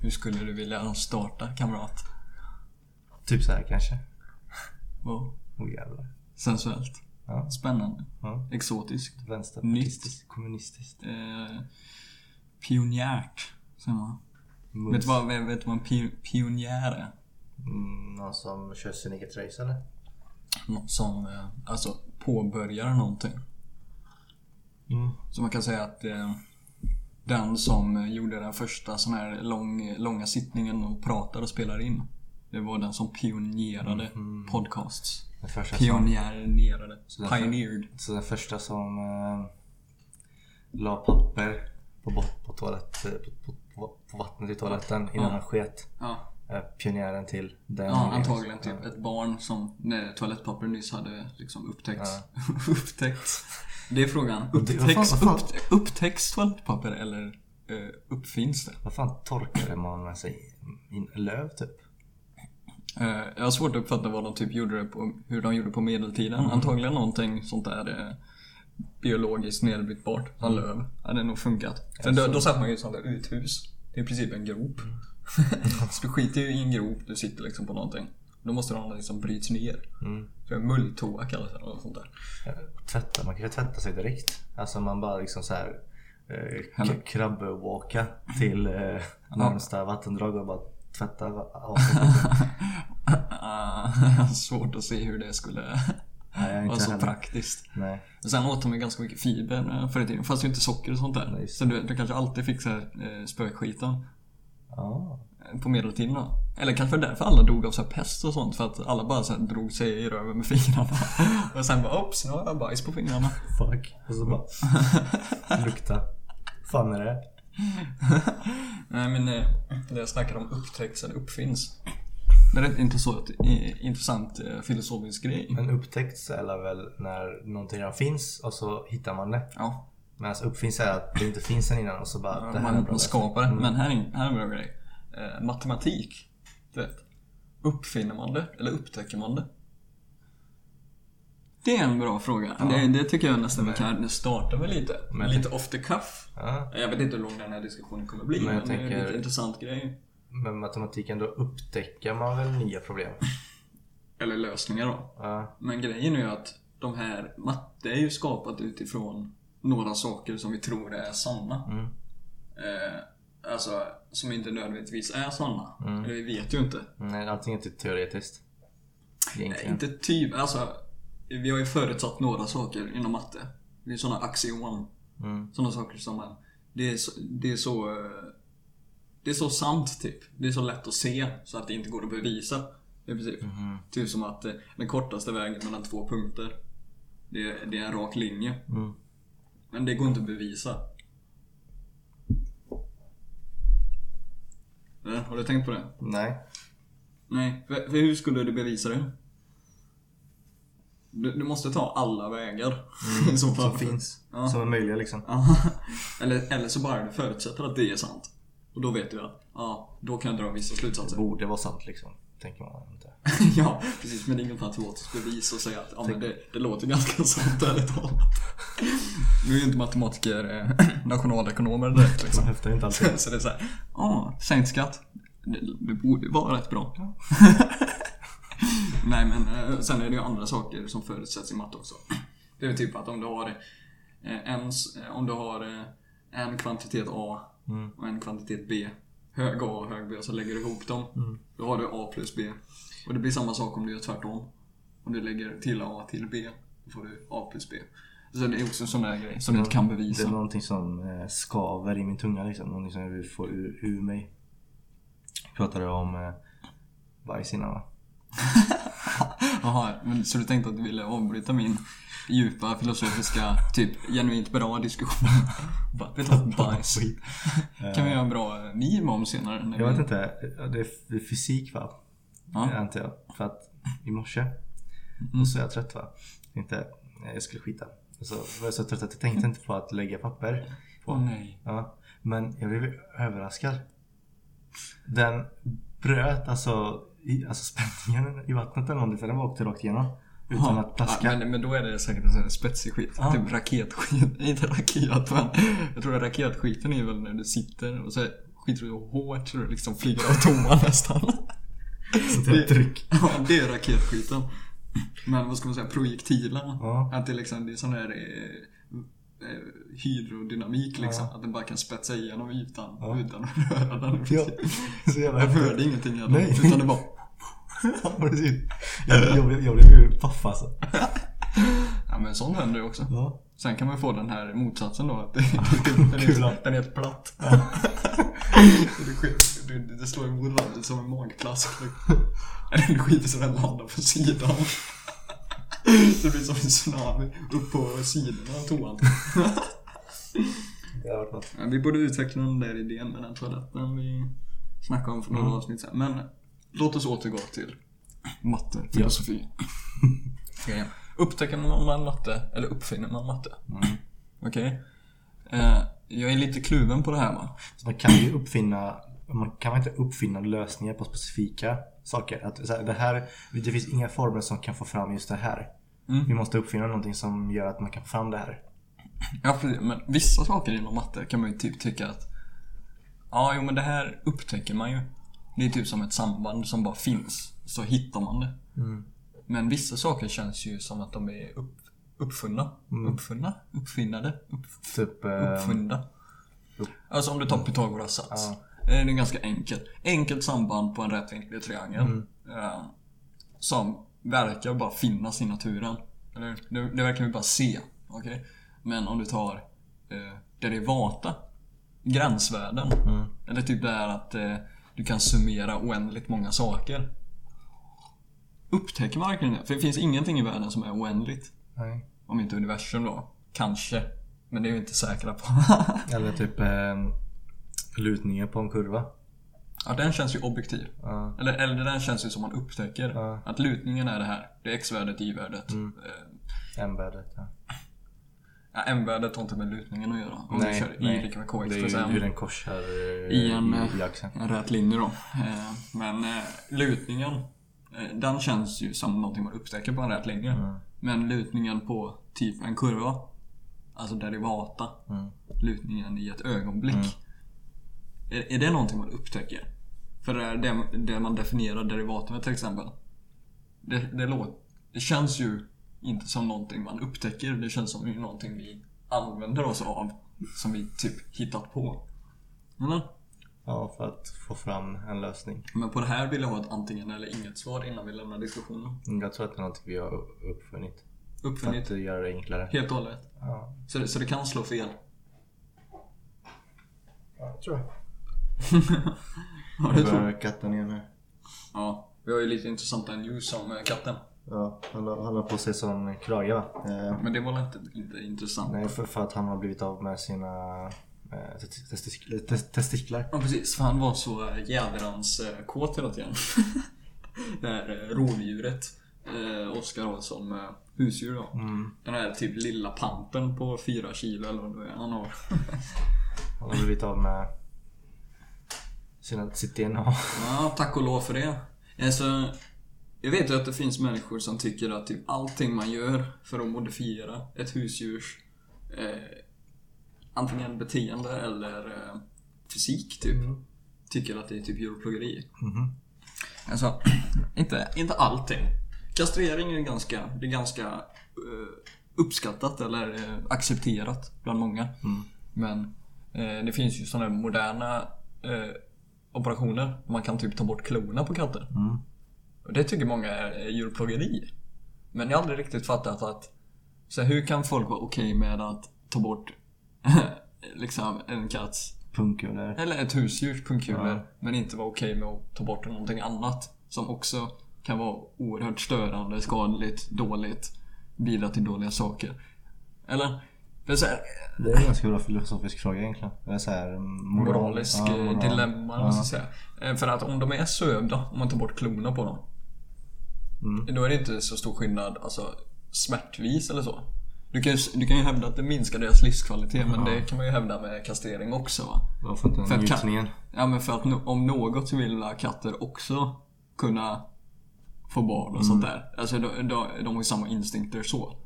Hur skulle du vilja starta kamrat? Typ så här kanske. Wow. Jävlar. Sensuellt. Ja. Spännande. ja. Exotiskt. Vänsterpartistiskt, kommunistiskt. Eh, pionjärt, säger man. Vet du vad, vet, vet du vad en pi- pionjär är? Mm, någon som kör sin eget race eller? Någon som eh, alltså påbörjar någonting. Mm. Så man kan säga att eh, den som gjorde den första sån här lång, långa sittningen och pratar och spelar in. Det var den som pionjerade podcasts. Den första som. Så Pioneered. så den första som eh, la papper på, på, toalett, på, på, på vattnet i toaletten innan Ja. han sket. Ja, pionjären till den. ja antagligen typ ett barn som när toalettpapper nyss hade liksom upptäckts. upptäckts. Det är frågan. Upptäcks, upptä- upptäcks toalettpapper eller eh, uppfinns det? Vad fan torkade man med sig? Löv typ? Eh, jag har svårt att uppfatta vad de typ gjorde på, hur de gjorde på medeltiden. Mm. Antagligen någonting sånt där eh, biologiskt nedbrytbart. Som Mm. löv. Hade nog funkat. För då, då satt man ju i ett sånt där uthus. Det är i princip en grop. Mm. så du skiter ju i en grop, du sitter liksom på någonting. Då måste det ha någonting som bryts ner. Mm. För mulltoa kallas det eller något sånt där. Tvätta, man kan ju tvätta sig direkt. Alltså man bara liksom så här eh, krabbewalka till eh, närmsta vattendrag och bara tvätta av. Ah, Svårt att se hur det skulle Nej, vara så heller. praktiskt. Nej. Och sen åt de ju ganska mycket fiber eh, förr i tiden. Fast ju inte socker och sånt där. Nej, så du, du kanske alltid fick så här, eh, spökskiten. På medeltiden då. Eller kanske därför alla dog av så här pest och sånt. För att alla bara så drog sig i röven med fingrarna. Och sen bara oops, nu har jag bajs på fingrarna. Fuck. Och så bara lukta. fan är det? Nej men eh, det jag snackar om upptäcks eller uppfinns. Det är rätt intressant, eh, intressant eh, filosofisk grej. Men upptäckt är väl när någonting redan finns och så hittar man det. Ja, Men alltså uppfinns är att det inte finns sen innan och så bara det här är man, man skapar det. Men här är, en- här är en bra grej. Eh, matematik. Du vet. Uppfinner man det eller upptäcker man det? Det är en bra fråga. Det, det tycker jag nästan vi kan starta med lite. Men- lite off the cuff. Ja. Jag vet inte hur lång den här diskussionen kommer bli. Men Men, jag det är tänker- en lite intressant grej. Men matematiken då upptäcker man väl nya problem? Eller lösningar då. Ja. Men grejen är ju att de här matte är ju skapat utifrån några saker som vi tror är sanna. Mm. Eh, alltså, som inte nödvändigtvis är sanna. Mm. Eller vi vet ju inte. Nej, allting är inte teoretiskt. Nej, inte typ, alltså. Vi har ju förutsatt några saker inom matte. Det är sådana axiom. Mm. Sådana saker som är, det är så, det är så eh, Det är så sant typ. Det är så lätt att se så att det inte går att bevisa. I princip. Mhm. Typ som att eh, den kortaste vägen mellan två punkter Det är, det är en rak linje. Mm. Men det går inte att bevisa. Eh, Har du tänkt på det? Nej. Nej, för, för hur skulle du bevisa det? Du, du måste ta alla vägar. Så fall. Som finns. Ja. Som är möjliga liksom. Ja. eller, eller så bara du förutsätter att det är sant. Och då vet du att, ja, då kan jag dra vissa Det slutsatser. borde vara sant liksom. Tänker man inte. ja, precis. Men ingen matematisk bevis att säga att ja, men det, det låter ganska sant ärligt talat. Nu är ju inte matematiker eh, nationalekonomer direkt Man liksom. höftar inte alltid. Så det är såhär, ja, sänkt skatt. Det, det borde vara rätt bra. Nej men eh, sen är det ju andra saker som förutsätts i matte också. Det är väl typ att om du har eh, en, om du har en kvantitet A Mm. och en kvantitet B. Hög A och hög B och så lägger du ihop dem. Mm. Då har du A plus B. Och det blir samma sak om du gör tvärtom. Om du lägger till A till B, då får du A plus B. Så det är också sådana här grejer som du inte kan Det bevisa. är någonting som eh, skaver i min tunga liksom. Någonting som jag vill få ur, ur mig. Pratade om eh, bajs innan va? Jaha, men så du tänkte att du ville avbryta min djupa filosofiska, typ genuint bra diskussion? Vet du vad, bajs. Kan vi göra en bra eh, meme om senare? Jag vi- vet inte. Det är, fysik va? Ja. Antar jag. För att i morse Mm. och så är jag trött va? Tänkte nej, jag skulle skita. Och så var jag så trött att jag tänkte inte på att lägga papper. På. Åh nej. Ja, men jag blev överraskad. Den bröt alltså, i, alltså spänningen i vattnet eller någonting, för den var åkte rakt igenom. Utan Ja, att plaska. Ja, men, men då är det säkert en sån här spetsig skit. Ja. Typ raketskit. Inte raket men jag tror att raketskiten är väl när du sitter och så skiter du hårt så det liksom flyger av toan nästan. Så det är tryck. Ja, det är raketskiten. Men vad ska man säga, projektilen. Ja. Att det liksom, det är sån där eh, hydrodynamik liksom. Att den bara kan spetsa igenom ytan Ja. utan att röra den. Ja. Så jävla Jag hörde ingenting heller. Nej. Utan det bara... Ja, precis. Jag, jag, blev- jag blev ju paff alltså. Ja men sånt händer ju också. Ja. Sen kan man få den här motsatsen då. Att det, det, den, är, den är helt platt. det, sker- det, det slår emot varandra som en magplask. Eller det skiter så den landar på sidan. Det blir som en tsunami upp på sidorna av toan. Det har varit något. Ja, Vi borde utveckla den där idén med den toaletten vi snackade om för några avsnitt sedan. Men låt oss återgå till matte, filosofi. Okej. Upptäcker man matte, eller uppfinner man matte? Okej. Eh, jag är lite kluven på det här va. Så man kan ju uppfinna, man kan inte uppfinna lösningar på specifika saker. Att, så här, det, här, det finns inga formler som kan få fram just det här. Mm. Vi måste uppfinna någonting som gör att man kan få fram det här. Ja, precis. Men vissa saker inom matte kan man ju typ tycka att Ja, jo men det här upptäcker man ju. Det är typ som ett samband som bara finns. Så hittar man det. Men vissa saker känns ju som att de är upp, uppfunna. Uppfunna? Uppfinnade? Upp, Typ... Eh, uppfunna. Alltså om du tar Pythagoras sats. Ja. Det är ganska enkelt. Enkelt samband på en rätvinklig triangel. Mm. eh, som verkar bara finnas i naturen. Eller, det, det verkar vi bara se. okej? Men om du tar eh, derivata, gränsvärden. Mm. Eller typ det här att eh, du kan summera oändligt många saker. Upptäcker man verkligen det? För det finns ingenting i världen som är oändligt. nej. Om inte universum då. Kanske. Men det är vi inte säkra på. Eller typ eh, lutningen på en kurva. ja, den känns ju objektiv. Ja. Eller, eller den känns ju som man upptäcker. Ja. Mm. Att lutningen är det här. Det är x-värdet, y-värdet. Eh, M-värdet. Ja. Ja, m-värdet har inte med lutningen att göra. Om du kör y lika med kx Det är ju hur den korsar eh, I en, i, eh, axeln. En rät linje då. Eh, Men eh, lutningen, eh, den känns ju som någonting man upptäcker på en rät linje. Mm. Men lutningen på typ en kurva, alltså derivata, Mm. lutningen i ett ögonblick. Är, är det någonting man upptäcker? För det, är det, det man definierar derivaten med till exempel. Det, det, låter, det känns ju inte som någonting man upptäcker. Det känns som någonting vi använder oss av. Som vi typ hittat på. Eller? Ja, för att få fram en lösning. Men på det här vill jag ha ett antingen eller inget svar innan vi lämnar diskussionen. Jag tror att det är något vi har uppfunnit. För Uppfunnit att göra det enklare. helt och hållet. Ja, Så det, så det kan slå fel. jag tror jag. Ja, det tror jag. börjar katten igen här. Ja, vi har ju lite intressanta news om eh, katten. Ja, han har på sig sån krage va? Eh, Men det var väl inte, inte intressant? nej, för, för att han har blivit av med sina eh, test- testik- test- testiklar. Ja precis, för han var så äh, jädrans äh, kåt hela tiden. det här äh, rovdjuret. Äh, Oskar har som äh, husdjur då. Den här typ lilla pantern på 4 kilo eller vad det är han har. Han har blivit av med sina, sitt DNA. Ja, tack och lov för det. Alltså, jag vet ju att det finns människor som tycker att typ allting man gör för att modifiera ett husdjurs eh, antingen beteende eller eh, fysik typ. Tycker att det är typ djurplågeri. Mhm. Alltså, inte, inte allting. Kastrering är ganska, det är ganska eh, uppskattat eller eh, accepterat bland många. Men eh, det finns ju sådana moderna eh, operationer. Man kan typ ta bort klorna på katter. Och det tycker många är, djurplågeri. Men jag har aldrig riktigt fattat att så här, hur kan folk vara okej med att ta bort liksom en katts Punkulor. eller ett husdjurs pungkulor Ja. men inte vara okej med att ta bort någonting annat som också kan vara oerhört störande, skadligt, dåligt, bidra till dåliga saker. Eller? För så här, Det är en ganska bra filosofisk fråga egentligen. Det är så här, moral. moralisk Ja, eh, moral. dilemma, Ja. måste jag säga. Eh, För att om de är sövda, om man tar bort klorna på dem. Mm. Då är det inte så stor skillnad, alltså smärtvis eller så. Du kan, ju, du kan ju hävda att det minskar deras livskvalitet, men det kan man ju hävda med kastrering också va. Varför inte För njutningen? Ja men för att no- om något så vill katter också kunna få barn och sånt där. Alltså de, de, de har ju samma instinkter så.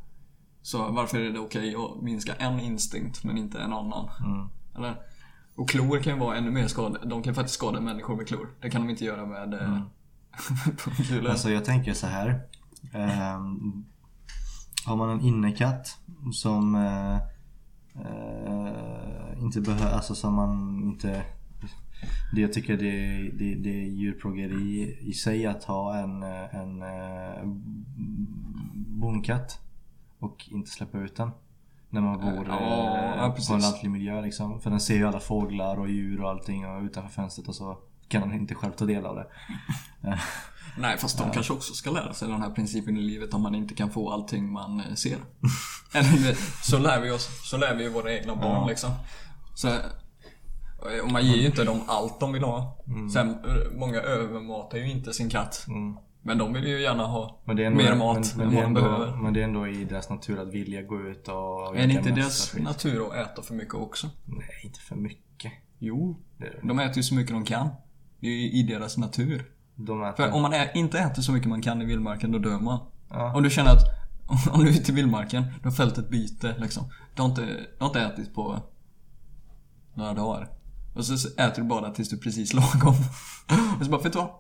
Så varför är det okej att minska en instinkt men inte en annan? Mm. Eller? Och klor kan ju vara ännu mer skadade. De kan faktiskt skada människor med klor. Det kan de inte göra med mm. pungkulor. Alltså jag tänker så här. Um, har man en innekatt som uh, uh, inte behöver, alltså som man inte det jag tycker det, det, det är djurplågeri i sig att ha en, en uh, bonkatt och inte släppa ut den. När man bor ja, eh, på en lantlig miljö liksom. För den ser ju alla fåglar och djur och allting och utanför fönstret och så kan den inte själv ta del av det. Nej fast de kanske också ska lära sig den här principen i livet om man inte kan få allting man eh, ser. Eller så lär vi oss, så lär vi våra egna barn ja. liksom. Så, och man ger ju inte dem allt de vill ha. Mm. Sen, eh, många övermatar ju inte sin katt. Mm. Men de vill ju gärna ha ändå, mer mat men, men, än vad de behöver. Men det är ändå i deras natur att vilja gå ut och... Är det inte deras natur att äta för mycket också? Nej, inte för mycket. Jo. De äter ju så mycket de kan. Det är ju i deras natur. De. För om man ä- inte äter så mycket man kan i vildmarken, då dör man. Ja. Om du känner att om du är ute i vildmarken, du har fällt ett byte liksom. Du har inte, du har inte ätit på några dagar. Och så äter du bara tills du är precis lagom. Och så bara, vet du vad?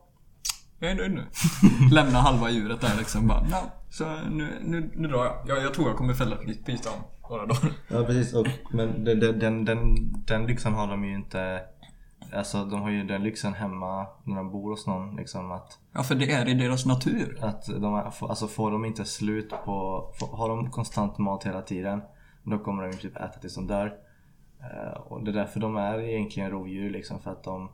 Jag är nöjd nu. Lämna halva djuret där liksom. Bara, no, så nu, nu, nu drar jag. jag. Jag tror jag kommer fälla ett nytt byte om några dagar. Ja precis. Och, men den, den, den, den lyxen har de ju inte Alltså de har ju den lyxen hemma när de bor hos någon liksom att Ja för det är i deras natur. Att de, alltså får de inte slut på, har de konstant mat hela tiden Då kommer de ju typ äta tills de dör. Uh, och det är därför de är egentligen rovdjur liksom för att de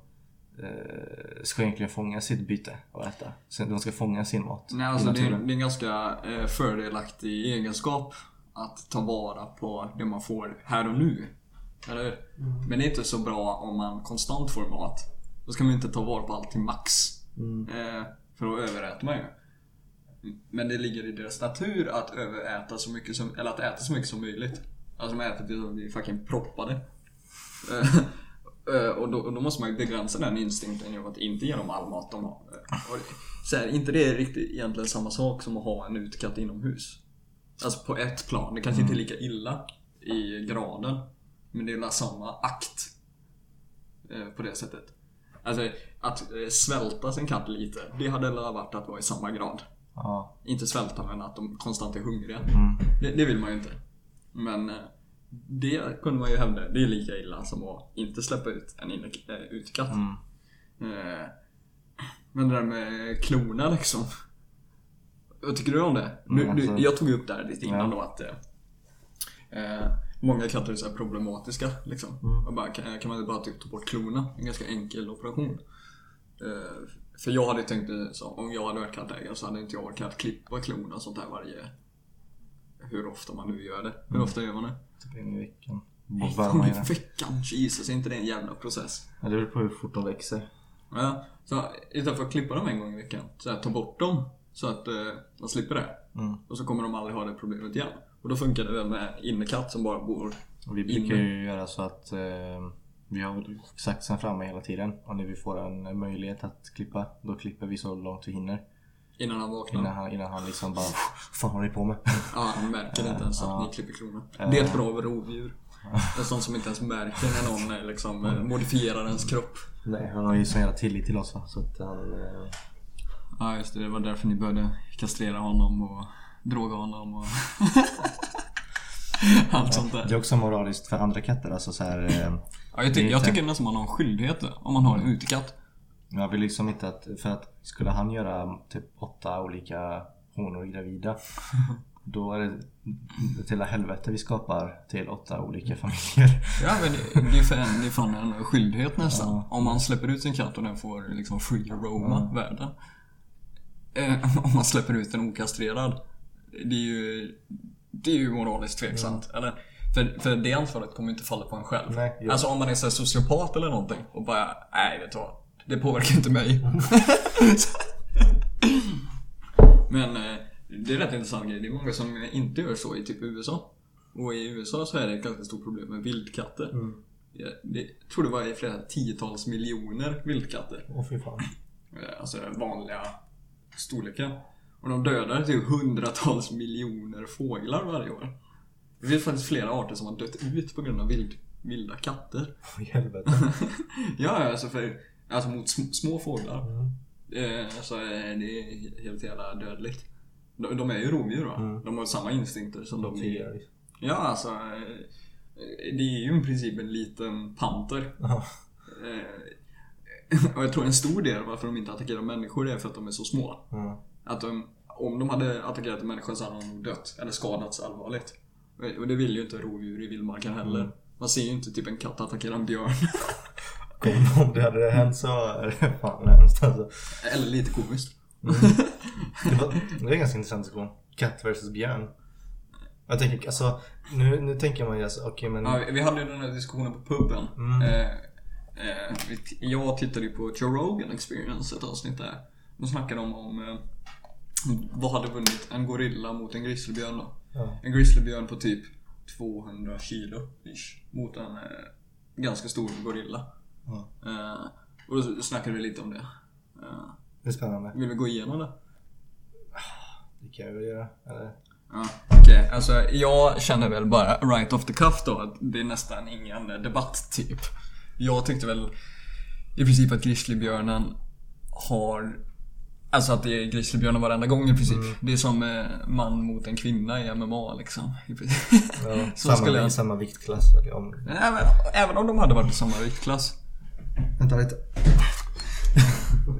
ska egentligen fånga sitt byte och äta. Så de ska fånga sin mat. Nej alltså det är, det är en ganska uh, fördelaktig egenskap att ta vara på det man får här och nu. Eller hur? Mm. Men det är inte så bra om man konstant får mat. Då ska man inte ta vara på allt till max. Mm. Eh, för då överäter man ju. Men det ligger i deras natur att överäta så mycket som, eller att äta så mycket som möjligt. Alltså de äter tills de blir fucking proppade. Eh, eh, och, då, och då, måste man ju begränsa den instinkten genom att inte ge dem all mat de har. Och så här, inte det är riktigt egentligen samma sak som att ha en utkatt inomhus. Alltså på ett plan. Det kanske mm. inte är lika illa i graden. Men det är samma akt. Eh, på det sättet. Alltså att eh, svälta sin katt lite, det hade varit att vara i samma grad. Ja. Inte svälta men att de konstant är hungriga. Mm. Det, det, vill man ju inte. Men eh, det kunde man ju hävda, det är lika illa som att inte släppa ut en inne, utekatt. Mm. Men det där med klorna liksom. Vad tycker du om det? Du, mm, alltså, du, jag tog upp det här lite innan ja. då att eh, Många katter är så problematiska liksom. Mm. bara, kan, kan, man bara typ ta bort klorna? En ganska enkel operation. Uh, för jag hade tänkt så, om jag hade varit kattägare så hade inte jag orkat klippa klorna och sånt här varje... Hur ofta man nu gör det. Hur mm. ofta gör man det? Typ en i veckan. En gång i veckan? Jesus, är inte det en jävla process? Ja, det beror på hur fort de växer. Ja, så istället för att klippa dem en gång i veckan, så här, ta bort dem. Så att uh, man slipper det. Mm. Och så kommer de aldrig ha det problemet igen. Och då funkar det väl med innekatt som bara bor och Vi brukar inne. ju göra så att eh, vi har saxen framme hela tiden. Och när vi får en möjlighet att klippa, då klipper vi så långt vi hinner. Innan han vaknar? Innan han, innan han liksom bara fan håller ni på med? Ja, han märker inte ens att ni klipper klorna. Det är ett bra rovdjur. En sån som inte ens märker när någon eh, liksom mm. modifierar ens kropp. Nej, han har ju sån jävla tillit till oss va. Så att han... Eh... Ja just det, det var därför ni började kastrera honom och droga honom och allt sånt där. Det är också moraliskt för andra katter. Alltså så här, eh, ja, jag, ty jag tycker nästan man har en skyldighet om man har en utekatt. Jag vill liksom inte att, för att skulle han göra typ åtta olika honor gravida Då är det till hela helvete vi skapar till åtta olika familjer. Ja men det, är, det är fan en skyldighet nästan. Ja. Om man släpper ut sin katt och den får liksom free aroma ja. världen. Eh, om man släpper ut en okastrerad det är ju, det är ju moraliskt tveksamt. Mm. Eller, för, för det ansvaret kommer inte falla på en själv. Nej, alltså om man är så sociopat eller någonting och bara, nej vet du vad. Det påverkar inte mig. Men eh, det är rätt intressant grej. Det är många som inte gör så i typ USA. Och i USA så är det ett ganska stort problem med vildkatter. Mm. Jag, det, jag tror det var i flera tiotals miljoner vildkatter. Åh fy fan. Eh, alltså vanliga storlekar. Och de dödar typ hundratals miljoner fåglar varje år. Det finns faktiskt flera arter som har dött ut på grund av vild, vilda katter. Åh, i helvete. ja, alltså för, alltså mot sm- små fåglar. Mm. Eh, alltså eh, det är helt jävla dödligt. De, de är ju rovdjur va? Mm. De har samma instinkter som de är. Ja, alltså. eh, Det är ju i princip en liten panter. Ja. Eh, Och jag tror en stor del varför de inte attackerar människor är för att de är så små. Ja. Att de, om de hade attackerat en människa så hade de nog dött. Eller skadats allvarligt. Och det vill ju inte rovdjur i vildmarken heller. Mm. Man ser ju inte typ en katt attackera en björn. Om- Om det hade hänt så är det fan hemskt alltså. Eller lite komiskt. Det, var, det är en ganska intressant diskussion. Katt versus björn. Jag tänker, alltså, nu, nu tänker man ju alltså, okej men... Ja, vi hade ju den här diskussionen på puben. Mm. Eh, eh, jag tittade ju på Joe Rogan Experience, ett avsnitt där. De snackade om, om eh, vad hade vunnit en gorilla mot en grizzlybjörn då? Ja. En grizzlybjörn på typ 200 kilo ish, mot en eh, ganska stor gorilla. Ja. Eh, och då snackade vi lite om det. Eh, Det är spännande. vill vi gå igenom det? Det kan jag väl göra. Eller? Ja, okej. Alltså jag känner väl bara right off the cuff då att det är nästan ingen debatt typ. Jag tyckte väl i princip att grizzlybjörnen har Alltså att det är grizzlybjörnen varenda gång i princip. Det är som eh, man mot en kvinna i MMA liksom. Ja, Så samma, skulle jag- samma viktklass. Om... Även, även om de hade varit i samma viktklass. Vänta lite.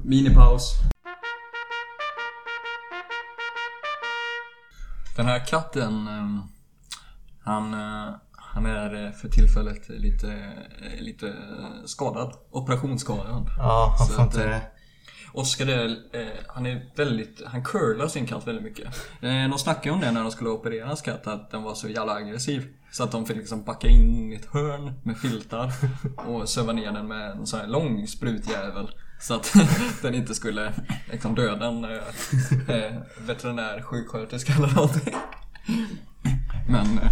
Minipaus. Den här katten, eh, han, eh, han är eh, för tillfället lite, eh, lite skadad. Operationsskadad. Ja, han får inte... Oscar är, han är väldigt, han curlar sin katt väldigt mycket. De snackade om det när de skulle operera hans katt, att den var så jävla aggressiv. Så att de fick liksom backa in i ett hörn med filtar och söva ner den med en sån här lång sprutjävel. Så att den inte skulle liksom döda en eh, eh, veterinär, sjuksköterska eller någonting. Men eh,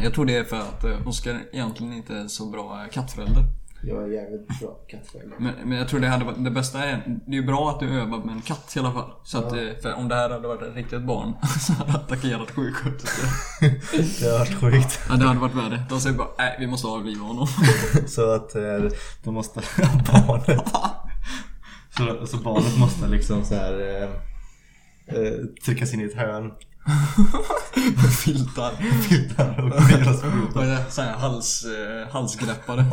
jag tror det är för att eh, Oscar egentligen inte är så bra kattförälder. Jag är jävligt bra kattförälder. Men, men jag tror det hade varit, det bästa är, det är ju bra att du övar med en katt i alla fall. Så att, eh, för om det här hade varit ett riktigt barn så hade det attackerat sjuksköterskor. Det har varit sjukt. Ja, det hade varit värre. De säger bara, nej vi måste avliva honom. Så att eh, de måste... barnet... Så, så barnet måste liksom så här eh, eh, tryckas in i ett hörn. Med filtar. Filtar och gorillas sprutor. Och det- så här hals, eh, halsgreppare.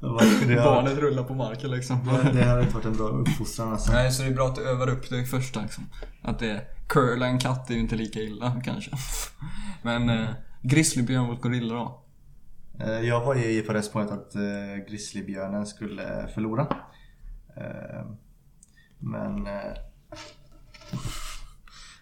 Barnet rullar på marken liksom. det, det har inte varit en bra uppfostran alltså. Nej, så det är bra att du övar upp dig först liksom. Att det curla en katt är ju inte lika illa kanske. Men eh, grizzlybjörn mot gorilla då? Eh, Jag var ju på det spåret att eh, grizzlybjörnen skulle förlora. Eh, Men eh,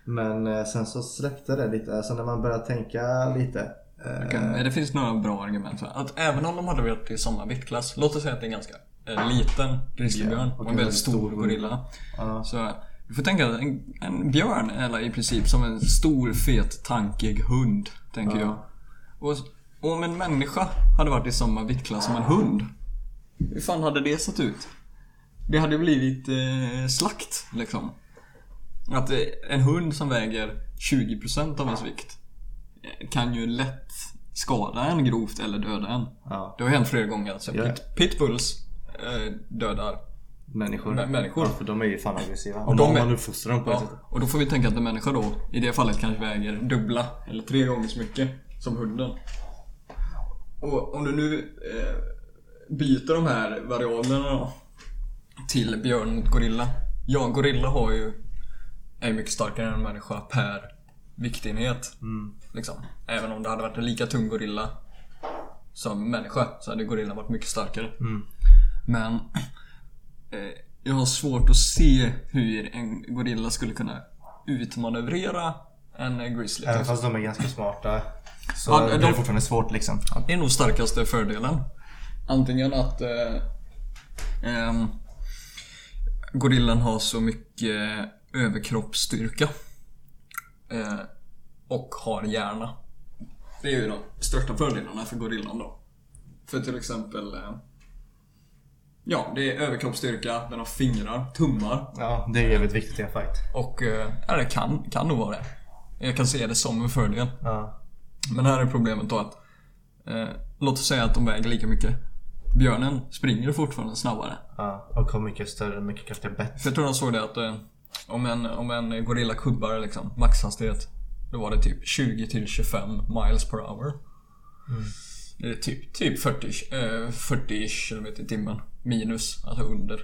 Men eh, sen så släppte det lite, alltså när man började tänka lite. eh, Okej, Det finns några bra argument för att även om de hade varit i samma viktklass, låt oss säga att det är en ganska eh, liten grizzlybjörn och en väldigt stor gorilla. Ja. Så du får tänka en, en björn är i princip som en stor, fet, tankig hund, tänker Ja. jag. Och, och om en människa hade varit i samma viktklass som en hund, hur fan hade det sett ut? Det hade blivit eh, slakt, liksom. Att eh, en hund som väger 20% av ens vikt eh, kan ju lätt skada en grovt eller döda en. Ja, Det har hänt flera gånger. Alltså, Ja. pit, pitbulls eh, dödar. människor. Mä- människor. Ja, för de är ju fan aggressiva. Och Om de man- uppfostrar dem på det Ja, och då får vi tänka att en människa då, i det fallet kanske väger dubbla eller tre gånger så mycket som hunden. Och om du nu eh, byter de här variablerna då till björn mot gorilla. Ja, gorilla har ju, är mycket starkare än en människa per viktenhet. Liksom. Även om det hade varit en lika tung gorilla som människa så hade gorillan varit mycket starkare. Men eh, jag har svårt att se hur en gorilla skulle kunna utmanövrera en eh, grizzly. Även fast de är ganska smarta. Så Ja, det är de- fortfarande svårt liksom. Det är nog starkaste fördelen. Antingen att eh, ehm, gorillan har så mycket överkroppsstyrka eh, och har hjärna. Det är ju de största fördelarna för gorillan då. För till exempel eh, Ja, det är överkroppsstyrka, den har fingrar, tummar Ja, det är jävligt viktigt i en fight. och eh, ja, det kan, kan nog vara det. Jag kan se det som en fördel. Ja. Men här är problemet då att eh, låt oss säga att de väger lika mycket. Björnen springer fortfarande snabbare. Ja, och har mycket större, mycket kraftigare bett. För jag tror de såg det att eh, om, en, om en gorilla kubbar liksom, maxhastighet. Då var det typ 20 till 25 miles per hour. Det är typ, typ 40, eh, 40 km i timmen. Minus, alltså under.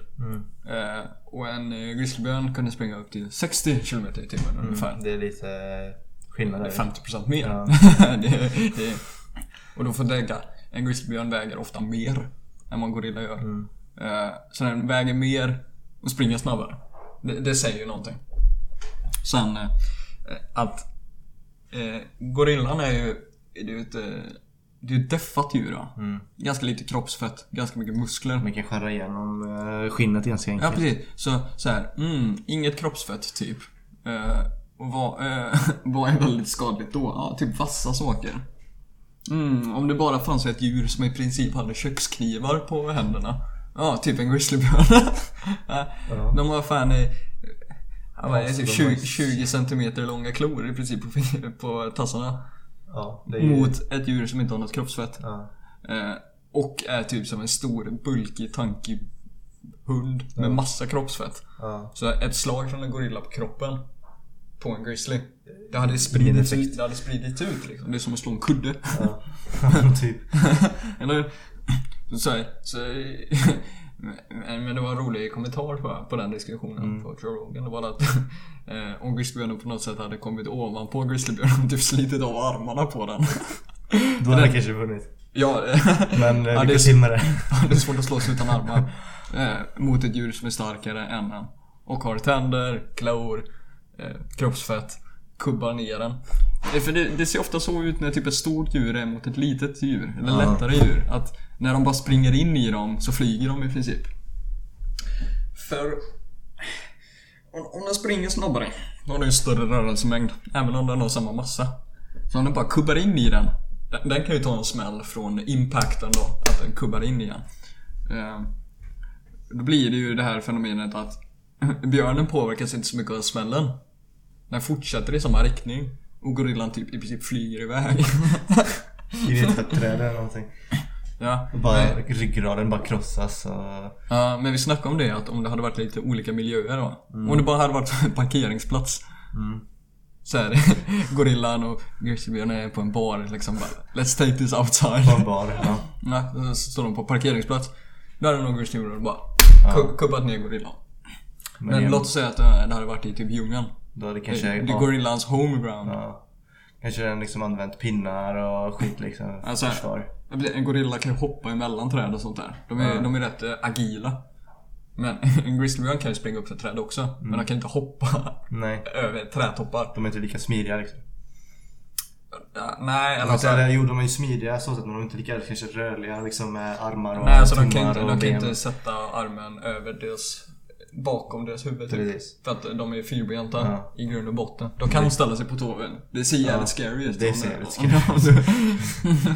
Eh, och en eh, grizzlybjörn kunde springa upp till 60 km i timmen ungefär. Det är lite skillnad Det är 50% mer. Ja. det, det, och då får tänka, en grizzlybjörn väger ofta mer än vad en gorilla gör. Mm. Eh, så den väger mer och springer snabbare. Det, det säger ju någonting. Sen eh, att eh, gorillan är ju, det är ju ett, eh, det är ju ett deffat djur. Va? Mm. Ganska lite kroppsfett, ganska mycket muskler. Man kan skära igenom eh, skinnet ganska Ja enkelt. precis. Så, så här, mm, inget kroppsfett typ. Eh, och vad, eh, vad är väldigt skadligt då? Ja, typ vassa saker. Mm, om det bara fanns ett djur som i princip hade köksknivar på händerna. Ja, typ en grizzlybjörn. Ja, Ja. De har fan ja, det, så typ de har 20, 20 centimeter långa klor i princip på, på tassarna. Ja, är. Mot ett djur som inte har något kroppsfett. Ja. Eh, och är typ som en stor, bulkig, tankig hund med massa kroppsfett. Ja. Så ett slag från en gorilla på kroppen på en grizzly. Det hade spridits ut, det hade spridits ut liksom. Det är som att slå en kudde. ja. typ. Eller? Så, här, så, men det var en rolig kommentar på, på den diskussionen på Joe Rogan. Det var att eh, om grizzlybjörnen på något sätt hade kommit ovanpå grizzlybjörnen och typ slitit av armarna på den. Då hade det kanske vunnit. Ja, Men eh, Ja, lycka det är- till med det. det är svårt att slåss utan armar. Eh, mot ett djur som är starkare än en. Och har tänder, klor, eh, kroppsfett. Kubbar ner den. För det, det ser ofta så ut när typ ett stort djur är mot ett litet djur. Eller Ja. lättare djur. Att när de bara springer in i dem så flyger de i princip. För om, om den springer snabbare, då har den ju större rörelsemängd. Även om den har samma massa. Så om den bara kubbar in i den. Den, den kan ju ta en smäll från impacten då. Att den kubbar in i den. Eh, då blir det ju det här fenomenet att björnen påverkas inte så mycket av smällen. Den fortsätter i samma riktning. Och gorillan typ i princip flyger iväg. I ett träd eller någonting. ja. Och Bara Men- ryggraden bara krossas och... Ja, men vi snackade om det att om det hade varit lite olika miljöer då. Om det bara hade varit en parkeringsplats. Mm. Så här, gorillan och grizzlybjörnen är på en bar liksom bara, Let's take this outside. På en bar. Ja. Ja, så står de på parkeringsplats. Då hade nog grizzlybjörnen bara ku- kubbat ner gorillan. Men, igen, låt oss säga att det hade varit i typ djungeln. Då hade Det, kanske... det är ja, gorillans homeground. ja. Kanske den liksom använt pinnar och skit liksom. Alltså- Försvar. En gorilla kan ju hoppa emellan träd och sånt där. De är, Ja. de är rätt eh, agila. Men en grizzlybjörn kan ju springa upp för träd också. Men de kan inte hoppa Nej. över trädtoppar. De är inte lika smidiga liksom. Ja, nej, eller Alltså, alltså, jo, de är ju smidiga så sätt men de är inte lika kanske rörliga liksom med armar och nej, alltså de kan inte, de kan inte sätta armen över deras bakom deras huvud typ. För att de är fyrbenta Ja. i grund och botten. De kan ställa sig på tå. Det ser jävligt scary ut. det ser jävligt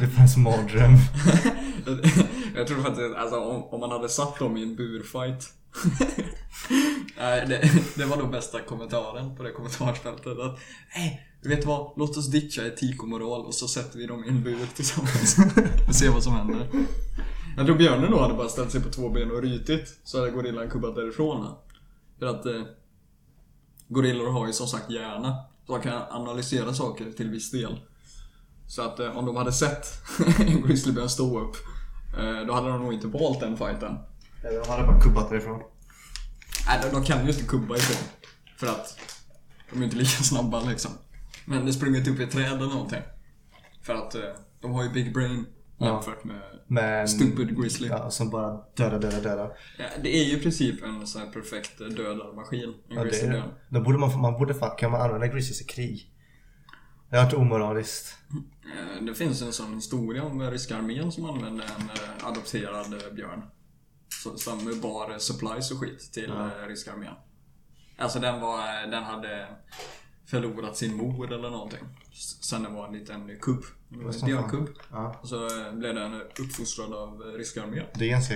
Det fanns mardröm. Jag tror faktiskt alltså, om, om man hade satt dem i en burfight. Nej, det, det var nog bästa kommentaren på det kommentarsfältet. Att, vet du vad? Låt oss ditcha etik och moral och så sätter vi dem i en bur tillsammans. och ser vad som händer. Jag tror björnen då hade bara ställt sig på två ben och rytit. Så hade gorillan kubbat därifrån. För att eh, gorillor har ju som sagt hjärna. Så de kan analysera saker till viss del. Så att eh, om de hade sett en grizzlybjörn stå upp, eh, då hade de nog inte valt den fighten. Eller de hade bara kubbat därifrån. Nej, de, de kan ju inte kubba ifrån. För att de är inte lika snabba liksom. Men det springer upp i träd eller någonting. För att eh, de har ju big brain jämfört med Men... stupid grizzly. Ja, som bara döda, döda, döda. Ja, det är ju i princip en sån här perfekt dödarmaskin. En Ja, det är grizzlybjörn. det. Då borde man, man borde fan, kan man använda grizzlies i krig? Det har varit omoraliskt. Eh, Det finns en sån historia om ryska armén som använde en eh, adopterad eh, björn. Som bar supplies och skit till Ja. ryska armén. Alltså den var, den hade förlorat sin mor eller någonting. Sen det var en liten kubb. En Vad som björnkubb. Ja. Och så eh, blev den uppfostrad av eh, ryska armén. Det är ganska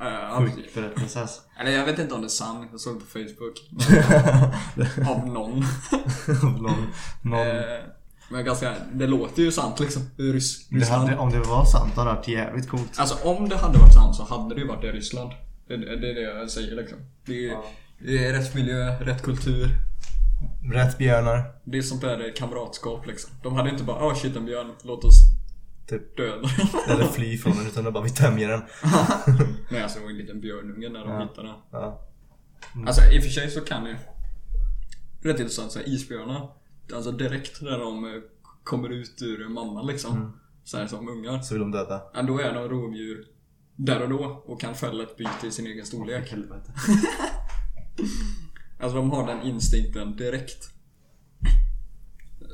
Eh, sjukt berättelse alltså. Eller jag vet inte om det är sant, jag såg det på Facebook. av någon. någon, någon, Eh, Men ganska, det låter ju sant liksom. Rys, Det hade, om det var sant hade det varit jävligt coolt. Alltså om det hade varit sant så hade det ju varit i Ryssland. Det, det, det är det jag säger liksom. Det är, Ja. det är rätt miljö, rätt kultur. Rätt björnar. Det är sånt där kamratskap liksom. De hade inte bara åh shit en björn, låt oss Typ. döda Eller fly från den utan det bara vi tämjer den. Nej alltså det var en liten björnunge när de Ja. hittade den. Ja. Alltså i och för sig så kan ju Rätt intressant så här, isbjörnar Alltså direkt när de eh, kommer ut ur mamman liksom Mm. Så här som ungar Så vill de döda. ja, Då är de rovdjur Där och då och kan fälla ett byte i sin egen storlek Helvete. Alltså de har den instinkten direkt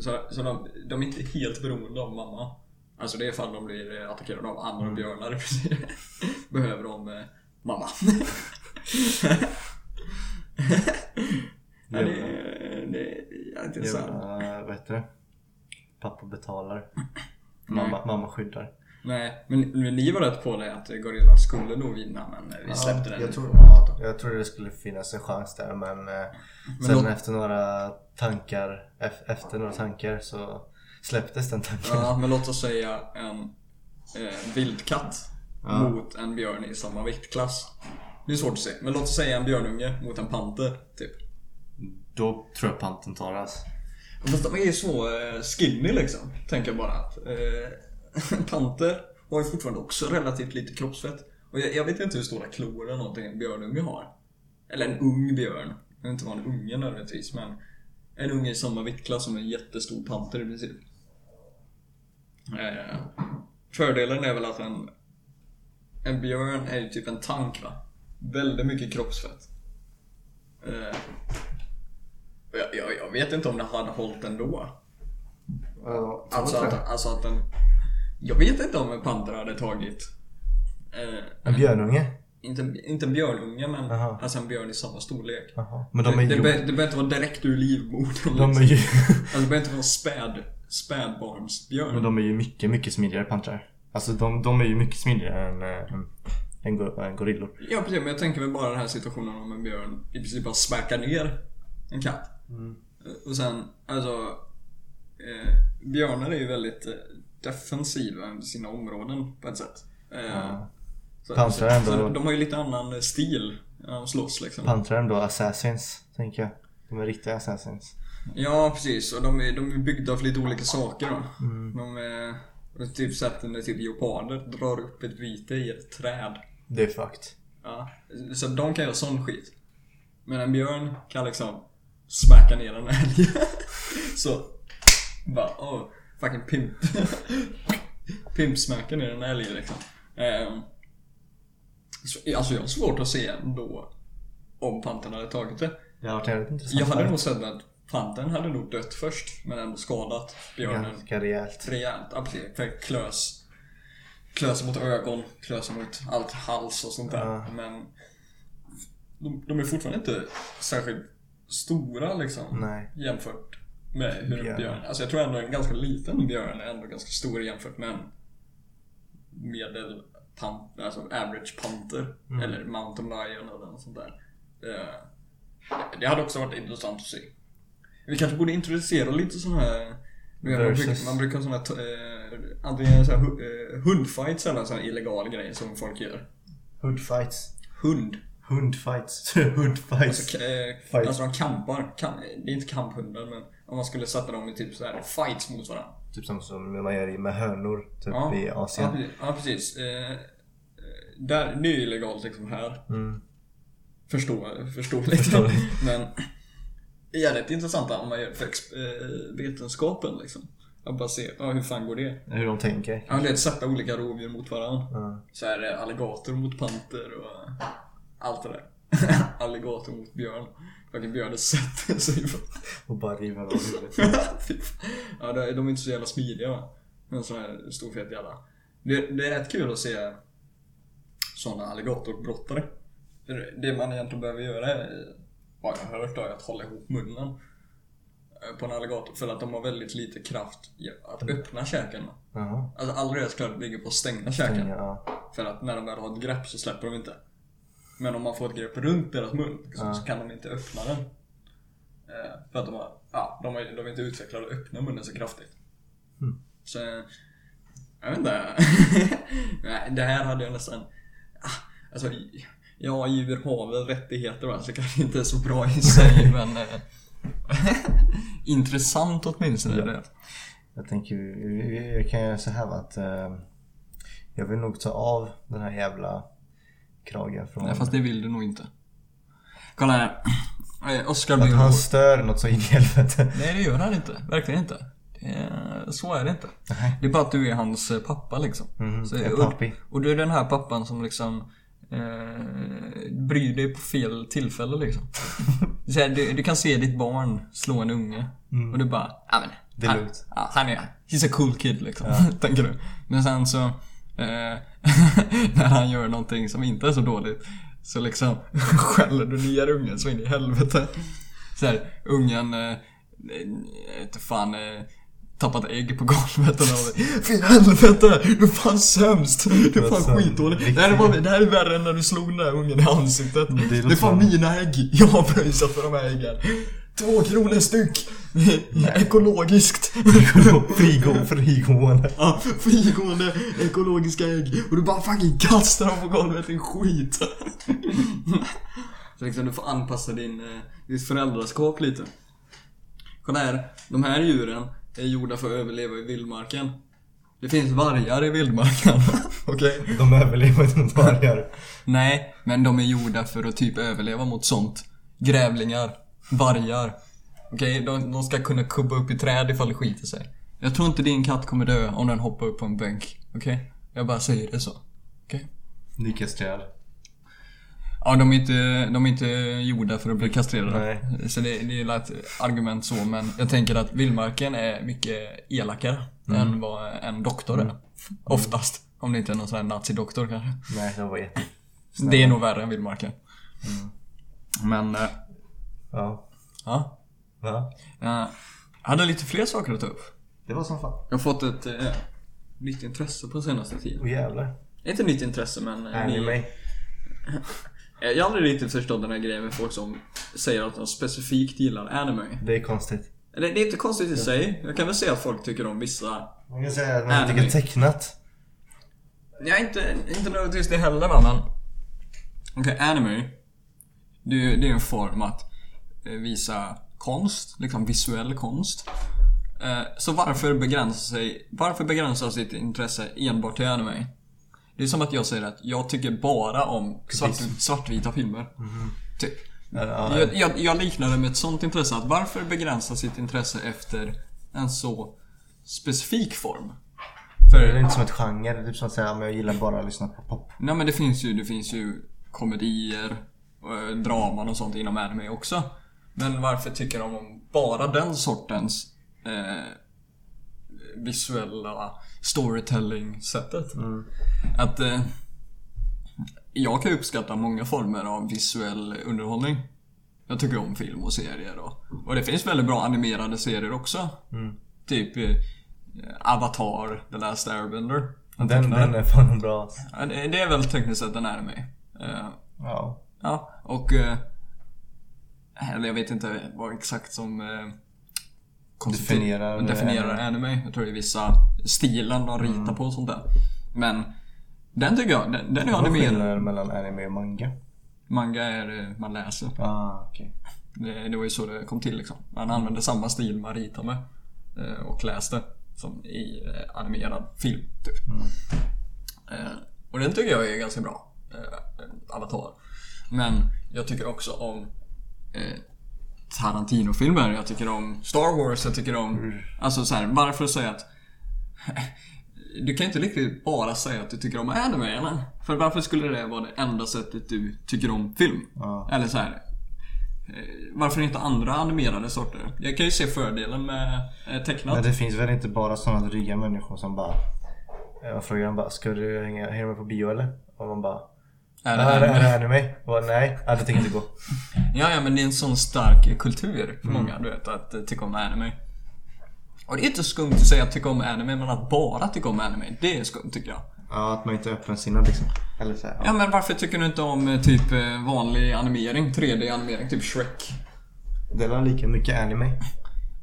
Så, så de, de är inte helt beroende av mamma Alltså det är ifall de blir eh, attackerade av andra Mm. björnar Behöver de eh, mamma ja, det, är- det är intressant Jävla, vad heter det? Pappa betalar. Mamma, mamma skyddar. Nej, men, men ni var rätt på det att gorillan skulle nog vinna men vi släppte den jag tror, ja, jag tror det skulle finnas en chans där men, eh, sen låt- efter några tankar ef- Efter några tankar så släpptes den tanken. Ja, men låt oss säga en eh, vildkatt Ja. mot en björn i samma viktklass. Det är svårt att se, men låt oss säga en björnunge mot en panter, typ. Då tror jag panten tar oss. Fast de är ju så eh, skinny liksom, tänker jag bara. Att, eh, panter har ju fortfarande också relativt lite kroppsfett. Och jag, jag vet inte hur stora klor eller någonting en björnunge har. Eller en ung björn. Jag vet inte vad en unge nödvändigtvis, men en unge i samma viktklass som en jättestor panter i princip. Eh, fördelen är väl att en, en björn är ju typ en tank va? Väldigt mycket kroppsfett. Eh, jag, jag, jag vet inte om det hade hållit ändå. Alltså att, alltså att en... Jag vet inte om en panter hade tagit... Eh, En björnunge? inte, inte en björnunge men Aha. alltså en björn i samma storlek. Men de är det, det, be, det behöver inte vara direkt ur livmodern. De är liksom. ju... Alltså det behöver inte vara späd, spädbarnsbjörn. Men de är ju mycket, mycket smidigare pantrar. Alltså de, de är ju mycket smidigare än, äh, än, än, go- än gorillor. Ja precis, men jag tänker väl bara den här situationen om en björn i princip bara smäkar ner en katt. Och sen, alltså... Eh, björnar är ju väldigt eh, defensiva i sina områden på ett sätt. Eh, Ja. så, ändå- så de har ju lite annan stil när de slåss liksom. Pantrar är ändå assassins, tänker jag. De är riktiga assassins. Ja precis, och de är, de är byggda för lite olika saker då. Mm. De är... Typ sett när typ leoparder drar upp ett vite i ett träd. Det är fucked. Ja, så de kan göra sån skit. Men en björn kan liksom smäcka ner en älg. så, bara åh, fucking pimp. Pimpsmäcka ner en älg liksom. Ehm, så, alltså jag har svårt att se ändå om pantern hade tagit det. Det har varit jävligt intressant. Jag hade nog sett att pantern hade nog dött först, men ändå skadat björnen Ganska rejält. rejält. Precis. För klös. Klösa mot ögon, klösa mot allt hals och sånt där. Ja. Men de, de är fortfarande inte särskilt stora liksom. Nej. Jämfört med hur en Björn. björn. Alltså jag tror ändå en ganska liten björn är ändå ganska stor jämfört med en medel pan, alltså average panter. Mm. Eller mountain lion eller något sånt där. Eh, Det hade också varit intressant att se. Vi kanske borde introducera lite sådana här man, brukar, man brukar ha såna här, eh, antingen så här, eh, hundfights eller sån här illegal grej som folk gör. Hoodfights. Hund. Hundfights. Hoodfights. Alltså, eh, alltså de kampar. Kam, det är inte kamphundar men om man skulle sätta dem i typ så här fights mot varandra. Typ som, som man gör med hönor typ Ja, i Ja, Asien. precis. Ja, precis. Eh, eh, där, det är ju illegalt liksom här. Mm. Förstå, förståeligt. Förståeligt. Men rätt intressant om man gör för eh, vetenskapen liksom. Att bara se, ja, hur fan går det? Hur de tänker. Ja, det är att sätta olika rovdjur mot varandra. Ja. Så är det alligator mot panter och allt det där. alligator mot björn. Fucking björnen sätter sig. Och bara river av huvudet. Ja, de är inte så jävla smidiga va? En sån här stor fet jävla. Det, det är rätt kul att se såna alligatorbrottare. Det man egentligen behöver göra är, vad jag har hört då, är att hålla ihop munnen. eh, På en alligator. För att de har väldigt lite kraft att öppna käken. Jaha. Alltså all deras kraft ligger på att stänga käken. Ja. För att när de väl har ett grepp så släpper de inte. Men om man får ett grepp runt deras mun så, Ja. så kan de inte öppna den. Eh, för att de har, ja, de, är, de är inte utvecklade att öppna munnen så kraftigt. Så, jag vet inte. Nej, det här hade jag nästan... Ah, Alltså, ja, djur har väl rättigheter va, så kanske inte är så bra i sig, men... eh, intressant åtminstone. Ja. Det. Jag tänker, vi kan göra så här va, att eh, jag vill nog ta av den här jävla kragen från... Nej, fast det vill du nog inte. Kolla här. Oscar att blir han stör något så in i helvete. Nej, det gör han inte. Verkligen inte. Är, så är det inte. Nej. Det är bara att du är hans eh, pappa liksom. Mhm, Så, och, pappi. och du är den här pappan som liksom eh, bryr dig på fel tillfälle liksom. Så här, du, du kan se ditt barn slå en unge och du bara, ja men. Mm. Det är han, lugnt. Ja, han är, he's a cool kid liksom. tänker du. Men sen så, eh, när han gör någonting som inte är så dåligt. Så liksom skäller du ner ungen så in i helvete. Så här, ungen, eh, inte fan, eh, tappat ägg på golvet och något. Fy helvete! Du är fan sämst! Du är fan skitdålig. Det här, är bara, det här är värre än när du slog den där ungen i ansiktet. det är, fan mina ägg. Jag har pröjsat för de här äggen. Två kronor styck. Ekologiskt. Frigo, frigående. Ja, frigående ekologiska ägg. Och du bara fucking kastar dem på golvet, din skit. Så liksom du får anpassa din, eh, ditt föräldraskap lite. Kolla här, de här djuren är gjorda för att överleva i vildmarken. Det finns vargar i vildmarken. Okej? De överlever inte mot vargar. Nej, men de är gjorda för att typ överleva mot sånt. Grävlingar, vargar. Okej, de, de ska kunna kubba upp i träd ifall det skiter sig. Jag tror inte din katt kommer dö om den hoppar upp på en bänk. Okej? Jag bara säger det så. Okej? Nyckelsträd. Ja, de är, inte, de är inte gjorda för att bli kastrerade. Nej. Så det, det är ett argument så, men jag tänker att vildmarken är mycket elakare än vad en doktor är. Oftast. Om det inte är någon sån här nazidoktor kanske. Nej, de var jätte... Det är nog värre än vildmarken. Men, Ja. ja. Va? Jag hade lite fler saker att ta upp. Det var som fan. Jag har fått ett eh, nytt intresse på senaste tiden. Åh jävlar. Inte nytt intresse men... eh, Anime. Eh, Jag har aldrig riktigt förstått den här grejen med folk som säger att de specifikt gillar anime. Det är konstigt. Det, det är inte konstigt i sig. Jag kan väl säga att folk tycker om vissa... Man kan säga att man Anime. tycker tecknat. Ja, inte, inte nödvändigtvis det heller va, men... Okej, anime. Det, är- det är en form att visa konst, liksom visuell konst. Eh, Så varför begränsa sig, varför begränsa sitt intresse enbart till anime? Det är som att jag säger att jag tycker bara om svart, svartvita filmer. Typ. Ja, ja. Jag, jag, jag liknar det med ett sånt intresse. Att varför begränsa sitt intresse efter en så specifik form? För, Det är inte som ett genre. Det är typ som att säga men jag gillar bara att lyssna på pop. Nej men det finns ju, det finns ju komedier, och draman och sånt inom anime också. Men varför tycker de om bara den sortens eh, visuella storytelling-sättet? Att eh, jag kan uppskatta många former av visuell underhållning. Jag tycker om film och serier och, och det finns väldigt bra animerade serier också. Typ eh, Avatar, The Last Airbender. Den, den är fan bra. Ja, det det är väl tekniskt sett en anime. Eh, Ja. ja, och... eh, Eller jag vet inte vad exakt som... eh, Definierar- definierar anime. Jag tror det är vissa stilen de ritar på och sånt där. Men den tycker jag, den, den är Vad är animerad. skillnaden mellan anime och manga? Manga är eh, man läser. Ah, okej. Det, det var ju så det kom till liksom. Man använde samma stil man ritar med. eh, Och läste. Som i eh, animerad film, typ. Eh, Och den tycker jag är ganska bra. eh, Avatar. Men jag tycker också om eh, Tarantino-filmer. Jag tycker om Star Wars. Jag tycker om... Alltså så här, varför säga att... Du kan inte riktigt bara säga att du tycker om anime, eller? För varför skulle det vara det enda sättet du tycker om film? Ja. Eller så här. eh, Varför inte andra animerade sorter? Jag kan ju se fördelen med eh, tecknat. Men det finns väl inte bara sådana dryga människor som bara... Jag frågar dem bara, ska du hänga, hänga med på bio eller? Och man bara... Är det det, är anime? det anime? Och bara, nej, ja, det tänker inte gå. Ja, ja, men det är en sån stark kultur för Mm. många, du vet, att eh, tycka om anime. Och det är inte skumt att säga att tycka om anime, men att bara tycka om anime, det är skumt tycker jag. Ja, att man inte är öppensinnad liksom. Eller så här, ja. Ja, men varför tycker du inte om eh, typ eh, vanlig animering, 3D-animering, typ Shrek? Det är lika mycket anime.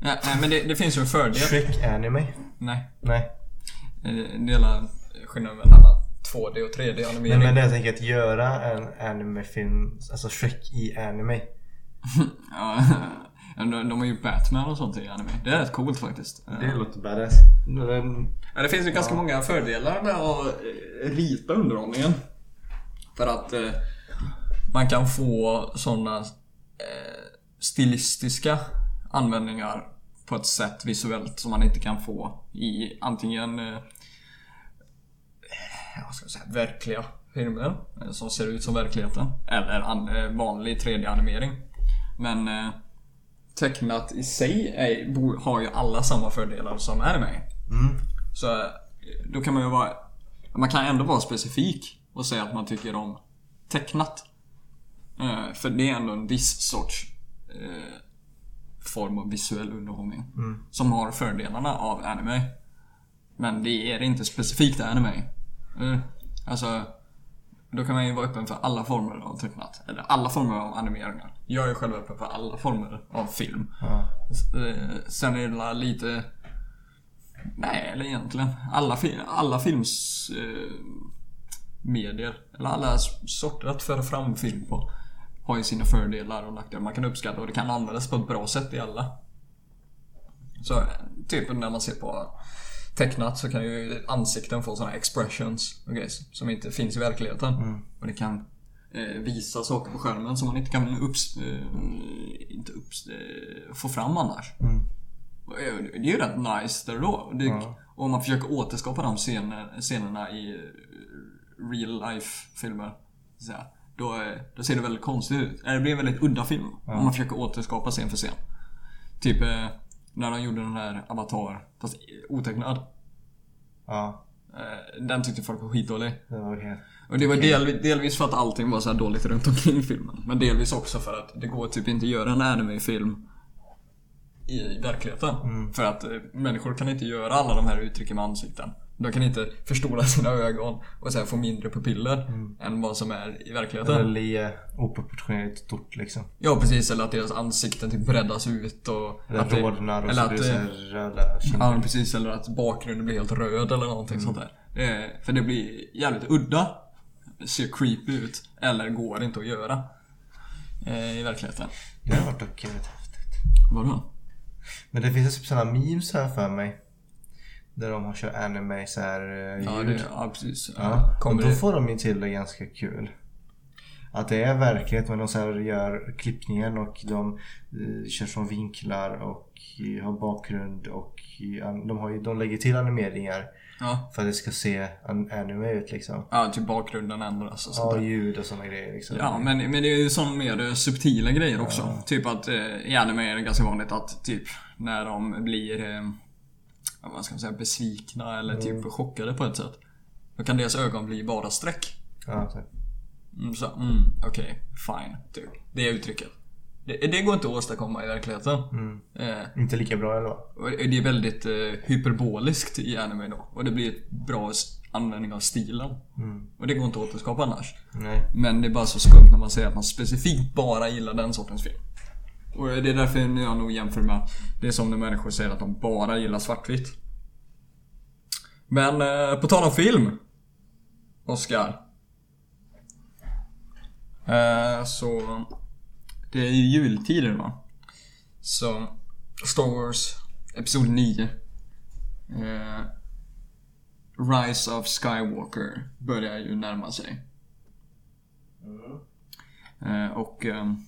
Ja, nej, men det, det finns ju en fördel. Shrek Anime? Nej. Nej. Det är skillnaden mellan 2D och 3D-animering. Nej men jag tänker att göra en animefilm, alltså Shrek i anime. Ja, de, de har ju Batman och sånt i anime. Det är rätt coolt faktiskt. Det låter badass. Men, Ja, det finns ju ganska många fördelar med att eh, rita underhållningen. För att eh, man kan få sådana eh, stilistiska användningar på ett sätt visuellt som man inte kan få i antingen eh, ja, vad ska jag säga, verkliga filmer eh, som ser ut som verkligheten. Eller an, eh, vanlig 3D-animering. Men eh, tecknat i sig är, har ju alla samma fördelar som anime. mm. Så eh, då kan man ju vara... Man kan ändå vara specifik och säga att man tycker om tecknat. Eh, För det är ändå en viss sorts eh, form av visuell underhållning. Som har fördelarna av anime. Men det är inte specifikt anime. Eh, Alltså, då kan man ju vara öppen för alla former av tecknat. Eller alla former av animeringar. Jag är själv öppen för alla former av film. Eh, Sen är det lite... Nej, eller egentligen. Alla, fi- alla films... Eh, medier, eller alla sorter att föra fram film på, har ju sina fördelar och nackdelar. Man kan uppskatta och det kan användas på ett bra sätt i alla. Så typ när man ser på tecknat så kan ju ansikten få såna expressions och grejer som inte finns i verkligheten. Och det kan eh, visa saker på skärmen som man inte kan upps, eh, inte upps, eh, få fram annars. Och, eh, Det är ju rätt nice där då. Det. Och om man försöker återskapa de scener, scenerna i eh, real life-filmer. Då, eh, då ser det väldigt konstigt ut. Det blir en väldigt udda film. Om man försöker återskapa scen för scen. Typ eh, när de gjorde den här Avatar, fast otecknad. Ja. Eh, Den tyckte folk var skitdålig. Helt... Och det var del, delvis för att allting var så här dåligt runt omkring filmen. Men delvis också för att det går typ inte att göra en anime-film i verkligheten. För att eh, människor kan inte göra alla de här uttrycken med ansikten. De kan inte förstora sina ögon och så här få mindre pupiller än vad som är i verkligheten. Eller le oproportionerligt stort liksom. Ja precis, eller att deras ansikten typ breddas ut och... Eller att det- rodnar och eller så blir det så röda kinder. Ja precis, eller att bakgrunden blir helt röd eller någonting sånt där. Eh, för det blir jävligt udda. Ser creepy ut. Eller går inte att göra. Eh, I verkligheten. Det har varit dock jävligt häftigt. Vadå? Men det finns typ sådana memes här för mig. Där de har kört anime så här eh, Ja, ljud. det, ja precis. Ja, och Kommer då får de ju till det ganska kul. Att det är verklighet men de så gör klippningen och de eh, kör från vinklar och eh, har bakgrund och eh, de, har ju, de lägger till animeringar Ja. för att det ska se an- anime ut liksom. ja, typ bakgrunden ändras och sånt Ja, ljud och sådana grejer liksom. Ja, men, men det är ju sån mer subtila grejer också. Typ att eh, i anime är det ganska vanligt att typ när de blir eh, ja, vad ska man säga, besvikna eller typ chockade på ett sätt. Då kan deras ögon bli bara streck. Ja. Mm, så, mm, okej, fine. Typ. Det är uttrycket. Det, det går inte att åstadkomma i verkligheten. Eh, Inte lika bra eller vad? det är väldigt eh, hyperboliskt i anime då. Och det blir ett bra användning av stilen. Och det går inte att återskapa annars. Nej. Men det är bara så skumt när man säger att man specifikt bara gillar den sortens film. Och det är därför jag nog jämför med Det är som när människor säger att de bara gillar svartvitt. Men eh, på tal om film. Oscar. Eh, så det är ju jultider va. Så Star Wars Episod 9. Eh, Rise of Skywalker börjar ju närma sig. Eh, och ehm,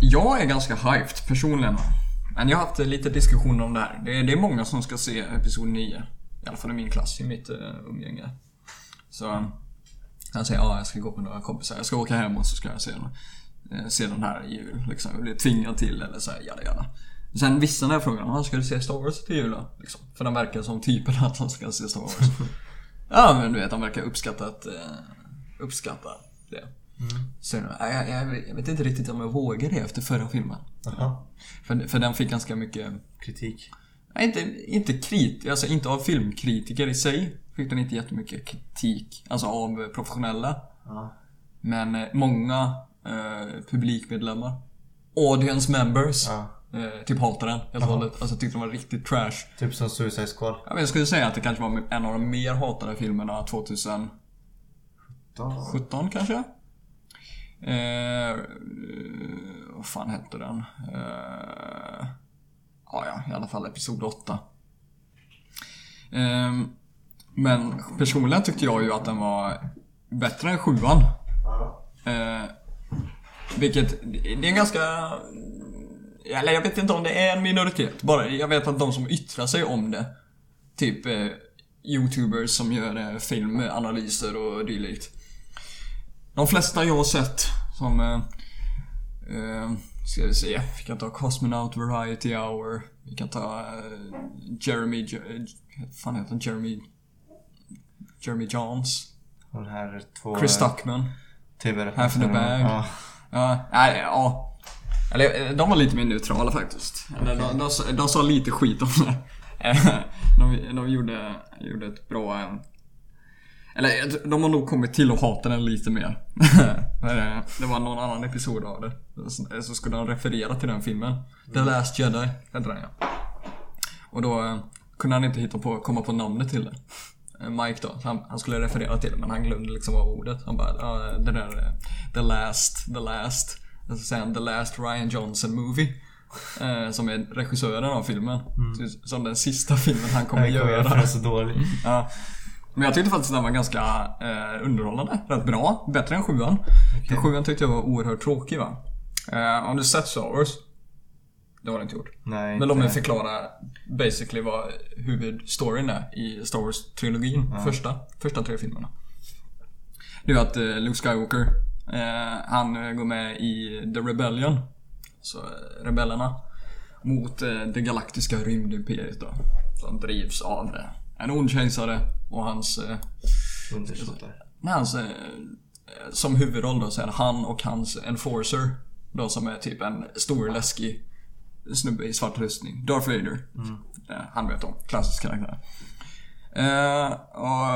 jag är ganska hyped personligen. Men jag har haft lite diskussioner om det här. Det är, det är många som ska se Episod 9. I alla fall i min klass, i mitt uh, umgänge. Så han säger ja, jag ska gå med några kompisar. Jag ska åka hem och så ska jag se den, eh, se den här i jul. Liksom. Jag blir tvingad till eller så här, jada jada. Sen vissa när jag frågar ah, ska du se Star Wars till jul då? Liksom. För de verkar som typen att de ska se Star Wars. ja men du vet, de verkar uppskatta, att, eh, uppskatta det. Så jag, jag, jag, vet inte riktigt om jag vågar det efter förra filmen. För, för den fick ganska mycket Kritik. Nej, inte, inte krit, alltså inte av filmkritiker i sig. Fick den inte jättemycket kritik. Alltså av professionella. Ja. Men eh, många eh, publikmedlemmar. Audience members. Ja. Eh, typ hatade den helt och hållet. Alltså tyckte den var riktigt trash. Typ som Suicide Squad. Ja, men jag skulle säga att det kanske var en av de mer hatade filmerna 2017 Då. kanske? Eh, vad fan hette den? Eh, ja, ja, i alla fall Episod 8. Eh, men personligen tyckte jag ju att den var bättre än sjuan. Eh, vilket, det är en ganska... Eller jag vet inte om det är en minoritet. Bara, jag vet att de som yttrar sig om det. Typ eh, YouTubers som gör eh, filmanalyser och dylikt. De flesta jag har sett som... Eh, eh, ska vi se. Vi kan ta Cosmonaut Variety Hour. Vi kan ta eh, Jeremy... Jer- vad fan heter han? Jeremy... Jeremy Johns. De här två Chris Stuckman. tv Half in the bag. Ja. Ja, nej, ja. Eller eh, de var lite mer neutrala faktiskt. Eller, de, de, sa- de sa lite skit om det. Eh, De, de gjorde, gjorde ett bra... Eller de har nog kommit till att hata den lite mer. Det var någon annan episod av det. Så- skulle de referera till den filmen. The Last Jedi hette den ja. Och då eh, kunde han inte hitta på, komma på namnet till det. Eh, Mike då, han, han skulle referera till det men han glömde liksom av ordet. Han bara, ja det där, eh, the last, the last. Och så säger han the last Ryan Johnson movie. Eh, som är regissören av filmen. Så- Som den sista filmen han kommer Den kommer göra. för så dålig. Ja. Men jag tyckte faktiskt den var ganska eh, underhållande. Rätt bra. Bättre än sjuan. För sjuan tyckte jag var oerhört tråkig va. Eh, om du sett Star Wars? Det har du inte gjort. Nej, Men låt mig förklara basically vad huvudstoryn är i Star Wars-trilogin. Första, första tre filmerna. Det är att eh, Luke Skywalker, eh, han eh, går med i The Rebellion. Så eh, rebellerna. Mot det galaktiska rymdimperiet då. Som drivs av en ond kejsare och hans eh. Nej, hans, eh, som huvudroll då så är det han och hans enforcer. Då som är typ en stor läskig snubbe i svart rustning. Darth Vader. Eh, Han vet om. Klassisk karaktär. Eh, och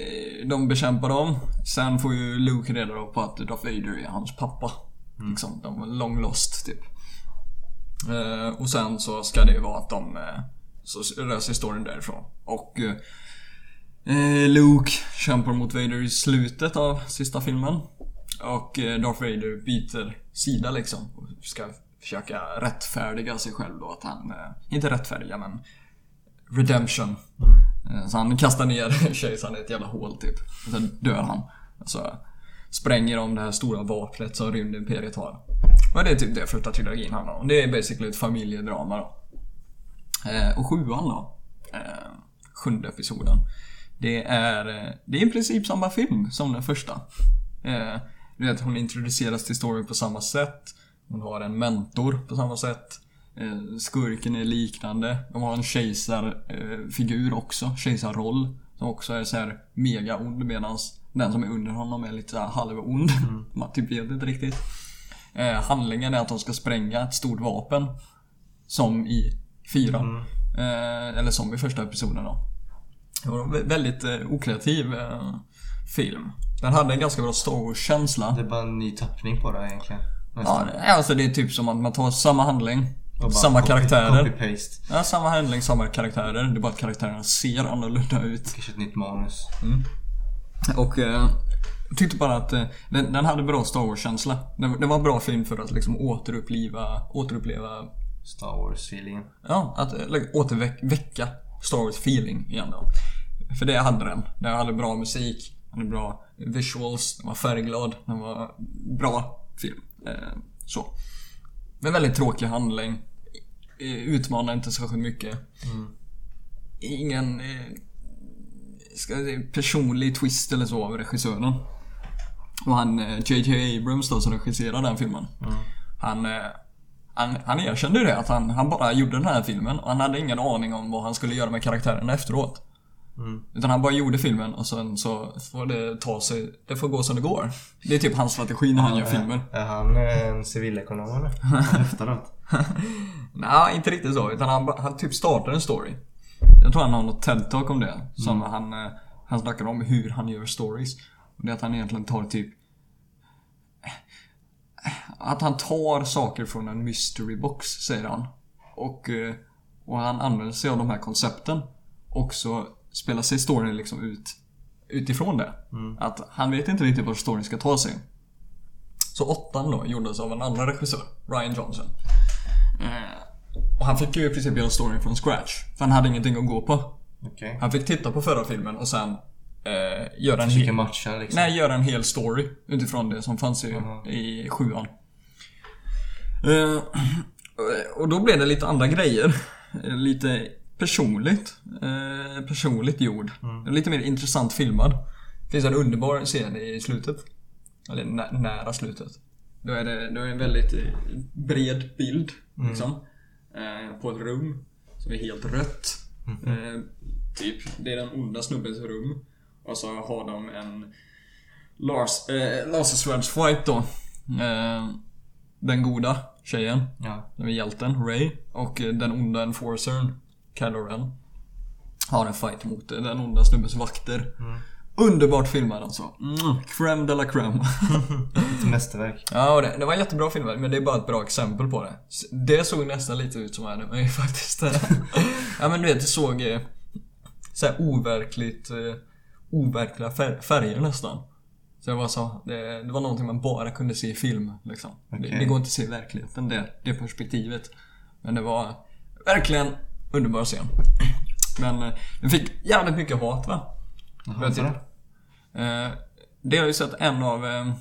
eh, de bekämpar dem. Sen får ju Luke reda på att Darth Vader är hans pappa. Liksom, de var long lost typ. Eh, och sen så ska det ju vara att de eh, så rör sig storyn därifrån. Och eh, Eh, Luke kämpar mot Vader i slutet av sista filmen. Och eh, Darth Vader byter sida liksom. Och ska försöka rättfärdiga sig själv då att han, eh, inte rättfärdiga men Redemption. Eh, så han kastar ner kejsaren i ett jävla hål typ. Och sen dör han. Alltså spränger om det här stora vapnet som rymdimperiet har. Och det är typ det första trilogin handlar om. Det är basically ett familjedrama då. Eh, och sjuan då. Eh, sjunde episoden. Det är, eh, det är i princip samma film som den första. Du vet, hon introduceras till storyn på samma sätt. Hon har en mentor på samma sätt. Skurken är liknande. De har en kejsarfigur också, kejsarroll. Som också är så här mega ond medan den som är under honom är lite halvond. Man typ vet inte riktigt. Eh, handlingen är att de ska spränga ett stort vapen. Som i fyran. Eh, eller som i första episoden då. Det var en vä- väldigt eh, okreativ eh, film. Den hade en ganska bra Star Wars-känsla. Det är bara en ny tappning på det egentligen. Ja, Nästan. det- alltså det är typ som att man tar samma handling, samma copy- karaktärer. Copy-paste. Ja, samma handling, samma karaktärer. Det är bara att karaktärerna ser annorlunda ut. Kanske ett nytt manus. Och eh, jag tyckte bara att eh, den, den hade bra Star Wars-känsla. Den, den var en bra film för att liksom återuppliva, återuppleva, Star Wars-feelingen. ja, att eh, återväcka Star Wars-feeling igen då. För det hade den. Den hade bra musik, den hade bra visuals, den var färgglad, den var bra film. Eh, så. Men väldigt tråkig handling. Eh, Utmanar inte särskilt mycket. Ingen eh, ska jag säga, personlig twist eller så av regissören. Och han JJ Abrams då som regisserar den filmen. Han, eh, han, han erkände ju det att han, han bara gjorde den här filmen och han hade ingen aning om vad han skulle göra med karaktärerna efteråt. Utan han bara gjorde filmen och sen så får det ta sig, det får gå som det går. Det är typ hans strategi när han gör filmer. Är han en civilekonom eller? Efteråt. Nej, inte riktigt så. Utan han, han typ startar en story. Jag tror han har något TED-talk om det. Som han, eh, han snackar om hur han gör stories. Och det är att han egentligen tar typ... att han tar saker från en mystery box, säger han. Och, eh, och han använder sig av de här koncepten. Och så spelar sig storyn liksom ut utifrån det. Att han vet inte riktigt vart storyn ska ta sig. Så åttan då gjordes av en annan regissör, Ryan Johnson. Eh, och han fick ju i princip göra storyn från scratch. För han hade ingenting att gå på. Okej. Han fick titta på förra filmen och sen eh, göra en hel... matcha liksom. Nej, göra en hel story utifrån det som fanns i, Aha. i sjuan. Eh, och då blev det lite andra grejer. Eh, Lite personligt. Eh, personligt gjord. Lite mer intressant filmad. Det finns en underbar scen i slutet. Eller nä- nära slutet. Då är det, då är det en väldigt eh, bred bild. Liksom. Eh, på ett rum. Som är helt rött. Eh, typ. Det är den onda snubbens rum. Och så har de en Lars, eh, lasersvärdsfight då. Eh, den goda tjejen. Ja. Den är hjälten, Ray. Och eh, den onda enforcern, Kylo Ren. Har en fight mot eh, den onda snubbens vakter. Underbart filmad alltså. Mm, crème de la crème. Ett mästerverk. ja, och det, det var jättebra film, men det är bara ett bra exempel på det. Det såg nästan lite ut som anime faktiskt. ja men du vet, det såg eh, så här overkligt, overkliga fär- färger nästan. Så det var så, det, det var någonting man bara kunde se i film liksom. Det, Okej. det går inte att se i verkligheten, det, det perspektivet. Men det var verkligen underbar scen. Men eh, den fick jävligt mycket hat va? Jaha, du? då? Eh, det har ju sett en av eh,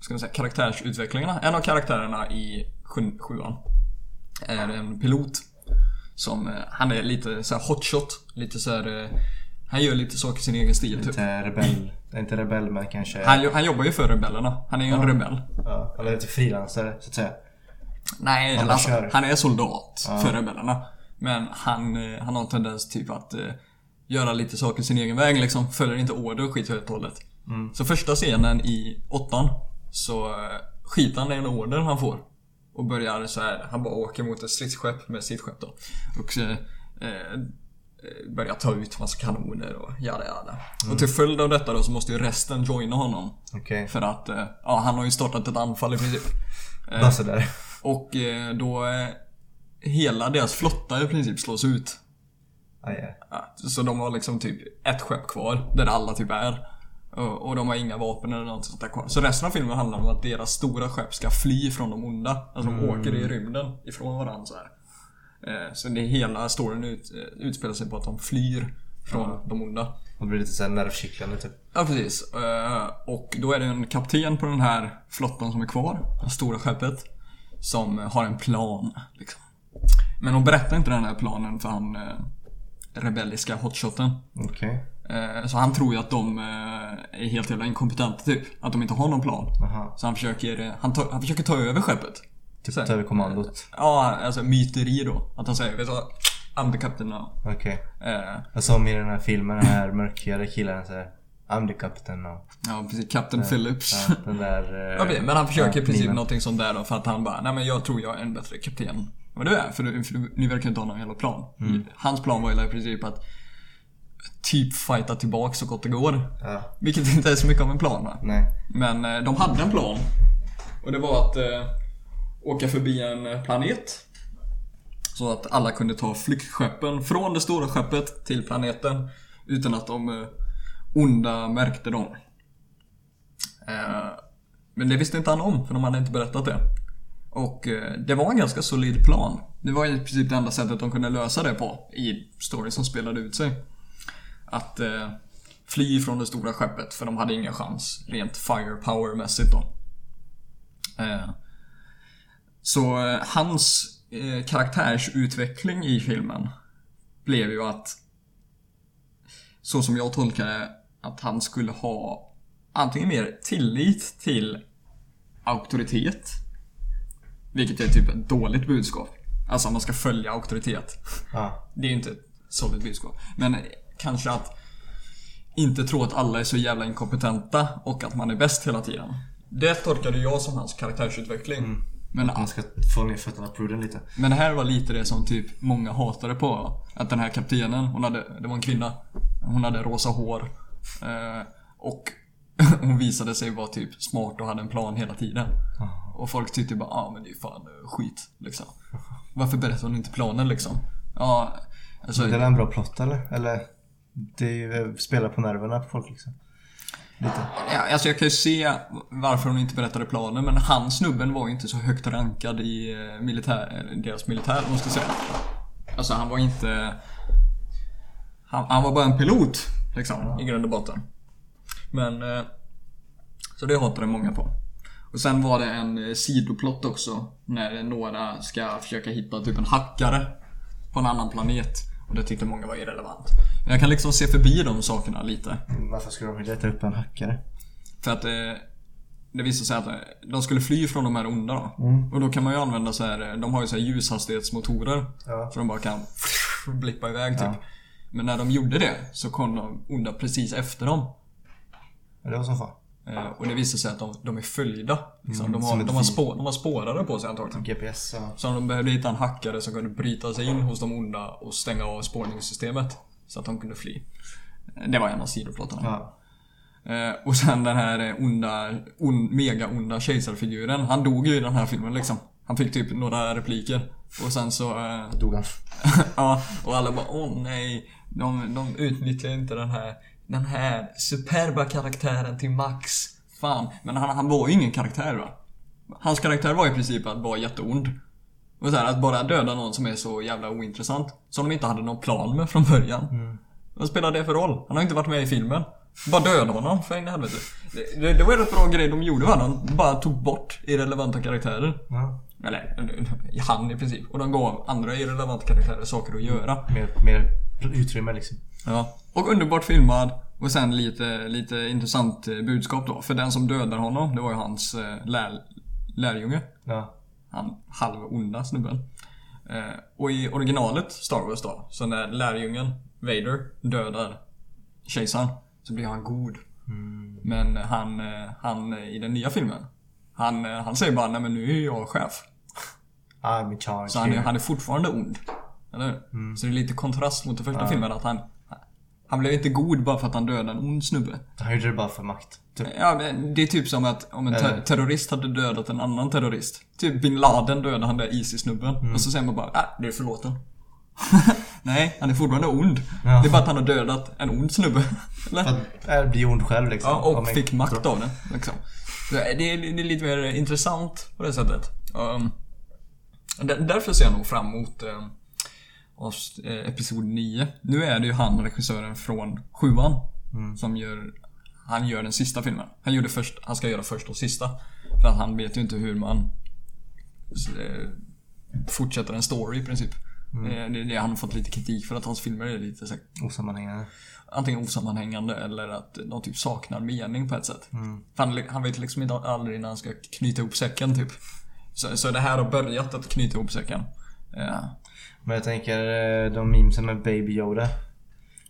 ska man säga, karaktärsutvecklingarna. En av karaktärerna i sju, sjuan är en pilot. Som, han är lite så hotshot. Lite så här, Han gör lite saker i sin egen stil typ. Lite rebell. Inte rebell men kanske... Han, han jobbar ju för rebellerna. Han är ju en Ja. rebell. Ja, eller lite frilansare så att säga. Nej, Han alltså, han är soldat Ja. för rebellerna. Men han, eh, han har en tendens typ att eh, göra lite saker sin egen väg liksom. Följer inte order och skiter helt och hållet. Mm. Så första scenen i åttan så eh, skiter han i en order han får. Och börjar så här, han bara åker mot ett stridsskepp med sitt skepp då. Och eh, eh, börjar ta ut massa kanoner och jada jada. Mm. Och till följd av detta då så måste ju resten joina honom. Okej. För att, eh, ja han har ju startat ett anfall i princip. Eh, Bara sådär. och eh, då eh, hela deras flotta i princip slås ut. Ah. Ja, Så de har liksom typ ett skepp kvar, där alla typ är. Och, och de har inga vapen eller något sånt där kvar. Så resten av filmen handlar om att deras stora skepp ska fly från de onda. Alltså de åker i rymden ifrån varandra så här. Eh, Så det hela storyn ut, eh, utspelar sig på att de flyr från de onda. Och det blir lite såhär nervkittlande typ. Ja precis. Eh, Och då är det en kapten på den här flottan som är kvar. Det stora skeppet. Som har en plan. Liksom. Men hon berättar inte den här planen för han rebelliska hotshoten. Eh, Så han tror ju att de är helt jävla inkompetenta typ. Att de inte har någon plan. Aha. Så han försöker, han, tar, han försöker ta över skeppet. Typ ta över kommandot. Ja, alltså myteri då. Att han säger, vet du vad? I'm the captain now. Okej. Eh, Jag som i den här filmen, den här mörkhyade killen säger I'm the captain now. Ja, precis. Captain Phillips. Ja, den där... eh, Ja, precis. men han försöker i ja, princip någonting sånt där då för att han bara, nej men jag tror jag är en bättre kapten. Och du är, för, du, för du, ni verkar inte ha någon jävla plan. Hans plan var ju i princip att typ fighta tillbaks så gott det går. Ja, Vilket inte är så mycket av en plan va? nej. Men eh, de hade en plan. Och det var att eh, åka förbi en planet. Så att alla kunde ta flyktskeppen från det stora skeppet till planeten. Utan att de eh, onda märkte dem. Eh, men det visste inte han om, för de hade inte berättat det. Och eh, det var en ganska solid plan. Det var i princip det enda sättet de kunde lösa det på i storyn som spelade ut sig. Att fly från det stora skeppet, för de hade ingen chans rent firepower-mässigt då. Så eh, hans eh, karaktärsutveckling i filmen blev ju att, så som jag tolkar det, att han skulle ha antingen mer tillit till auktoritet, vilket är typ ett dåligt budskap. Alltså man ska följa auktoritet. Ja. Det är ju inte ett solid budskap. Men kanske att inte tro att alla är så jävla inkompetenta och att man är bäst hela tiden. Det tolkade jag som hans karaktärsutveckling. Men, Man ska få ner fötterna på jorden lite. men det här var lite det som typ många hatade på. Att den här kaptenen, hon hade, det var en kvinna. Hon hade rosa hår. Eh, och hon visade sig vara typ smart och hade en plan hela tiden. Och folk tyckte bara, ah, men det är fan eh, skit liksom. Varför berättar hon inte planen liksom? Ja, alltså. Det är en bra plott eller? Eller? Det är- spelar på nerverna på folk liksom. Lite. Ja, alltså jag kan ju se varför hon inte berättade planen men han snubben var ju inte så högt rankad i eh, militär, deras militär måste jag säga. Alltså han var inte... Han, han var bara en pilot liksom i grund och botten. Men... Eh, så det hatade många på. Och sen var det en eh, sidoplott också när några ska försöka hitta typ en hackare på en annan planet. Och det tyckte många var irrelevant. Men jag kan liksom se förbi de sakerna lite. Varför skulle de vilja leta upp en hackare? För att eh, det visade sig att eh, de skulle fly från de här onda då. Och då kan man ju använda så här, eh, de har ju så här ljushastighetsmotorer. Ja. Så de bara kan blippa iväg typ. Ja. Men när de gjorde det så kom de onda precis efter dem. Det var som fan. Eh, och det visade sig att de, de är följda. Liksom. Mm, de, har, de, har fi- spå, de har spårare på sig antagligen. GPS ja. Så de behövde hitta en hackare som kunde bryta sig in hos de onda och stänga av spårningssystemet. Så att de kunde fly. Eh, Det var en av sidoplottarna. ja. Eh, och sen den här onda, on, mega onda kejsarfiguren. Han dog ju i den här filmen liksom. Han fick typ några repliker. Och sen så... Dog han. ja, och alla bara åh nej. De, de utnyttjar inte den här, den här superba karaktären till max. Fan. Men han, han var ju ingen karaktär va? Hans karaktär var i princip att vara jätteond. Och så här, att bara döda någon som är så jävla ointressant. Som de inte hade någon plan med från början. Vad spelar det för roll? Han har inte varit med i filmen. Bara döda honom, för in i helvete. Det, det, det var en rätt bra grej de gjorde va? De bara tog bort irrelevanta karaktärer. Ja. Eller, han i princip. Och de gav andra irrelevanta karaktärer saker att göra. Mer, mer utrymme liksom. Ja. Och underbart filmad. Och sen lite, lite intressant eh, budskap då. För den som dödar honom, det var ju hans eh, lär, lärjunge. Ja. Han halv onda snubben. Eh, och i originalet Star Wars då, så när lärjungen Vader dödar kejsaren så blir han god. Men han, han i den nya filmen, han, han säger bara nej men nu är jag chef. I'm in charge Så han är, han är fortfarande ond. Eller hur? Så det är lite kontrast mot den första filmen att han han blev inte god bara för att han dödade en ond snubbe. Han gjorde det bara för makt. Typ. Ja, men det är typ som att om en ter- terrorist hade dödat en annan terrorist. Typ bin Laden dödade han där Isis-snubben. Mm. Och så säger man bara, äh, det är förlåten. Nej, han är fortfarande ond. Ja. Det är bara att han har dödat en ond snubbe. Eller? För att äh, bli ond själv liksom. Ja, och fick makt av det. Liksom. Så Det är, det är lite mer intressant på det sättet. Um, där- därför ser jag nog fram emot eh, oss, eh, Episod 9. Nu är det ju han, regissören från sjuan, som gör han gör den sista filmen. Han, gjorde först, han ska göra först och sista. För att han vet ju inte hur man eh, fortsätter en story i princip. Eh, Det det han har fått lite kritik för att hans filmer är lite så här, Osammanhängande. antingen osammanhängande eller att de typ saknar mening på ett sätt. För han, han vet liksom inte aldrig när han ska knyta ihop säcken typ. Så, så det här har börjat att knyta ihop säcken. Ja. Men jag tänker eh, de memesen med Baby Yoda.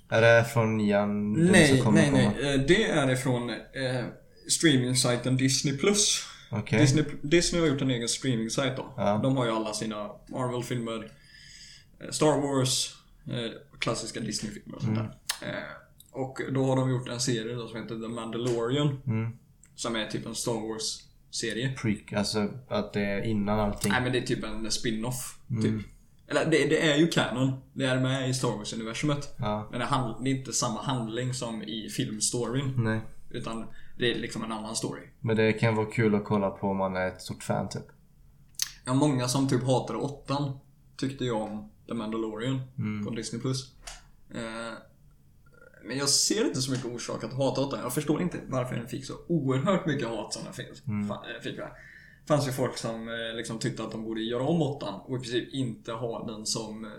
Är det från nian? Nej, nej, komma? nej. Eh, Det är ifrån eh, streaming-sajten Disney+. Plus. Okej. Disney, Disney har gjort en egen streaming-sajt då. Ja. De har ju alla sina Marvel-filmer, eh, Star Wars, klassiska Disney-filmer och sånt Mm. där. Eh, och då har de gjort en serie då som heter The Mandalorian. Mm. Som är typ en Star Wars-serie. Preak, alltså att det är innan allting. Nej men det är typ en spin-off. Mm. Typ. Eller det, det är ju canon. Det är med i Star Wars-universumet. Ja. Men det, hand, det är inte samma handling som i filmstoryn. Nej. Utan det är liksom en annan story. Men det kan vara kul att kolla på om man är ett stort fan typ. Ja, många som typ hatade åttan tyckte ju om The Mandalorian Mm. på Disney+. Eh, men jag ser inte så mycket orsak att hata åttan. Jag förstår inte varför den fick så oerhört mycket hat som den finns. Mm. Fa- eh, fick. va? Fanns ju folk som eh, liksom tyckte att de borde göra om åttan och i princip inte ha den som eh,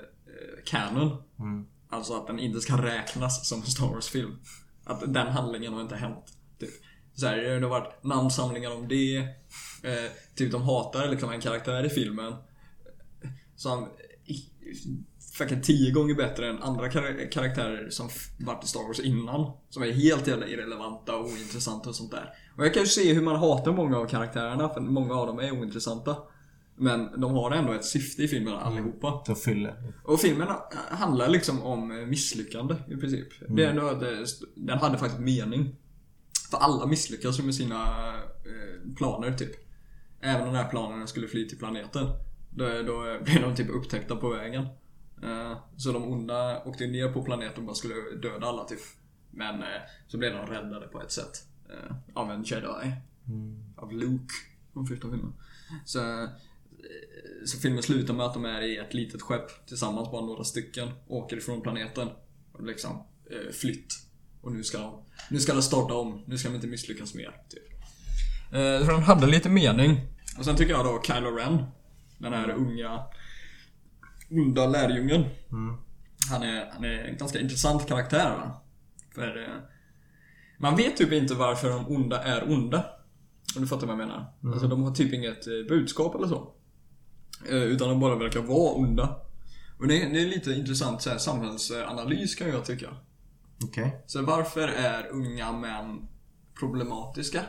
canon. Mm. Alltså att den inte ska räknas som en Star Wars-film. Att den handlingen har inte hänt. Typ. Så här, det har varit namnsamlingar om det. Eh, typ de hatar liksom en karaktär i filmen. I- fucking tio gånger bättre än andra kar- karaktärer som varit i Star Wars innan. Som är helt jävla irrelevanta och ointressanta och sånt där. Och jag kan ju se hur man hatar många av karaktärerna för många av dem är ointressanta. Men de har ändå ett syfte i filmen allihopa. Så fyller. Och filmen handlar liksom om misslyckande i princip. Det är ändå att det- den hade faktiskt mening. För alla misslyckas ju med sina eh, planer typ. även när den här planen skulle fly till planeten. Då, då blev de typ upptäckta på vägen. Eh, Så de onda åkte ner på planeten och bara skulle döda alla typ. Men eh, så blev de räddade på ett sätt. eh, Av en jedi. Av Luke. Från första filmen. Så, så filmen slutar med att de är i ett litet skepp tillsammans, bara några stycken. Åker ifrån planeten. Och liksom flytt. Och nu ska de, nu ska de starta om. Nu ska de inte misslyckas mer. Typ. Så den hade lite mening. Och sen tycker jag då Kylo Ren. Den här unga onda lärjungen. Han, är, han är en ganska intressant karaktär va? För eh, man vet typ inte varför de onda är onda. Om du fattar vad jag menar. Alltså de har typ inget eh, budskap eller så. Eh, utan de bara verkar vara onda. Och det är, det är lite intressant så här, samhällsanalys kan jag tycka. Okej. Så varför är unga män problematiska?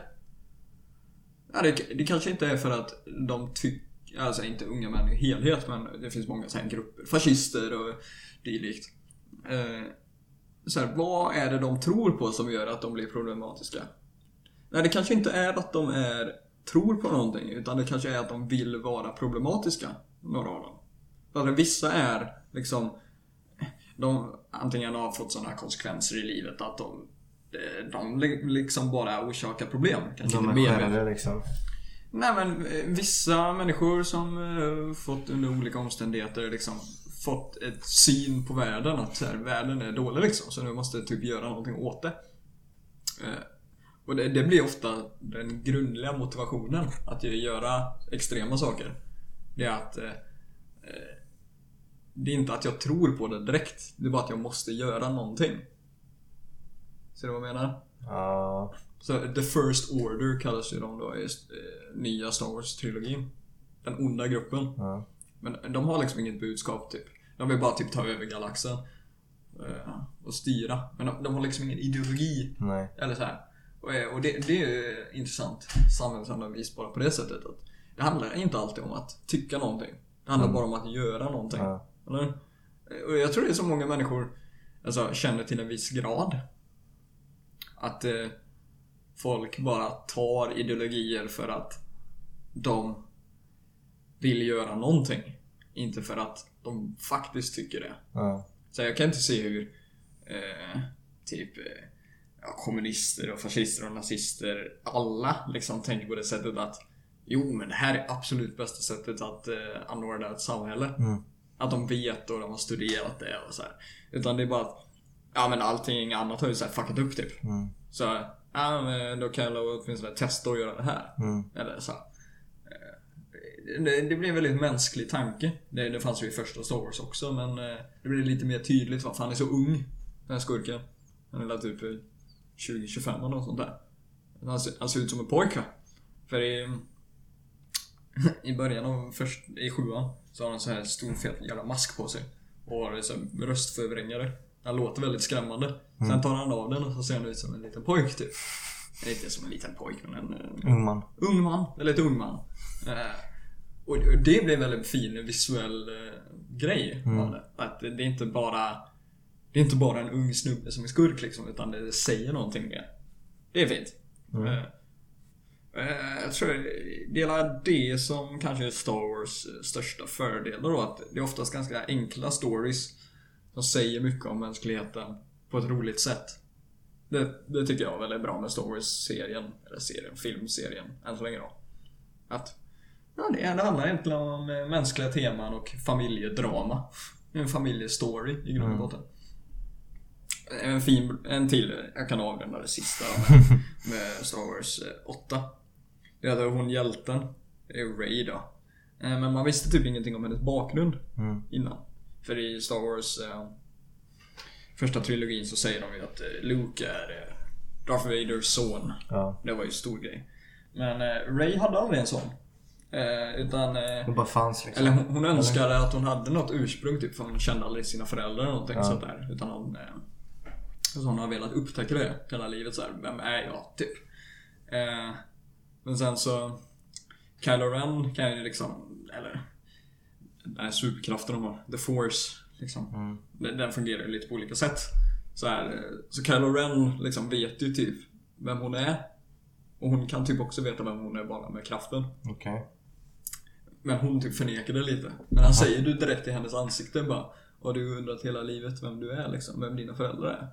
Ja, det, det kanske inte är för att de tycker, alltså inte unga män i helhet, men det finns många så här grupper, fascister och dylikt. Eh, så här, vad är det de tror på som gör att de blir problematiska? Nej, det kanske inte är att de är, tror på någonting, utan det kanske är att de vill vara problematiska, några av dem. För att vissa är liksom de antingen har fått sådana konsekvenser i livet att de, de liksom bara orsakar problem. Kanske De är skärrade liksom. Nej men eh, vissa människor som uh, fått under olika omständigheter liksom fått ett syn på världen att så här, världen är dålig liksom. Så nu måste typ göra någonting åt det. Uh, Och det, det blir ofta den grundliga motivationen att göra extrema saker. Det är att uh, det är inte att jag tror på det direkt. Det är bara att jag måste göra någonting. Ser du vad jag menar? Ja. Så The First Order kallas ju de då i eh, nya Star Wars-trilogin. Den onda gruppen. ja. Men de har liksom inget budskap typ. De vill bara typ ta över galaxen. eh, Och styra. Men de, de har liksom ingen ideologi. Nej. Eller så här. Och, eh, och det, det är ju intressant samhällsanalys bara på det sättet. Att det handlar inte alltid om att tycka någonting. Det handlar bara om att göra någonting. Ja. Eller? Och jag tror det är så många människor alltså, känner till en viss grad. Att eh, folk bara tar ideologier för att de vill göra någonting. Inte för att de faktiskt tycker det. Ja. Så jag kan inte se hur eh, typ eh, ja, kommunister och fascister och nazister alla liksom tänker på det sättet att Jo men det här är absolut bästa sättet att eh, anordna ett samhälle. Mm. Att de vet och de har studerat det och så här. Utan det är bara att Ja men allting annat har ju så här fuckat upp typ. Mm. Så ja men då kan jag åtminstone testa att göra det här. Mm. Eller så. här. Eh, Det, det blir en väldigt mänsklig tanke. Det, det fanns ju i första Star Wars också men eh, det blir lite mer tydligt varför han är så ung. Den här skurken. Han är väl typ eh, 20-25 eller något sånt där. Han ser, han ser ut som en pojke. För i, i början av först, i sjuan så har han så här stor fet jävla mask på sig. Och har så röstförvrängare. Han låter väldigt skrämmande. Sen tar han av den och så ser han ut som en liten pojk typ. Inte som en liten pojk men en eh, Ung man. ung man, eller ett ung man. Eh, och det blev en väldigt fin visuell eh, grej av det. Att det är inte bara Det är inte bara en ung snubbe som är skurk liksom, utan det säger någonting mer. Det är fint. Eh, jag tror det är det som kanske är Star Wars största fördel då, att det är oftast ganska enkla stories som säger mycket om mänskligheten på ett roligt sätt. Det, det tycker jag är väldigt bra med Star Wars-serien, eller serien, filmserien, än så länge då. Att ja, det, det handlar egentligen om eh, mänskliga teman och familjedrama. En familjestory i grund och botten. En fin, en till, jag kan avrunda det sista med, med Star Wars eh, 8. Det är hon hjälten, det är Ray då. Eh, Men man visste typ ingenting om hennes bakgrund Mm. innan. För i Star Wars eh, första trilogin så säger de ju att eh, Luke är eh, Darth Vaders son. Ja. Det var ju stor grej. Men eh, Ray hade aldrig en sån. Eh, utan... Eh, Det bara fanns liksom. eller hon, hon önskade att hon hade något ursprung typ för hon kände aldrig sina föräldrar eller någonting Ja. sånt där. Utan hon... Eh, så hon har velat upptäcka det hela livet så här. Vem är jag? Typ. Eh, men sen så... Kylo Ren kan ju liksom... Eller... Den här superkraften de har. The Force. Liksom. Mm. Den, den fungerar ju lite på olika sätt. Så, här, eh, så Kylo Ren liksom vet ju typ vem hon är. Och hon kan typ också veta vem hon är bara med kraften. Okej. Men hon typ förnekar det lite. Men han säger du direkt i hennes ansikte bara Har du undrat hela livet vem du är liksom? Vem dina föräldrar är?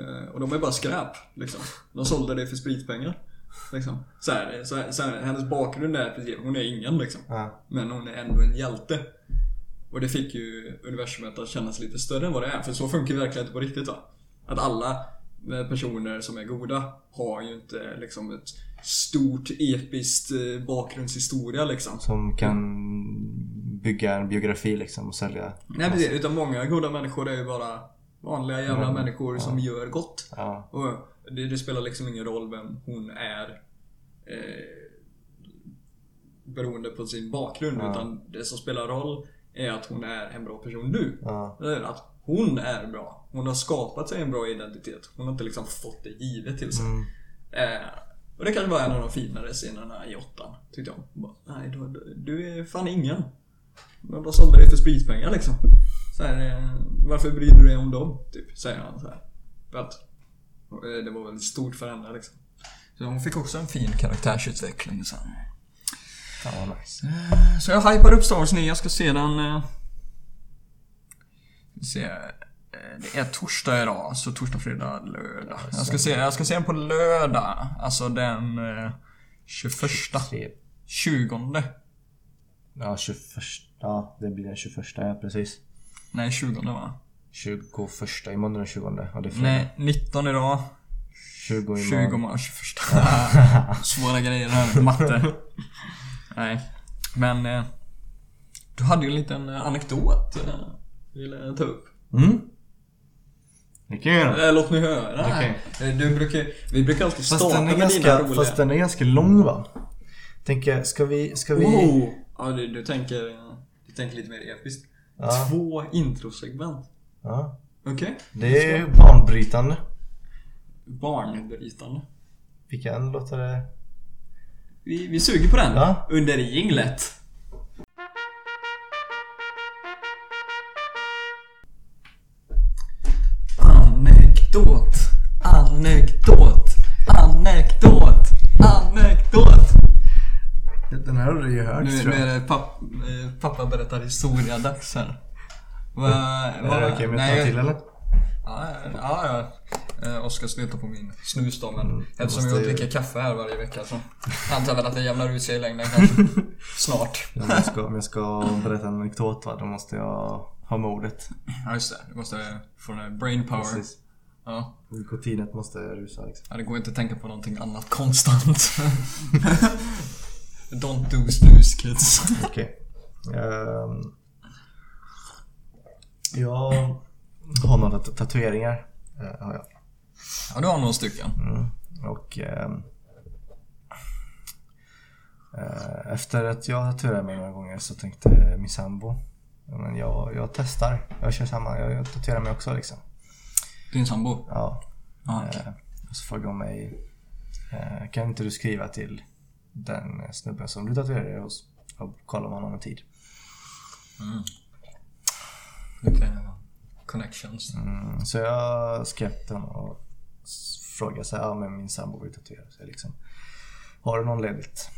Eh, och de är bara skräp liksom. De sålde det för spritpengar. Liksom. Så här, så här, så här, hennes bakgrund är precis, hon är ingen liksom. Ja. Men hon är ändå en hjälte. Och det fick ju universumet att kännas lite större än vad det är. För så funkar inte på riktigt va. Att alla eh, personer som är goda har ju inte liksom ett stort episkt eh, bakgrundshistoria liksom. Som kan bygga en biografi liksom och sälja. Nej precis, utan många goda människor är ju bara vanliga jävla Mm, människor som ja. gör gott. Ja. Och det, det spelar liksom ingen roll vem hon är eh, beroende på sin bakgrund. Ja. Utan det som spelar roll är att hon är en bra person nu. Ja. Eller Att hon är bra. Hon har skapat sig en bra identitet. Hon har inte liksom fått det givet till sig. Mm. Eh, och det kanske var en av de finare scenerna i åttan. Tyckte jag. Bara, Nej, du, du- är fan ingen. Men de sålde dig för spritpengar liksom. Så här, eh, varför bryr du dig om dem? Typ, säger han så här. För att eh, det var väldigt stort för henne liksom. Så hon fick också en fin karaktärsutveckling sen. Fan vad nice. Så jag hypar upp Star Wars 9. Jag ska se den... Eh, se, eh, det är torsdag idag, så torsdag, fredag, lördag. Jag ska se, jag ska se den på lördag. Alltså den eh, 21. Tre. 20. Ja, 21. Ja, det blir den 21. Ja, precis. Nej, 20 va? 21. Imorgon den 20. Ja, det är. Nej, 19 idag. 20 20 imorgon. imorgon, 21. Svåra grejer här, matte. Nej. Men... Eh, du hade ju en liten eh, anekdot. Eh, ville ta upp. Mm. Det kan jag göra. Eh, Låt mig höra. Eh, Du brukar, vi brukar alltid Fast starta den, är med dina ganska, roliga... fast den är ganska lång va? Tänker, ska vi... Ska vi... Oh! Ja, du, du, tänker, du tänker lite mer episkt. Ja. Två introsegment. Ja. Okej? Det är banbrytande. Barnbrytande. Vilken låter det? Vi, vi suger på den. Ja. Under jinglet. Anekdot. Anekdot. Anekdot. Anekdot. Den här har du ju hört Nu, tror nu jag. är det papp, eh, pappa berättar historia-dags här. Va, Är det okej om jag tar till eller? Ja, ja, ja. Eh, Oskar slutar på min snus då, men Mm, eftersom jag ju- dricker kaffe här varje vecka så antar väl att det jämnar ut sig i längden kanske. Snart. Om jag, ska, om jag ska berätta en anekdot va, då måste jag ha modet. Ja, just det. Du måste få den här brain power. Precis. Ja. Nikotinet måste rusa liksom. ja, det går inte att tänka på någonting annat konstant. Don't do snus kids. Okej. Ehm, jag har några tat- tatueringar. eh, har jag. Ja, du har några stycken. Mm. Och ehm, eh, efter att jag tatuerade mig några gånger så tänkte min sambo men jag, jag testar. Jag kör samma. Jag, jag tatuerar mig också liksom. Din sambo? Ja. Okej. Eh, och så frågade hon mig eh, Kan inte du skriva till den snubben som du tatuerade hos och kolla om han har någon tid? Lite connections. Mm, så jag skrev till honom och frågade så här, ja men min sambo vill tatuera sig liksom. Har du någon ledigt?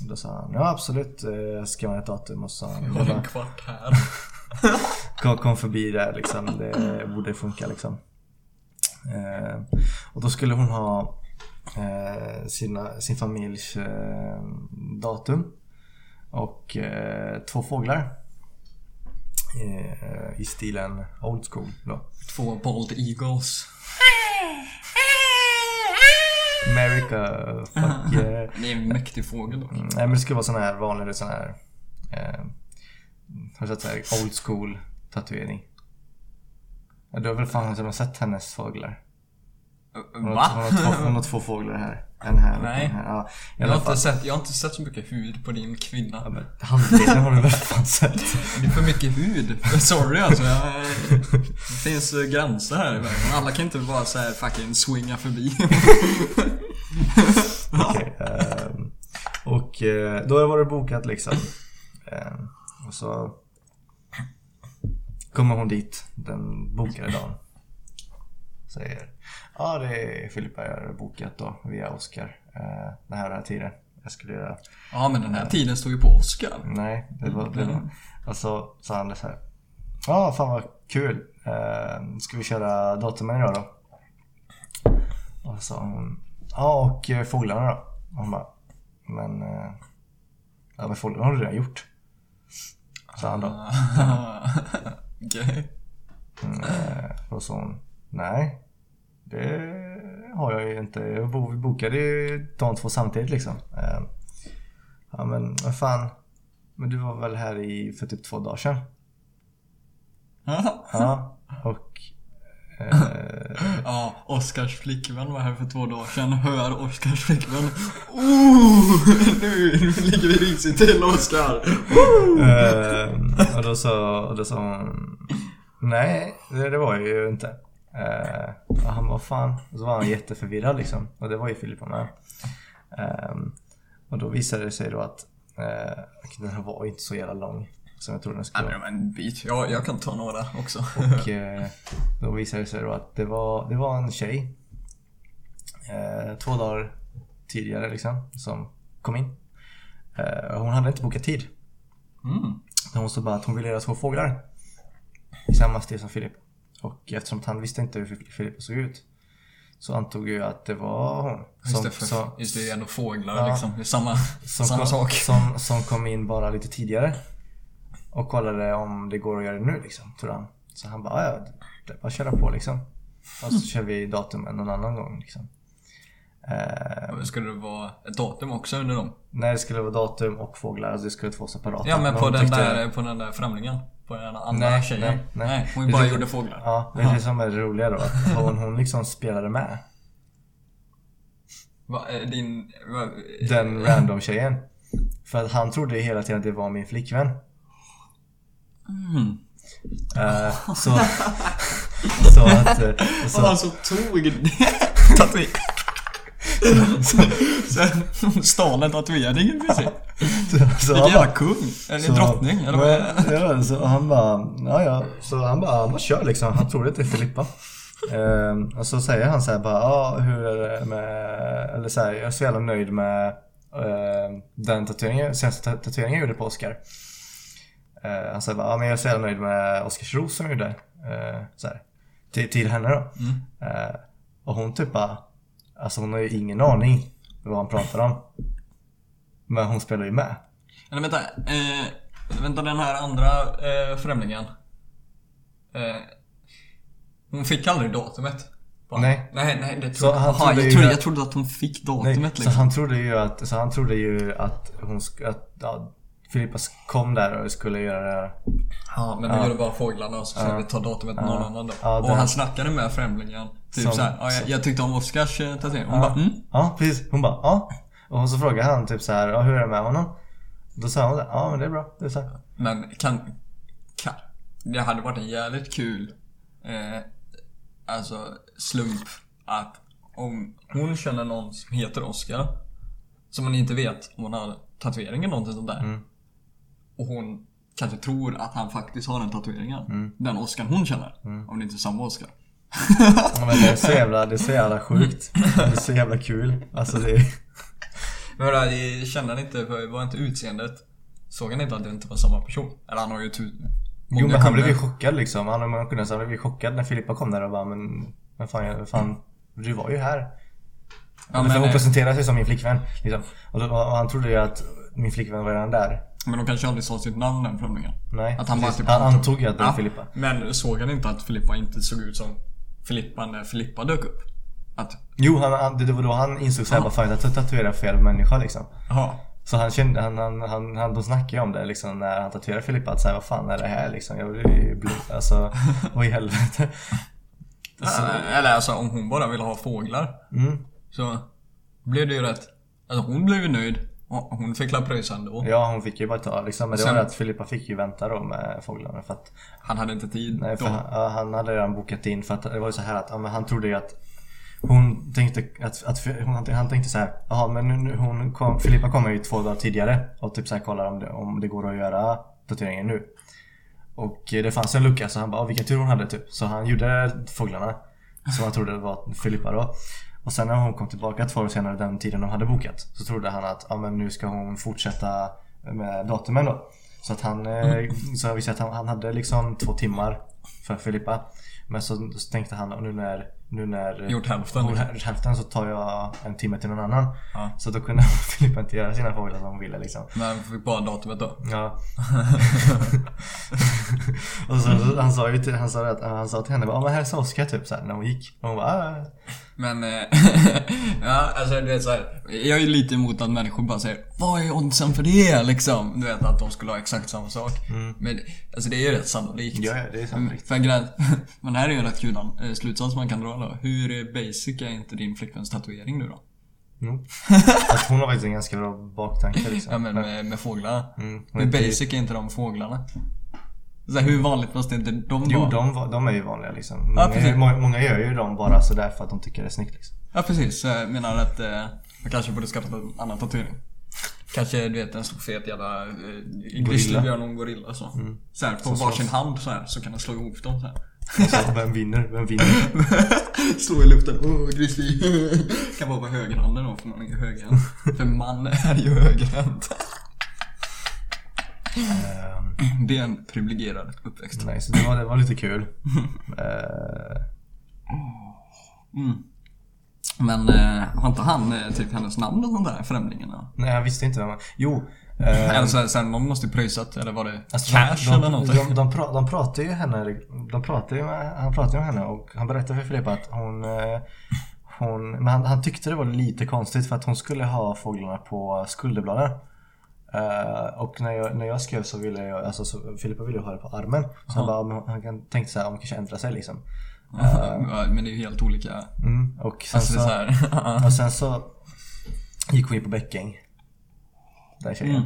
Då sa han, ja absolut. Eh, Jag skrev ett datum och sa han, har en kvart här. kom, kom förbi där liksom. Det borde funka liksom. Eh, och då skulle hon ha eh, sina, sin familjs eh, datum. Och eh, två fåglar. Eh, I stilen old school då. Två bald eagles. America, fuck yeah. Det är en mäktig fågel dock. Mm, Nej men det ska vara sån här vanlig sån här eh, Har du sett så här old school tatuering? Ja, du har väl fan inte sett hennes fåglar? Hon har, Va? hon, har två, hon har två fåglar här. En här och Nej. en här. Ja, Jag har, inte sett, jag har inte sett så mycket hud på din kvinna. Ja, men handleden har du väl fan sett? Det är för mycket hud. Sorry alltså. Jag, det finns eh, gränser här i världen. Alla kan inte bara så här fucking swinga förbi. Okej, ehm, och eh, då var det bokat liksom. Ehm, och så kommer hon dit den bokade dagen. Säger Ja det är Filippa jag har bokat då via Oscar. eh, den här, den här tiden. Jag skulle göra. Ja men den här tiden står ju på Oscar. Nej, det var... Det var och så sa han det så här. Ja, fan vad kul. Eh, ska vi köra datumen idag då? Och så. Ja, och eh, fåglarna då? Och hon bara. Men... Eh, ja, men fåglarna har du redan gjort. Sa han då. Okej. Mm, eh, och så sa hon. Nej. Det har jag ju inte. Jag bo- bokade ju de två samtidigt liksom. Eh, ja men vad fan. Men du var väl här i för typ två dagar sedan? Ja. Och... Eh, Ja, Oscars flickvän var här för två dagar sedan. Hör Oscars flickvän. Oh, nu, nu ligger vi risigt till Oscar. eh, och då sa, och då sa hon... Nej, det, det var jag ju inte. Och han var fan. Och så var han jätteförvirrad liksom. Och det var ju Filippa med. Eh, och då visade det sig då att eh, den här var inte så jävla lång. Som jag trodde den skulle Nej vara. men en bit. Ja, jag kan ta några också. Och eh, då visade det sig då att det var, det var en tjej. Eh, två dagar tidigare liksom. Som kom in. Hon hade inte bokat tid. Mm. Hon sa bara att hon ville göra två fåglar. I samma stil som Filip. Och eftersom att han visste inte hur Filip såg ut. Så antog jag att det var hon. Just det, för, som, just det, det är ändå fåglar Ja. liksom. Det är samma, som, samma kom, sak. Som, som kom in bara lite tidigare. Och kollade om det går att göra det nu liksom, tror han. Så han bara, "Ja, det är bara köra på liksom. Och så kör vi datumen någon annan gång liksom. Eh, Skulle det vara ett datum också under dem? nej, det skulle vara datum och fåglar. Alltså det skulle vara två separata. Ja men på den, tyckte- där, på den där främlingen. På den andra Nej, tjejen. nej, Nej, nej. hon Det bara gjorde fåglar. Ja, det är det som är det roliga då. Att hon, hon liksom spelade med. Va, eh, din... Va, Den random tjejen. För att han trodde hela tiden att det var min flickvän. Mm. Eh, så, så att... eh, Så, Han alltså tog tatuering. Sen stal en tatuering i princip. så, så Vilken jävla kung. Eller så- drottning. Eller vad ja, så han bara, ja ja. Så han bara, han bara kör liksom. Han tror det är Filippa. Eh, och så säger han så här bara, ja hur är det med, eller så här, jag är så jävla nöjd med eh, den tatueringen, senaste tat- tatueringen jag gjorde på Oscar. Eh, han säger bara, ja men jag är så jävla nöjd med Oscars ros som jag gjorde. Eh, så här, till, till henne då. Eh, och hon typ bara, alltså hon har ju ingen aning vad han pratar om. Men hon spelar ju med. Eller vänta. Eh, vänta den här andra eh, främlingen. Eh, hon fick aldrig datumet. Va? Nej. Nej, nej det Så trodde, han aha, trodde jag, trodde, att- jag trodde att hon fick Nej, datumet så liksom. han trodde ju att, så han trodde ju att hon att, ja, Filippa kom där och skulle göra det här. Ja, men vi gjorde bara fåglarna och så skulle vi ta datumet med någon annan då. Ja, och han snackade med främlingen. Typ Som- såhär, ja, jag, jag tyckte om Oscars tatuering. Hon Ja. bara, mm. Ja, precis. Hon bara, ja. Och så frågade han typ så här, ja, hur är det med honom? Då sa hon, ja men det är bra. Det är så här. Men kan, kan... Det hade varit en jävligt kul eh, alltså slump att om hon känner någon som heter Oscar som man inte vet om hon har tatuering eller någonting sånt där. Mm. Och hon kanske tror att han faktiskt har den tatueringen. Mm. Den Oscar hon känner. Om det inte är samma Oscar. Ja, men det är så jävla, det är så jävla sjukt. Det är så jävla kul. Alltså det Men det kände han inte, var inte utseendet Såg han inte att det inte var samma person? Eller han har ju tu- många Jo men han blev ju chockad liksom. Han, säga, han blev ju chockad när Filippa kom där och bara, men men fan, fan du var ju här. Ja, men, hon presenterade sig som min flickvän. Liksom. Och, då, och han trodde ju att min flickvän var redan där. men de kanske aldrig sa sitt namn den främlingen. Nej, Att han bara typ han antog- ju att det var Filippa. Men såg han inte att Filippa inte såg ut som Filippa när Filippa dök upp? Att, Jo, han, han, det var då han insåg såhär, bara fan jag har tatuerat fel människa liksom. jaha. Så han kände, han, han, han, han de snackade ju om det liksom när han tatuerade Filippa att säga vad fan är det här liksom? Jag blir ju blod, alltså vad i helvete. Så, Eller alltså om hon bara ville ha fåglar. mm. Så blev det ju rätt. Alltså hon blev ju nöjd. Hon fick la pröjsa ändå. Ja, hon fick ju bara ta liksom. Men det Sen- var det att Filippa fick ju vänta då med fåglarna för att Han hade inte tid Nej, för då. han, ja, han hade redan bokat in för att det var ju så här att ja, han trodde ju att hon tänkte att, att hon, han tänkte så här, jaha men nu, hon kom, Filippa kommer ju två dagar tidigare och typ så här kollar om det, om det går att göra tatueringen nu. Och eh, det fanns en lucka så han bara, "Ja, vilken tur hon hade typ. Så han gjorde fåglarna. Som han trodde var Filippa då. Och sen när hon kom tillbaka två år senare, den tiden de hade bokat, så trodde han att ja, men nu ska hon fortsätta med datumen då. Så att han, mm. så visste att han, han hade liksom två timmar för Filippa. Men så, så tänkte han, och nu när nu när Gjort hälften, hon, liksom. hälften så tar jag en timme till någon annan. Ja. Så då kunde Filippa inte göra sina fåglar som hon ville liksom. Men vi fick bara datumet då. Ja. och så, han sa ju till, han sa att, han sa till henne bara, "Ja, men hälsa Oskar typ såhär när hon gick. Och hon bara, "Ah." Men, eh, ja alltså du vet såhär. Jag är ju lite emot att människor bara säger Vad är oddsen för det liksom? Du vet att de skulle ha exakt samma sak. Men alltså det är ju rätt sannolikt. Ja, det är sannolikt. För grejen, men här är ju en rätt kul eh, slutsats man kan dra då. Hur basic är inte din flickväns tatuering nu då? Jo. Att hon har faktiskt en ganska bra baktanke liksom. Ja men med, med fåglarna. Mm. Hur basic är inte de fåglarna? Så här, hur vanligt måste inte de Jo, vara? de, var- de är ju vanliga liksom. Ja, Många, precis. många, många gör ju dem bara sådär för att de tycker det är snyggt liksom. Ja precis, jag menar att eh, man kanske borde skaffa en annan tatuering. Kanske du vet en stor fet jävla eh, grizzlybjörn och en gorilla så. Så här, på Så varsin hand så här så kan den slå ihop dem så här. Alltså, vem vinner? Vem vinner? Slå i luften, åh grizzly. kan vara på högerhanden då för man är högerhänt. För man är ju högerhänt. Ehm, Det är en privilegierad uppväxt. nej, så det var, det var lite kul. Mm. Men eh, har inte han eh, typ hennes namn och sånt där, främlingarna? nej, jag visste inte vem Jo. Eller så här, sen någon måste ju pröjsat, eller var det Alltså, cash de, eller de, någonting? de, de, pra, de pratar ju henne, de pratar ju med, han pratar ju med henne och han berättade för Filippa att hon, eh, hon men han, han tyckte det var lite konstigt för att hon skulle ha fåglarna på skulderbladen. Eh, och när jag, när jag skrev så ville jag, alltså så, Filippa ville ha det på armen. Så han bara, han kan, tänkte såhär, om kanske ändra sig liksom. Ja, men det är ju helt olika. Mm, och sen Alltså så, så här. och sen så gick hon in på Bäckäng. Den tjejen.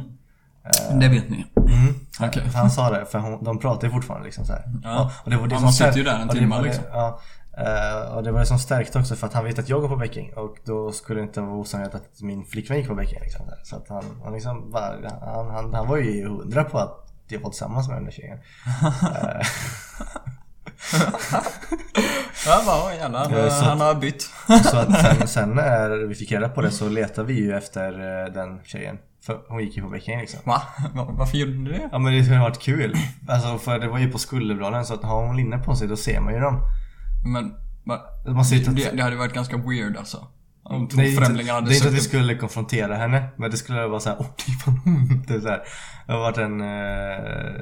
Mm. det vet ni. Mm. Okej. Han sa det, för hon, de pratar ju fortfarande liksom så här. Ja. Och det var det Ja, som man sitter ju där en och det timme, var det- liksom. Ja, Eh, och det var det som stärkte också för att han vet att jag går på Bäcking och då skulle det inte vara osannolikt att min flickvän gick på Bäcking. Liksom. Så att han, han, liksom bara, han, han, han var ju hundra på att jag var tillsammans med den där tjejen. Eh, Ja, bara, jävlar. Ja, så Han har bytt. så att sen, sen när vi fick reda på det så letade vi ju efter eh, den tjejen. För hon gick ju på Bäcking liksom. Va? Va- Varför gjorde du det? Ja men det skulle ha varit kul. Alltså för det var ju på skulderbladen så att har hon linne på sig då ser man ju dem. Men? Man ser det, att- det hade varit ganska weird alltså. Om två Det är inte, främlingar hade det är inte att vi skulle konfrontera henne Men det skulle vara såhär, åh det är fan hon. Det så här. Det har varit en, eh,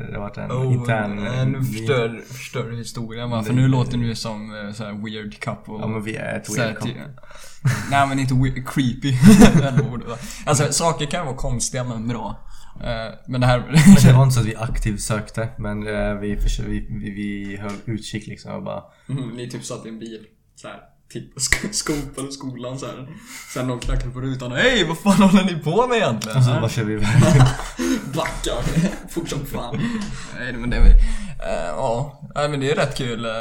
det har varit en Oh, intern nej, nu förstör, förstör du historien va? För Det- nu låter du som eh, så här weird couple. Ja men vi är ett weird couple. Nej men inte weird, creepy. Det alltså saker kan vara konstiga men bra. Eh, Men det här... Men det var inte så att vi aktivt sökte Men vi, vi, vi, vi höll utkik liksom och bara Mm, ni typ satt i en bil. Så här, sk- skopade skolan så här. Sen någon knackade på rutan och Hej vad fan håller ni på med egentligen? Och så bara kör vi iväg Backa. Fort som fan. Nej men det är eh, Ja, nej men det är rätt kul. Uh,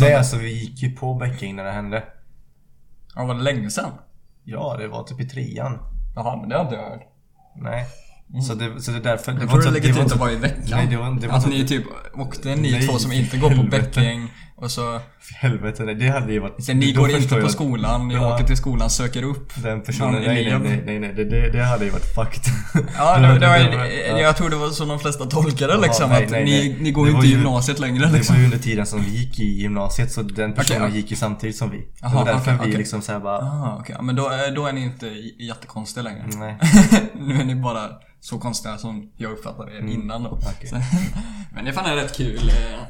Nej alltså vi gick ju på Bäcking när det hände Ja, var det länge sedan? Ja det var typ i trean Jaha, men det har inte jag hört. Nej Så det, så det är därför det Jag tror det så- lägger var bara i veckan. Nej det var, det var att så- ni typ åkte, ni Nej, två som inte går på helvete. Och så... För helvete nej, det hade ju varit Sen ni går inte på jag- skolan, ni Ja. åker till skolan, söker upp Den personen, någon nej nej nej, nej, nej det, det, det hade ju varit fucked Ja, det, det var, ja. jag tror det var så de flesta tolkade liksom. nej, att nej, ni, ni går Det ju inte i gymnasiet längre Det liksom. var ju under tiden som vi gick i gymnasiet så den personen ja. gick ju samtidigt som vi. Jaha, det var därför okej, vi okej. liksom såhär bara Ah, okej. Ja, Men då, är- då är ni inte jättekonstiga längre. Nej. nu är ni bara så konstiga som jag uppfattade er innan då. Mm. Så, men det fan är rätt kul eh, eh,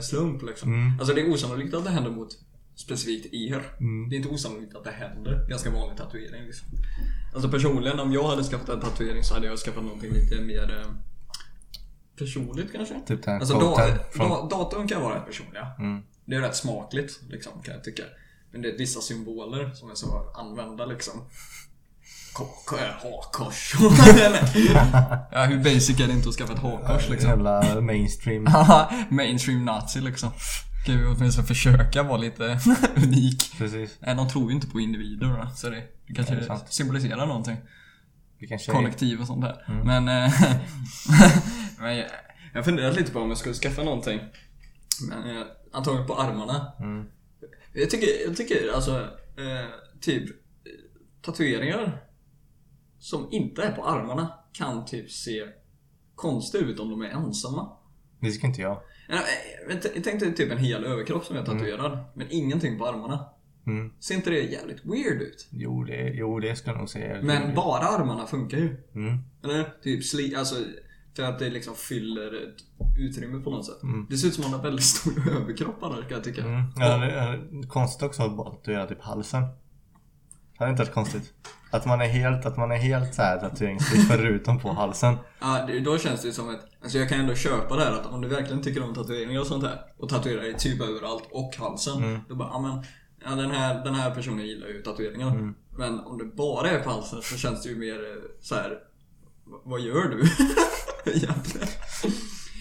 slump liksom. Mm. Alltså det är osannolikt att det händer mot specifikt er. Mm. Det är inte osannolikt att det händer. Ganska vanlig tatuering liksom. Alltså personligen, om jag hade skaffat en tatuering så hade jag skaffat någonting lite mer eh, personligt kanske. Typ den här Alltså da, från- da, datum kan vara rätt personliga. Mm. Det är rätt smakligt liksom, kan jag tycka. Men det är vissa symboler som är så använda liksom. Ko- ko- Hakkors. ja, hur basic är det inte att skaffa ett hakkors liksom? Jävla mainstream. Mainstream nazi liksom. Kan vi åtminstone försöka vara lite unik. Precis. Nej, de tror ju inte på individer då, så det, det kanske Ja, det symboliserar någonting. Kollektiv och sånt där. Mm. Men, eh, men jag, jag funderat lite på om jag skulle skaffa någonting. Men eh, antagligen på armarna. Mm. Jag tycker, jag tycker alltså eh, typ eh, tatueringar som inte är på armarna kan typ se konstiga ut om de är ensamma. Det tycker inte jag. Ja, eh, Jag tänkte typ en hel överkropp som är tatuerad, men ingenting på armarna. Mm. Ser inte det jävligt weird ut? Jo, det, jo, det ska jag nog säga. Men bara armarna funkar ju. Mm. Eller? Typ sli, alltså för att det liksom fyller utrymme på något sätt. Det ser ut som att man har väldigt stor överkropp annars kan jag tycka. Mm. Ja, det är konstigt också att bara tatuera typ halsen. Det hade inte varit konstigt. Att man är helt, att man är helt så här tatueringsfri förutom på halsen. Ja, då känns det som ett... Alltså jag kan ändå köpa det här att om du verkligen tycker om tatueringar och sånt här och tatuerar dig typ överallt och halsen. Då bara, ja men ja, den, här, den här personen gillar ju tatueringar. Men om det bara är på halsen så känns det ju mer eh, så här. "Va- Vad gör du? Egentligen.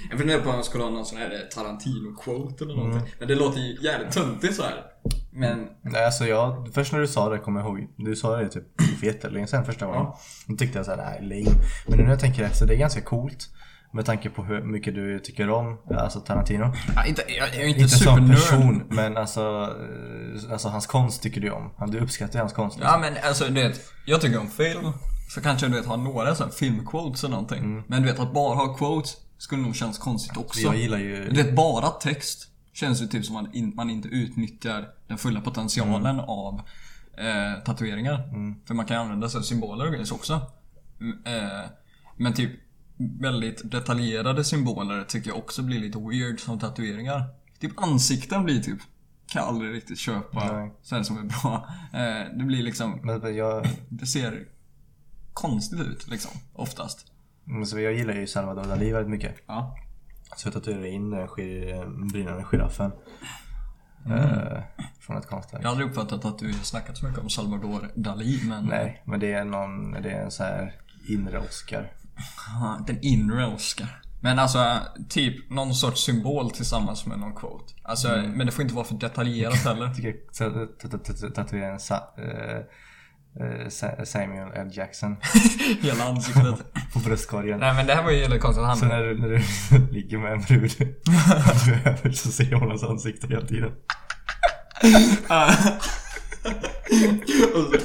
Jag funderar på om jag skulle ha någon sån här eh, Tarantino-quote eller någonting. Men det låter ju jävligt töntigt så här. Men Nej, alltså jag, först när du sa det kommer jag ihåg, du sa det typ för jättelänge sedan första gången. Då tyckte jag såhär, nej lame. Men nu när jag tänker efter, det är ganska coolt. Med tanke på hur mycket du tycker om, alltså Tarantino. ja, inte, jag, jag är inte, Inte som person, men alltså, eh, alltså hans konst tycker du om. Du uppskattar hans konst. Ja men alltså du vet, jag tycker om film. Så kanske du vet ha några sådana filmquotes eller någonting. Men du vet att bara ha quotes skulle nog kännas konstigt också. Jag gillar ju... Du vet bara text känns ju typ som man, in, man inte utnyttjar den fulla potentialen av eh, tatueringar. För man kan använda sig av symboler och grejer också. Mm, eh, men typ väldigt detaljerade symboler tycker jag också blir lite weird som tatueringar. Typ ansikten blir typ kan jag aldrig riktigt köpa Nej. här som är bra. Eh, det blir liksom, Men jag, det ser konstigt ut liksom, oftast. Men så jag gillar ju Salvador Dalí väldigt mycket. Ja. Så jag tatuerade in den brinnande giraffen. Eh, från ett konstverk. Jag har aldrig uppfattat att du snackat så mycket om Salvador Dalí, men Nej, men det är någon, det är en så här inre Oscar. Aha, den inre Oscar. Men alltså, typ någon sorts symbol tillsammans med någon quote. Alltså, men det får inte vara för detaljerat heller. Jag tycker tatuera en eh, Samuel L. Jackson Hela ansiktet. på bröstkorgen. Nej men det här var ju väldigt konstigt. Han, Så när du, när du ligger med en brud över så ser hon hans ansikte hela tiden.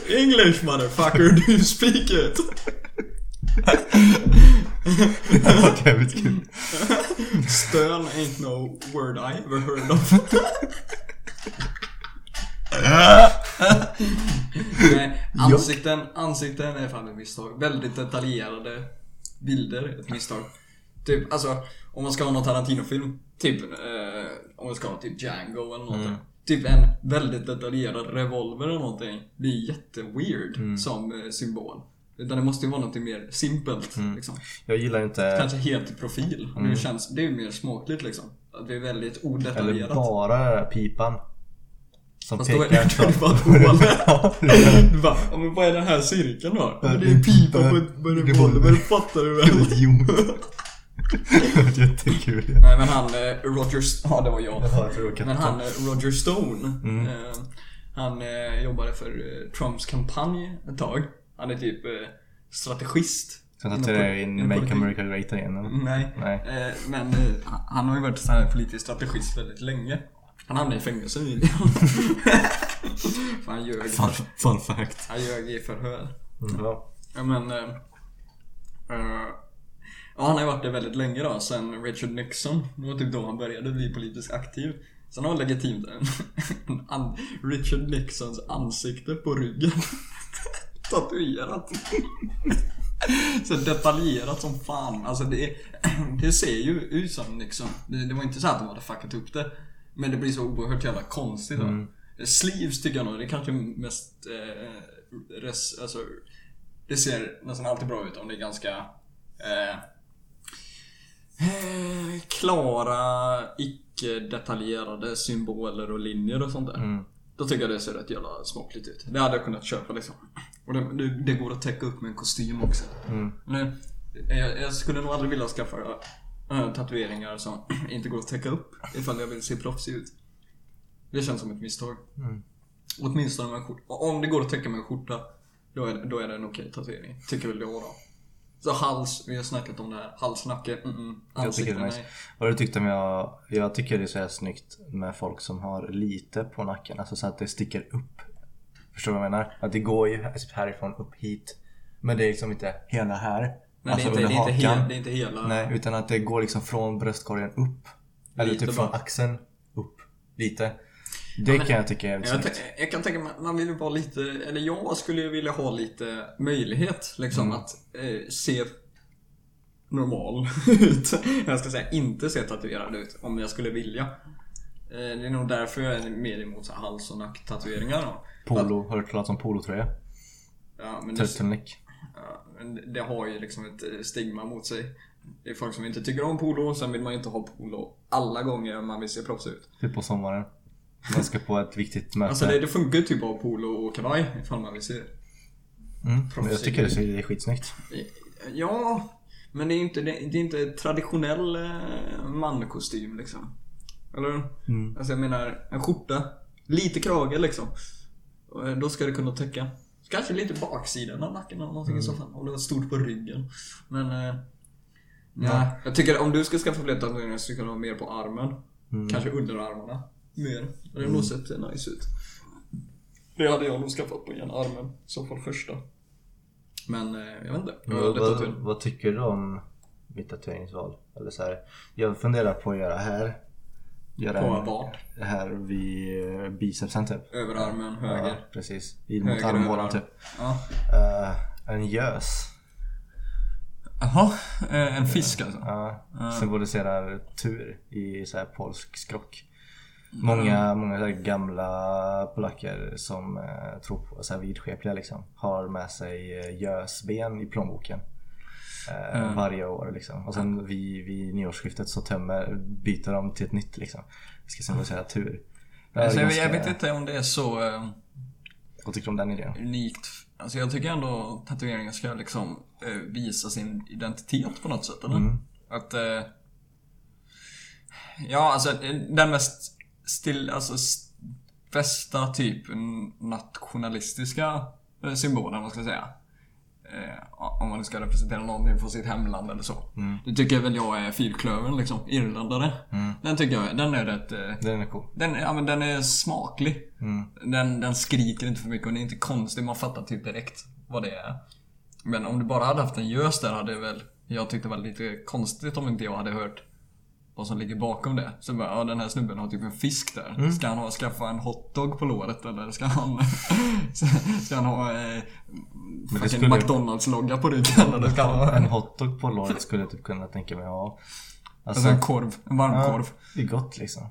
English motherfucker, do you speak it? Det hade varit jävligt kul. Stön ain't no word I ever heard of. Nej, ansikten, ansikten är fan ett misstag. Väldigt detaljerade bilder, ett misstag. Typ, alltså, om man ska ha någon Tarantino-film, typ, eh, om man ska ha typ Django eller någonting. Typ en väldigt detaljerad revolver eller någonting. Det är jätteweird som eh, symbol. Utan det måste ju vara något mer simpelt. Liksom. Jag gillar inte... Kanske helt i profil. Det, känns, det är ju mer smakligt liksom. Att det är väldigt Eller odetaljerat. bara den där pipan. Som Fast då är det hål. Ja, men vad är den här cirkeln då? Ja, det är en pipa på ett revolver, fattar du väl? Det jättekul. Nej men han, eh, Roger... Ja det var jag. Men han, eh, Roger Stone. Mm. Eh, han eh, jobbade för eh, Trumps kampanj ett tag. Han är typ strategist. Tatuerar jag pol- in inom Make politik. America Great Again eller? Nej. Nej. Men han har ju varit politisk strategist väldigt länge. Han hamnade i fängelse nyligen. För han ljög. fun fact. Han ljög i förhör. Ja. Ja men... Eh, eh, ja, han har ju varit det väldigt länge då, sen Richard Nixon. Det var typ då han började bli politiskt aktiv. Sen har han legitimt en, en Richard Nixons ansikte på ryggen. Tatuerat. Så detaljerat som fan. Alltså det, det ser ju ut som Nixon. Det, det var inte så att de hade fuckat upp det. Men det blir så oerhört jävla konstigt då. Sleeves tycker jag nog, det är kanske mest... Eh, res, alltså, det ser nästan alltid bra ut om det är ganska... Eh, eh, klara, icke-detaljerade symboler och linjer och sånt där. Mm. Då tycker jag det ser rätt jävla smakligt ut. Det hade jag kunnat köpa liksom. Och det, det, det går att täcka upp med en kostym också. Mm. Men, jag, jag skulle nog aldrig vilja skaffa tatueringar som inte går att täcka upp ifall jag vill se proffsig ut. Det känns som ett misstag. Mm. Åtminstone med en skjorta. Om det går att täcka med en skjorta, då är, det- då är det en okej tatuering. Tycker väl jag då. Så hals, vi har snackat om det här. Halsnacke, mm, mm. Jag tycker Ansikte, nej. Vad du tyckte om jag... Jag tycker det är så här snyggt med folk som har lite på nacken. Alltså så att det sticker upp Förstår du vad jag menar? Att det går ju härifrån upp hit. Men det är liksom inte hela här. Nej, alltså det, är inte, under det, är inte hakan. hel, det är inte hela... Nej, utan att det går liksom från bröstkorgen upp. Eller Lite typ från bara. axeln upp. Lite. Det men- kan jag tycka är jävligt Jag, jag kan tänka mig att man vill vara lite, eller jag skulle ju vilja ha lite möjlighet liksom Mm. att eh, se normal ut. Jag ska säga inte se tatuerad ut om jag skulle vilja. Eh, det är nog därför jag är mer emot så hals och nacktatueringar. Polo, har du hört talas om polotröja? Ja, men Turtleneck. Det har ju liksom ett eh, stigma mot sig. Det är folk som inte tycker om polo, sen vill man ju inte ha polo alla gånger man vill se proffs ut. Typ på sommaren. Man ska på ett viktigt möte. Alltså det, det funkar ju typ ha polo och kavaj ifall man vill se mm. men jag tycker det är- skitsnyggt. Ja, men det är inte, det, är inte traditionell eh, mankostym liksom. Eller Mm. Alltså jag menar, en skjorta, lite krage liksom. Eh, Då ska det kunna täcka. Kanske lite baksidan av nacken eller någonting i så fall. Om det var stort på ryggen. Men... Eh, ja. Jag tycker om du ska skaffa fler tatueringar så ska du ha mer på armen. Kanske underarmarna. Mer. Det hade nog sett nice ut. Det hade jag nog skaffat på ena armen. I så fall första. Men eh, jag vet inte. Jag Vad, vad, vad tycker du om mitt tatueringsval? Eller så här, jag funderar på att göra här. Göra På vad? Här vid bicepsen typ. Överarmen, höger. Ja, precis. In mot armhålan typ. Ja. Eh, en gös. Jaha, eh, en fisk alltså? Ja, symboliserar tur i så här polsk skrock. Många, många så här gamla polacker som eh, tror på så här vidskepliga liksom har med sig gösben i plånboken. Eh, Varje år liksom. Och sen vid, vid nyårsskiftet så tömmer, byter de till ett nytt liksom. Det ska symbolisera tur. Alltså, jag, ganska- jag vet inte om det är så eh, Vad tycker du om den idén? unikt. Alltså jag tycker ändå tatueringar ska liksom eh, visa sin identitet på något sätt, eller? Mm. Att... Eh, ja, alltså eh, den mest still, alltså bästa typ nationalistiska eh, symbolen, vad ska jag säga. Eh, om man ska representera någonting från sitt hemland eller så. Mm. Det tycker väl jag är fyrklövern liksom, irländare. Den tycker jag, den är rätt... Eh, Den är cool. den, ja, men den är smaklig. Mm. Den, den skriker inte för mycket och den är inte konstig. Man fattar typ direkt vad det är. Men om du bara hade haft en gös där hade väl jag tyckt det var lite konstigt om inte jag hade hört vad som ligger bakom det. Så bara, ja den här snubben har typ en fisk där. Mm. Ska han ha, skaffa en hotdog på låret eller ska han... ska han ha eh, skulle- McDonalds-logga på ryggen eller ska han ha En hotdog på låret skulle jag typ kunna tänka mig ha. alltså en korv? En varmkorv? Ja, det är gott liksom.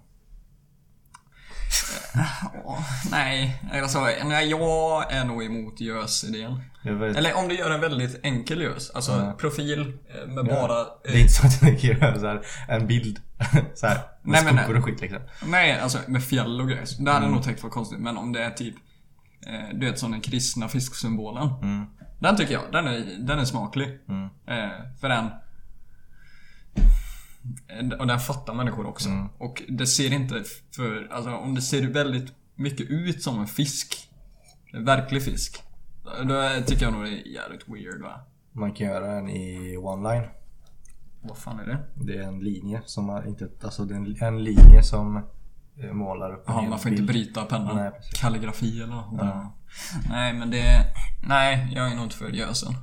Åh, nej, alltså, nej, jag är nog emot gös-idén. Eller om du gör en väldigt enkel gös. Alltså Ja. profil eh, med Ja. bara... Det är inte så att jag tänker här, en bild så här, med Nej, men och skit liksom. Nej, alltså med fjäll och grejer. Det Mm. hade jag nog tänkt var konstigt. Men om det är typ... Eh, du vet som den kristna fisksymbolen. Mm. Den tycker jag, den är, den är smaklig. Mm. Eh, för den... Och den fattar människor också. Mm. Och det ser inte för... Alltså om det ser väldigt mycket ut som en fisk. En verklig fisk. Då tycker jag nog det är jävligt weird va? Man kan göra den i one line. Vad fan är det? Det är en linje som inte, alltså det är en, linje som eh, målar upp hel man får inte bild. bryta pennan. Nej, precis. Kalligrafi eller något. Ja. Nej, men det... Nej, jag är nog inte för gösen.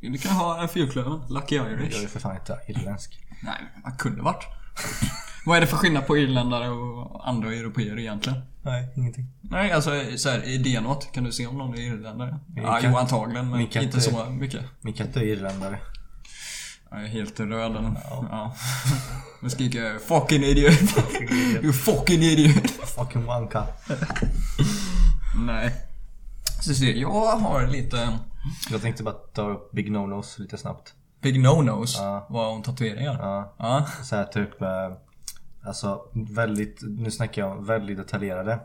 Du kan ha en fyrklöver. Lucky Jag är Irish. för fan inte irländsk. Nej, man kunde varit. Vad är det för skillnad på irländare och andra europeer egentligen? Nej, ingenting. Nej, alltså så här, idén åt. Kan du se om någon är irländare? Min Ja, jo antagligen, men inte är- så mycket. Min katt är irländare. Jag är helt röd eller? Ja. Nu skriker 'Fucking idiot' You fucking idiot! Fucking cut. Nej. Så ser jag har lite... Jag tänkte bara ta upp Big No-Nos lite snabbt. Big no-nos Ja. var om tatueringar. Ja. Ja. Så här typ, eh, alltså väldigt, nu snackar jag om väldigt detaljerade.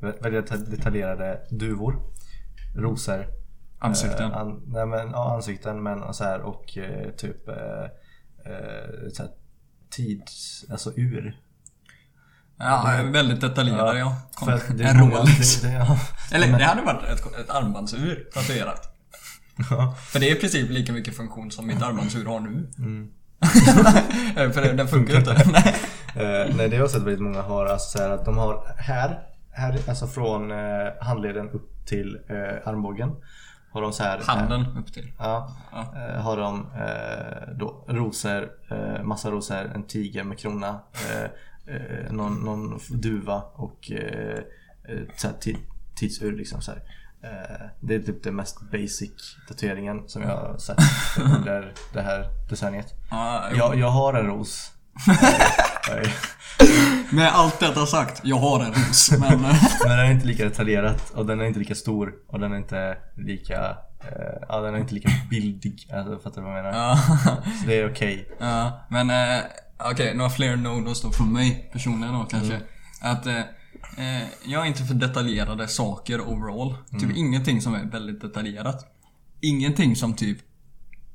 vä- Väldigt deta- detaljerade duvor. Rosor. Ansikten. Eh, an, nej men, ja, ansikten men så här och eh, typ eh, eh, så här, tids, alltså ur. ja, väldigt detaljerade ja. Är En Rolex. Det, det, ja. Eller det hade varit ett, ett armbandsur tatuerat. Ja. För det är i princip lika mycket funktion som mitt armbandsur har nu. Mm. För den funkar inte. Eh, nej det har jag sett väldigt många har, alltså så här att de har här, här alltså från eh, handleden upp till eh, armbågen. Har de så här, Handen upp till. Ja, eh, har de eh, då rosor, eh, massa rosor, en tiger med krona, eh, eh, någon, någon duva och eh, eh, tidsur liksom så här. Eh, det är typ den mest basic tatueringen som jag har sett under det här decenniet. Ja, Jag, jag har en ros. Eh, Med allt detta sagt, jag har en ros. Men Men den är inte lika detaljerat och den är inte lika stor och den är inte lika eh, Ja den är inte lika bildig, alltså, fattar du vad jag menar? Så det är okej. ja, men eh, okej, några fler no-nos då från mig personligen då kanske. Mm. Att eh, jag är inte för detaljerade saker overall. Mm. Typ ingenting som är väldigt detaljerat. Ingenting som typ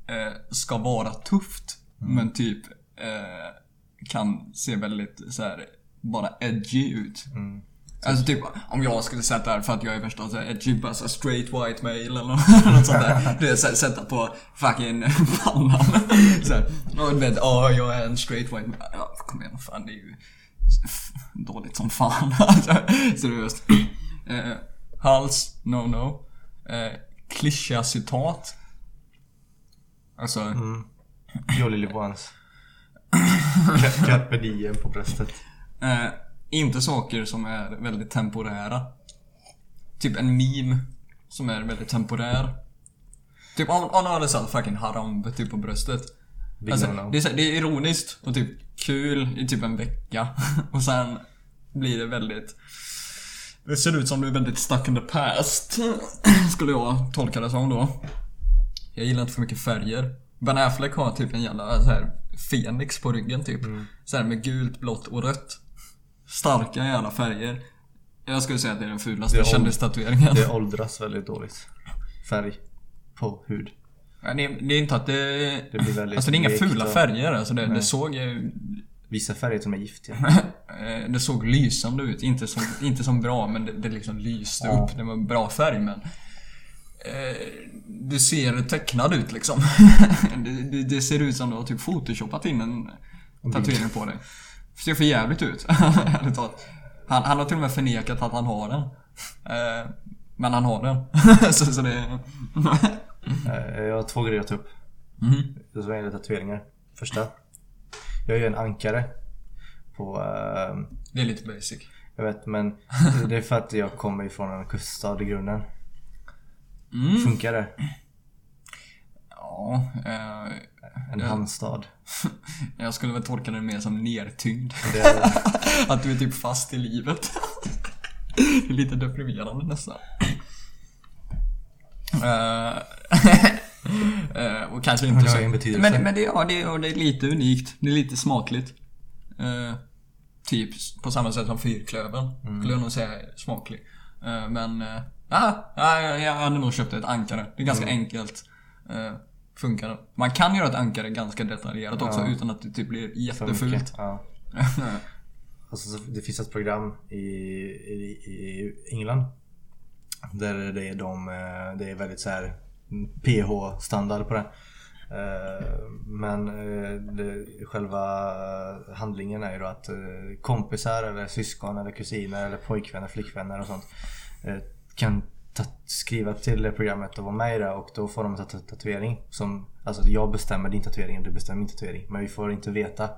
eh, ska vara tufft. Mm. Men typ eh, kan se väldigt så här bara edgy ut. Mm. Alltså typ om jag skulle sätta här för att jag är värsta så här edgy bara så här straight white male eller något, sånt där. Du vet sätta på fucking pannan. Såhär, och du vet, ja jag är en straight white male. Ja kom igen fan det är ju dåligt som fan. Seriöst. Eh, hals, no no. Eh, klyschiga citat. Alltså, Mm. Jolly Liboans. Carpe diem på bröstet. Eh, inte saker som är väldigt temporära. Typ en meme som är väldigt temporär. Typ om, om hade satt fucking Harambe typ på bröstet. Alltså, det, är, det är ironiskt och typ kul i typ en vecka. Och sen blir det väldigt... Det ser ut som du är väldigt stuck in the past. Skulle jag tolka det som då. Jag gillar inte för mycket färger. Ben Affleck har typ en jävla så här Fenix på ryggen typ. Så här med gult, blått och rött. Starka jävla färger. Jag skulle säga att det är den fulaste kändistatueringen. Det åldras väldigt dåligt. Färg. På hud. Ja, Det, är- det är inte att det... Det blir väldigt alltså det är inga fula och- färger. Alltså det, det såg ju... Vissa färger som är giftiga. eh, Det såg lysande ut. Inte som, inte som bra, men det, det liksom lyste Ja. upp. Det var bra färg, men... Eh, du ser tecknad ut liksom. det, det, ser ut som du har typ photoshopat in en tatuering på dig. Det ser för jävligt ut. han, han har till och med förnekat att han har den. Eh, men han har den. så, så det... Eh, Jag har två grejer att ta upp. Mhm. Det som gäller tatueringar. Första. Jag gör en ankare. På... eh, Det är lite basic. Jag vet men det är för att jag kommer ifrån en kuststad i grunden. Mm. Funkar det? Ja, eh, En hamnstad. jag skulle väl tolka det mer som nertyngd. Det är, Att du är typ fast i livet. Det är lite deprimerande nästan. Eh, och kanske inte så... Men, men det, ja, det, och det är lite unikt. Det är lite smakligt. Eh, typ på samma sätt som fyrklövern. Mm. Skulle jag nog säga är smaklig. Eh, men... Uh, ja, jag, hade nog köpt ett ankare. Det är ganska Mm. enkelt. Uh, funkar. Man kan göra ett ankare ganska detaljerat också Ja. utan att det typ blir jättefult. Ja. Alltså, så det finns ett program i, i, i England. Där det är, de, eh, det är väldigt så här PH-standard på det. Eh, Men eh, det, själva handlingen är ju då att kompisar eller syskon eller kusiner eller pojkvänner, flickvänner och sånt kan skriva till programmet och vara med i det och då får de en tat- tatuering. Som, alltså jag bestämmer din tatuering och du bestämmer min tatuering. Men vi får inte veta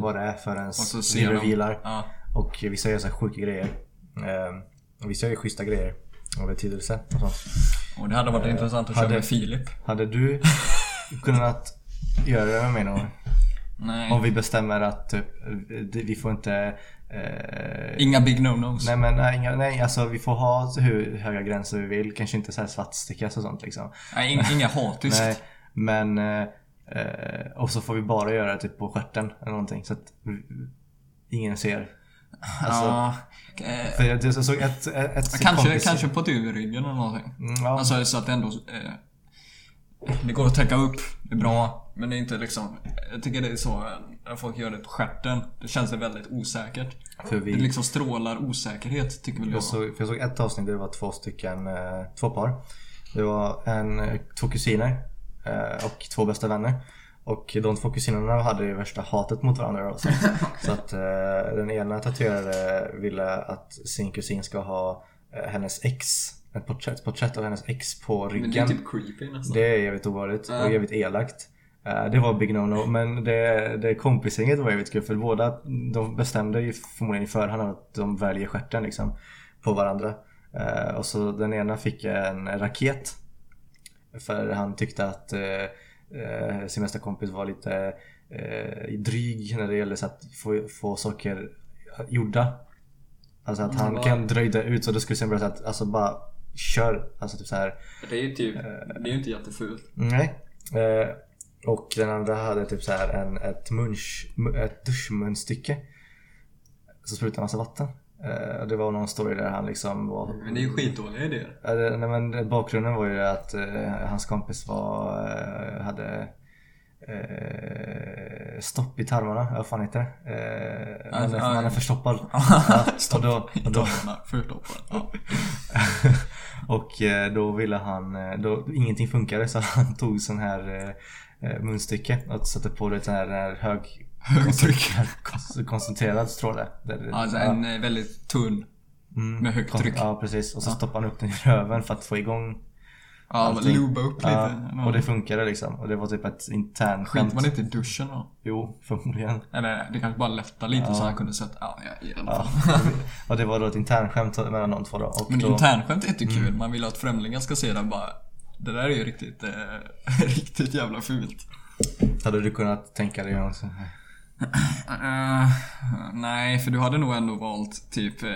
vad det är förrän vi revealar. Ja. Och vissa gör så här sjuka grejer. Eh, vissa gör schyssta grejer. Av betydelse och sånt. Och det hade varit intressant att köra hade- med Filip. Hade du kunnat göra det med mig någon? Nej. Om vi bestämmer att typ, vi får inte... Eh, Inga big no-nos. nej men nej, inga, nej, alltså vi får ha hur höga gränser vi vill. Kanske inte så här svartstickas och sånt liksom. Nej, inga, inga hatiskt. Nej, men... Eh, eh, och så får vi bara göra det typ på stjärten eller någonting. Så att ingen ser. Alltså, ja, eh, För jag, jag såg ett, ett, ett kanske, kompis- kanske på ryggen eller någonting. Mm, ja. Alltså så att det ändå... Eh, det går att täcka upp. Det är bra. Men det är inte liksom... Jag tycker det är så när folk gör det på stjärten. Det känns det väldigt osäkert. För Det vi, liksom strålar osäkerhet tycker väl jag. jag, såg, för jag såg ett avsnitt där det var två stycken, eh, två par. Det var en, eh, två kusiner och två bästa vänner. Och de två kusinerna hade ju värsta hatet mot varandra då, så, så att eh, den ena tatuerade ville att sin kusin ska ha eh, hennes ex ett porträtt, porträtt av hennes ex på ryggen. Men det är typ creepy nästan. Det är jävligt obehagligt Ja. och jävligt elakt. Eh, Det var big no-no men det, det kompisgänget var jävligt kul för båda de bestämde ju förmodligen i förhand att de väljer stjärten liksom på varandra. Eh, Och så den ena fick en raket. För han tyckte att eh, eh, sin bästa kompis var lite eh, dryg när det gäller så att få, få saker gjorda. Alltså att han Mm, kan dröjda ut så då skulle börja så att alltså bara kör. Alltså typ så här. Det är ju typ, det är ju inte jättefult. Nej. Eh, och den andra hade typ så här en, ett, munch, mu- ett duschmunstycke. Så sprutade massa vatten. Eh, det var någon story där han liksom var... Men det är ju skitdåliga idéer. Nej, men bakgrunden var ju att eh, hans kompis var, eh, hade eh, stopp i tarmarna, vad fan heter det? Eh, man, Alltså, är, man förstoppad. ja, och då, och då, Förstoppad. Ja. och då ville han, då, ingenting funkade så han tog sån här eh, munstycke och satte på det här, den här hög Högtryck. kon- koncentrerad stråle. Alltså en eh, väldigt tunn. Mm, med högt tryck. Ja precis och så stoppade han upp den i röven för att få igång Ja, allting. luba upp lite. Ja, och det funkade liksom. Och det var typ ett internt Skit man inte i duschen då? Jo, förmodligen. Eller det kanske bara lättar lite Ja. så han kunde sett, ja, ja i alla Ja. fall. och det var då ett internskämt mellan de två då. Och Men då, Mm. internskämt är inte kul. Man vill att främlingar ska se det bara Det där är ju riktigt, eh, riktigt jävla fult. Hade du kunnat tänka dig något Eh, nej, för du hade nog ändå valt typ, eh,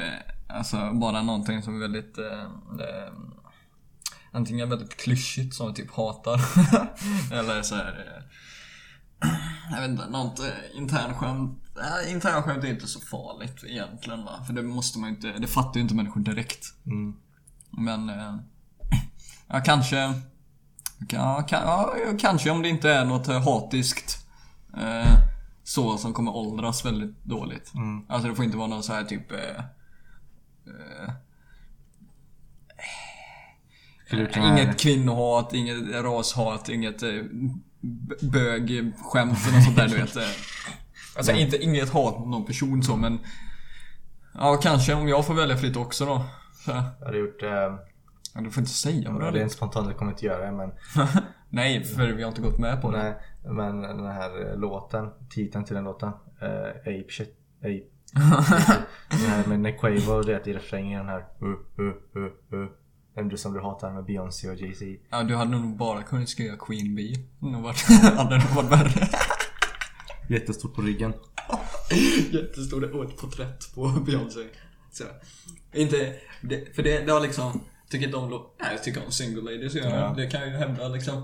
alltså bara någonting som är väldigt, eh, antingen väldigt klyschigt som typ hatar. Eller så här. Jag vet inte, något internskämt. Eh, internskämt är inte så farligt egentligen va. För det måste man inte, det fattar ju inte människor direkt. Mm. Men, eh, ja kanske, ja, kan, ja, kanske om det inte är något hatiskt. Eh, så som kommer åldras väldigt dåligt. Mm. Alltså det får inte vara någon så här typ eh, eh, här- Inget kvinnohat, inget rashat, inget eh, bögskämt eller något sånt där du vet. eh. Alltså inte, inget hat mot någon person så men Ja kanske om jag får välja fritt också då. Så, Jag hade gjort... Eh, ja, du får inte säga vad du det är hade inte spontant, jag kommer inte göra det men... Nej, för vi har inte gått med på det. Nej, men den här låten, titeln till den låten. Eh, Ape shit. Ape. den här med Nick Quavo, det är i refrängen den här. Uh, uh, uh, uh. Den du som du hatar med Beyoncé och Jay-Z. Ja, du hade nog bara kunnat skriva Queen Bee. Det hade nog varit värre. Jättestort på ryggen. Jättestor och ett porträtt på Beyoncé. Så. Inte, det, för det, det har liksom, tycker inte om låt, nej jag tycker om Single Ladies gör. Ja. Det kan jag ju hävda liksom.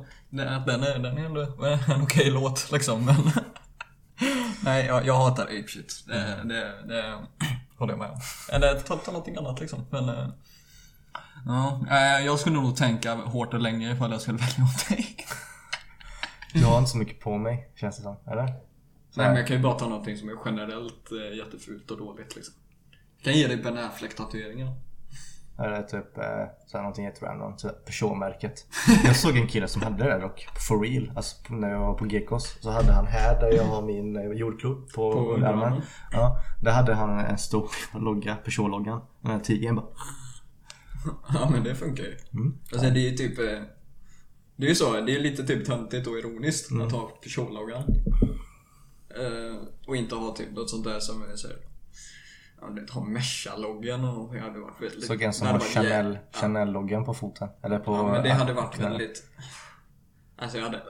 Att den är, den är ändå en okej låt liksom men. nej jag, jag hatar Ape Shit. Det, det, det håller jag med om. Eller ta, ta någonting annat liksom. Men, eh, ja, eh, jag skulle nog tänka hårt och länge ifall jag skulle välja åt dig. Du har inte så mycket på mig, känns det som. Eller? Nej men jag kan ju bara ta någonting som är generellt eh, jättefult och dåligt liksom. Jag kan ge dig Ben Affleck-tatueringen. Eller typ eh, så här, någonting jätterandom. Peugeot-märket. Jag såg en kille som hade det där dock. For real. Alltså när jag var på Gekos. Så hade han här där jag har min eh, jordklot på, På underarmen. Ja, där hade han en stor logga, Peugeot-loggan. Den här tigern bara. Ja men det funkar ju. Mm. Alltså det är ju typ... eh, Det är ju så, det är lite typ töntigt och ironiskt Mm. att ha Peugeot-loggan. Eh, och inte ha typ något sånt där som är såhär... Du ha Merca-loggan och någonting hade varit väldigt... Såg en som har Chanel, Ja. Chanel-loggan på foten. Eller på Ja men det hade varit väldigt... Alltså jag hade... äh.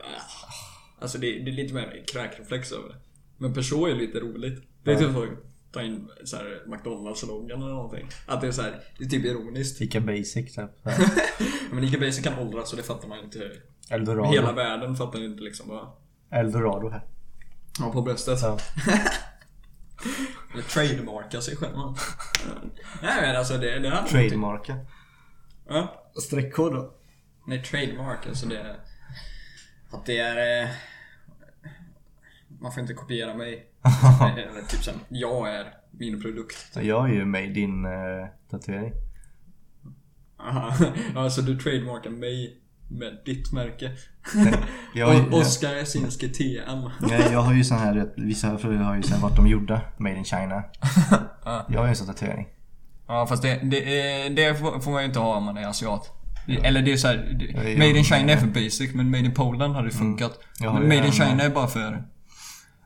Alltså det, det är lite mer kräkreflex över det. Men Peugeot är lite roligt. Det är typ så ta in så McDonalds-loggan eller någonting. Att det är så här, det är typ ironiskt. Ica Basic typ. Men Ica Basic kan åldras så det fattar man inte. Eldorado. Hela världen fattar inte liksom bara... Eldorado här. Ja, på bröstet. Ja. Eller trademarka sig själv. man. Nej men alltså det, det hade Trademarka. Ja. Streckkod då? Nej, trademark alltså det. Att det är... eh, Man får inte kopiera mig. Eller typ sen, jag är min produkt. Jag är ju med i din eh, tatuering. Aha. Alltså du trademarkar mig med ditt märke. Jag, Och Oskar Jasinski TM. Nej, jag har ju sån här, vissa fröer har ju sen vart de gjorda. Made in China. Jag har ju en sån tatuering. Ja fast det, det, är- det får man ju inte ha om man är asiat. Det- Eller det är såhär, Ja, ja, Made in China är för basic men Made in Poland hade ju funkat. Ja, men Made är in China är bara för...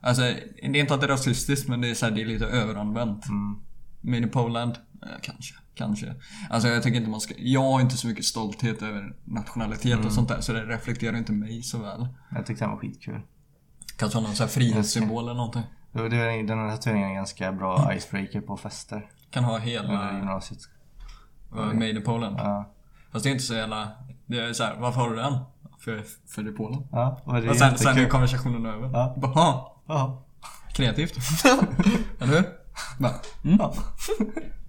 Alltså, det är inte att det är rasistiskt men det är, så här, det är lite överanvänt. Mm. Made in Poland? Eh, kanske. Kanske. Alltså jag tycker inte man ska... Jag har inte så mycket stolthet över nationalitet Mm. och sånt där så det reflekterar inte mig så väl. Jag tyckte den var skitkul. Kanske någon sån här frihetssymbol eller någonting. Det Den här tatueringen är en ganska bra icebreaker på fester. Kan ha Under hela gymnasiet. uh, Made in Poland. Ja. Fast det är inte så jävla... Det är så här, varför har du den? För, för det är Polen. Ja, och det Och sen, sen är konversationen över. Ja. Bara, "Ha, Ja. kreativt. Eller hur? Bara, mm. Ja.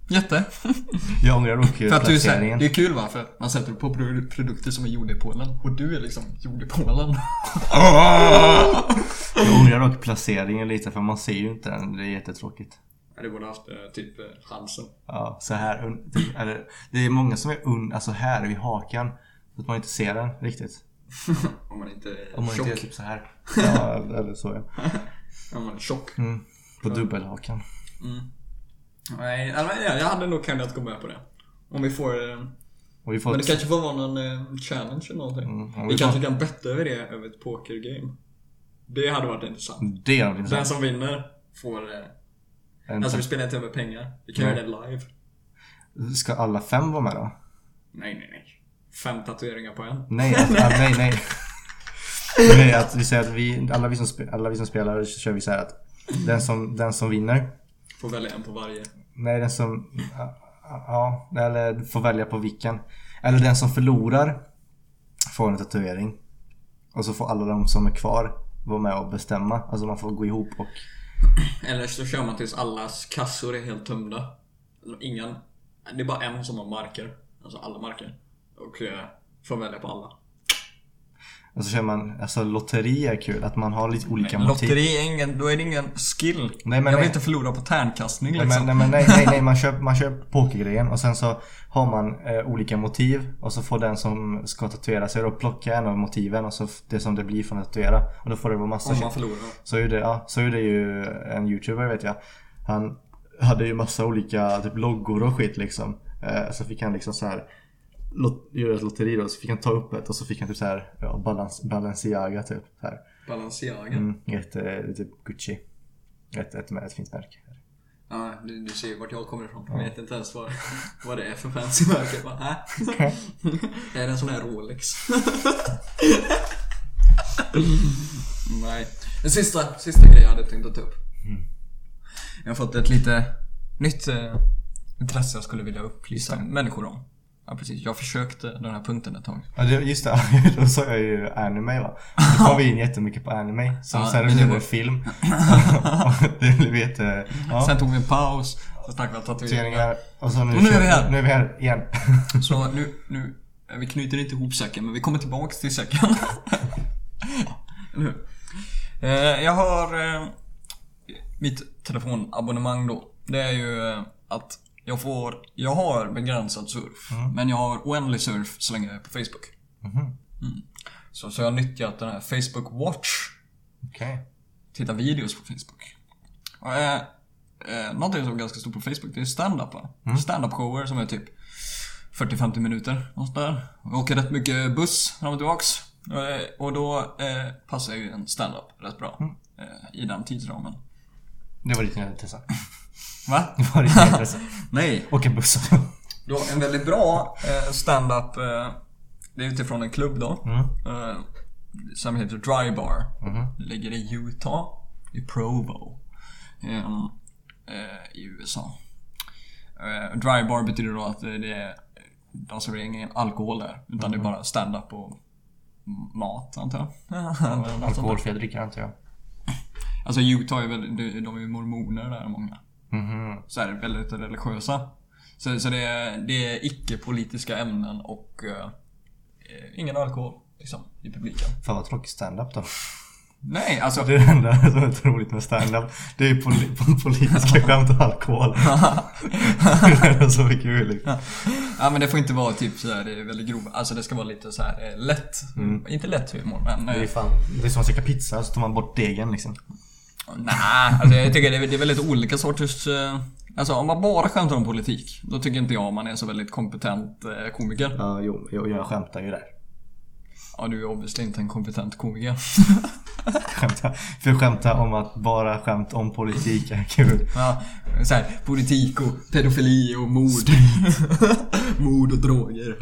Jätte. Jag ångrar dock För att du säger, placeringen. det är kul va? För man sätter på produ- produkter som är gjorda i Polen. Och du är liksom gjord i Polen. Jag ångrar dock placeringen lite för man ser ju inte den. Det är jättetråkigt. Du borde haft eh, typ eh, halsen. Ja, så här. Eller, det är många som är un, alltså här vid hakan. Så att man inte ser den riktigt. Om man inte är Om man tjock. inte är typ så här. Ja, eller så ja. Om man är tjock. Mm. På dubbelhakan. Mm. Nej, jag hade nog kunnat gå med på det. Om vi får... eh, vi Men det kanske får vara någon eh, challenge eller någonting. Mm, ja, vi vi kanske kan betta över det över ett pokergame. Det hade varit intressant. Det är Den intressant. som vinner får... Eh, alltså vi spelar inte över pengar. Vi kan göra det live. Ska alla fem vara med då? Nej, nej, nej. Fem tatueringar på en. Nej, att, nej, nej, nej. Att vi säger att vi, alla vi som, alla vi som spelar så kör vi så här att den som, den som vinner, Får välja en på varje. nej den som, ja, eller får välja på vilken. Eller den som förlorar får en tatuering. Och så får alla de som är kvar vara med och bestämma. Alltså man får gå ihop och, Eller så kör man tills allas kassor är helt tömda. Eller Ingen. Det är bara en som har marker. Alltså alla marker. Och eh, får välja på alla. Och så kör man, alltså lotteri är kul. Att man har lite olika motiv. Lotteri är ingen, då är det ingen skill. Nej, men jag vill nej. inte förlora på tärnkastning Nej liksom. nej, men nej, nej, nej, man kör, man kör pokergrejen och sen så har man eh, olika motiv och så får den som ska tatuera sig då plocka en av motiven och så det som det blir från att tatuera och då får det vara massa Om man förlorar. Så gjorde, ja, så gjorde ju en youtuber vet jag. Han hade ju massa olika typ loggor och skit liksom. Eh, så fick han liksom så här lot, göra ett lotteri då, så fick han ta upp ett och så fick han typ så här ja, balans, Balenciaga typ. Så här. Balenciaga. Mm, ett, eh, typ Gucci. Ett, ett, ett, ett fint märke. Ja, du, du ser ju vart jag kommer ifrån. Jag vet inte ens vad, vad det är för fancy märke. Bara, äh? är det en sån här Rolex? Nej. Den sista, sista grejen jag hade tänkt att ta upp. Jag har fått ett lite nytt eh, intresse jag skulle vilja upplysa människor om. Ja precis, jag försökte den här punkten ett tag. Ja det, just det, då sa jag ju anime va. Då kom vi in jättemycket på anime. Som Ja, sen det blev en film. det blev jätte... Ja. Sen tog vi en paus, så snackade vi tatueringar. Tatueringar. Och så nu, Och nu är vi här. Nu är vi här igen. Så nu, nu, vi knyter inte ihop säcken men vi kommer tillbaks till säcken. Hur? Eh, jag har eh, mitt telefonabonnemang då. Det är ju eh, att jag får, jag har begränsad surf. Men jag har oändlig surf så länge jag är på Facebook. Mhm. Mm. Så, så jag har nyttjat den här Facebook Watch. Okej. Titta videos på Facebook. Och, eh, eh, någonting som är ganska stort på Facebook det är stand-up va? Stand-up shower som är typ 40-50 minuter. Och, där. jag åker rätt mycket buss fram och tillbaks. Eh, och då eh, passar ju en stand-up rätt bra. Eh, I den tidsramen. Det var ditt intresse. Va? Det var ditt intresse. Nej. Åka buss. Du har en väldigt bra eh, stand-up. Eh, det är utifrån en klubb då. Mm. Eh, som heter Dry Bar. Det ligger i Utah. I Provo. ehm, eh, I USA. Eh, dry Bar betyder då att det är... De serverar ingen alkohol där. Utan det är bara stand-up och mat antar jag. Där. Alkoholfria drycker antar jag. Alltså Utah är väl, de de är ju mormoner där många. Mhm. Så är det väldigt religiösa. Så, så det, är, det är icke-politiska ämnen och eh, ingen alkohol liksom, i publiken. Fan vad tråkig stand-up då. Nej, alltså... Det är det enda som är så roligt med stand-up. Det är ju poli- po- politiska skämt och alkohol. det är så kul liksom. Ja men det får inte vara typ sådär, det är väldigt grova. Alltså det ska vara lite så här eh, lätt. Inte lätt humor men... Det är Eh, fan, det är som att käka pizza så tar man bort degen liksom. Nej, alltså jag tycker det är, det är väldigt olika sorters eh, Alltså om man bara skämtar om politik, då tycker inte jag man är så väldigt kompetent eh, komiker. Ja, jo, jag, jag skämtar ju där. Ja, du är obviously inte en kompetent komiker. Skämta, för skämta om att bara skämt om politik är kul. Ja, så här, politik och pedofili och mord. mord och droger.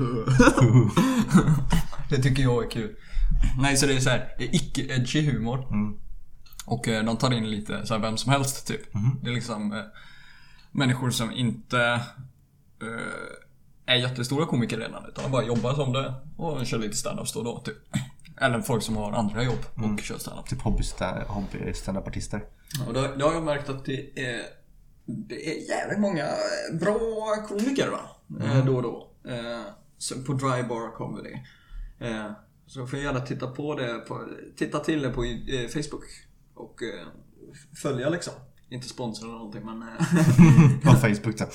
det tycker jag är kul. Nej, så det är så här, det är icke-edgy humor. Mm. Och eh, de tar in lite så här, vem som helst typ. Det är liksom eh, människor som inte eh, är jättestora komiker redan. Utan bara jobbar som det och kör lite stand-up då, då typ. Eller folk som har andra jobb och kör stand-up. Typ hobby-sta- hobby-standup-artister. Och då, då har jag märkt att det är, det är jävligt många bra komiker va? Eh, Då och då. Eh, på Dry Bar Comedy. Eh, så får jag gärna titta på det, på, titta till det på eh, Facebook. Och eh, följa liksom. Inte sponsra eller någonting men eh, På Facebook typ.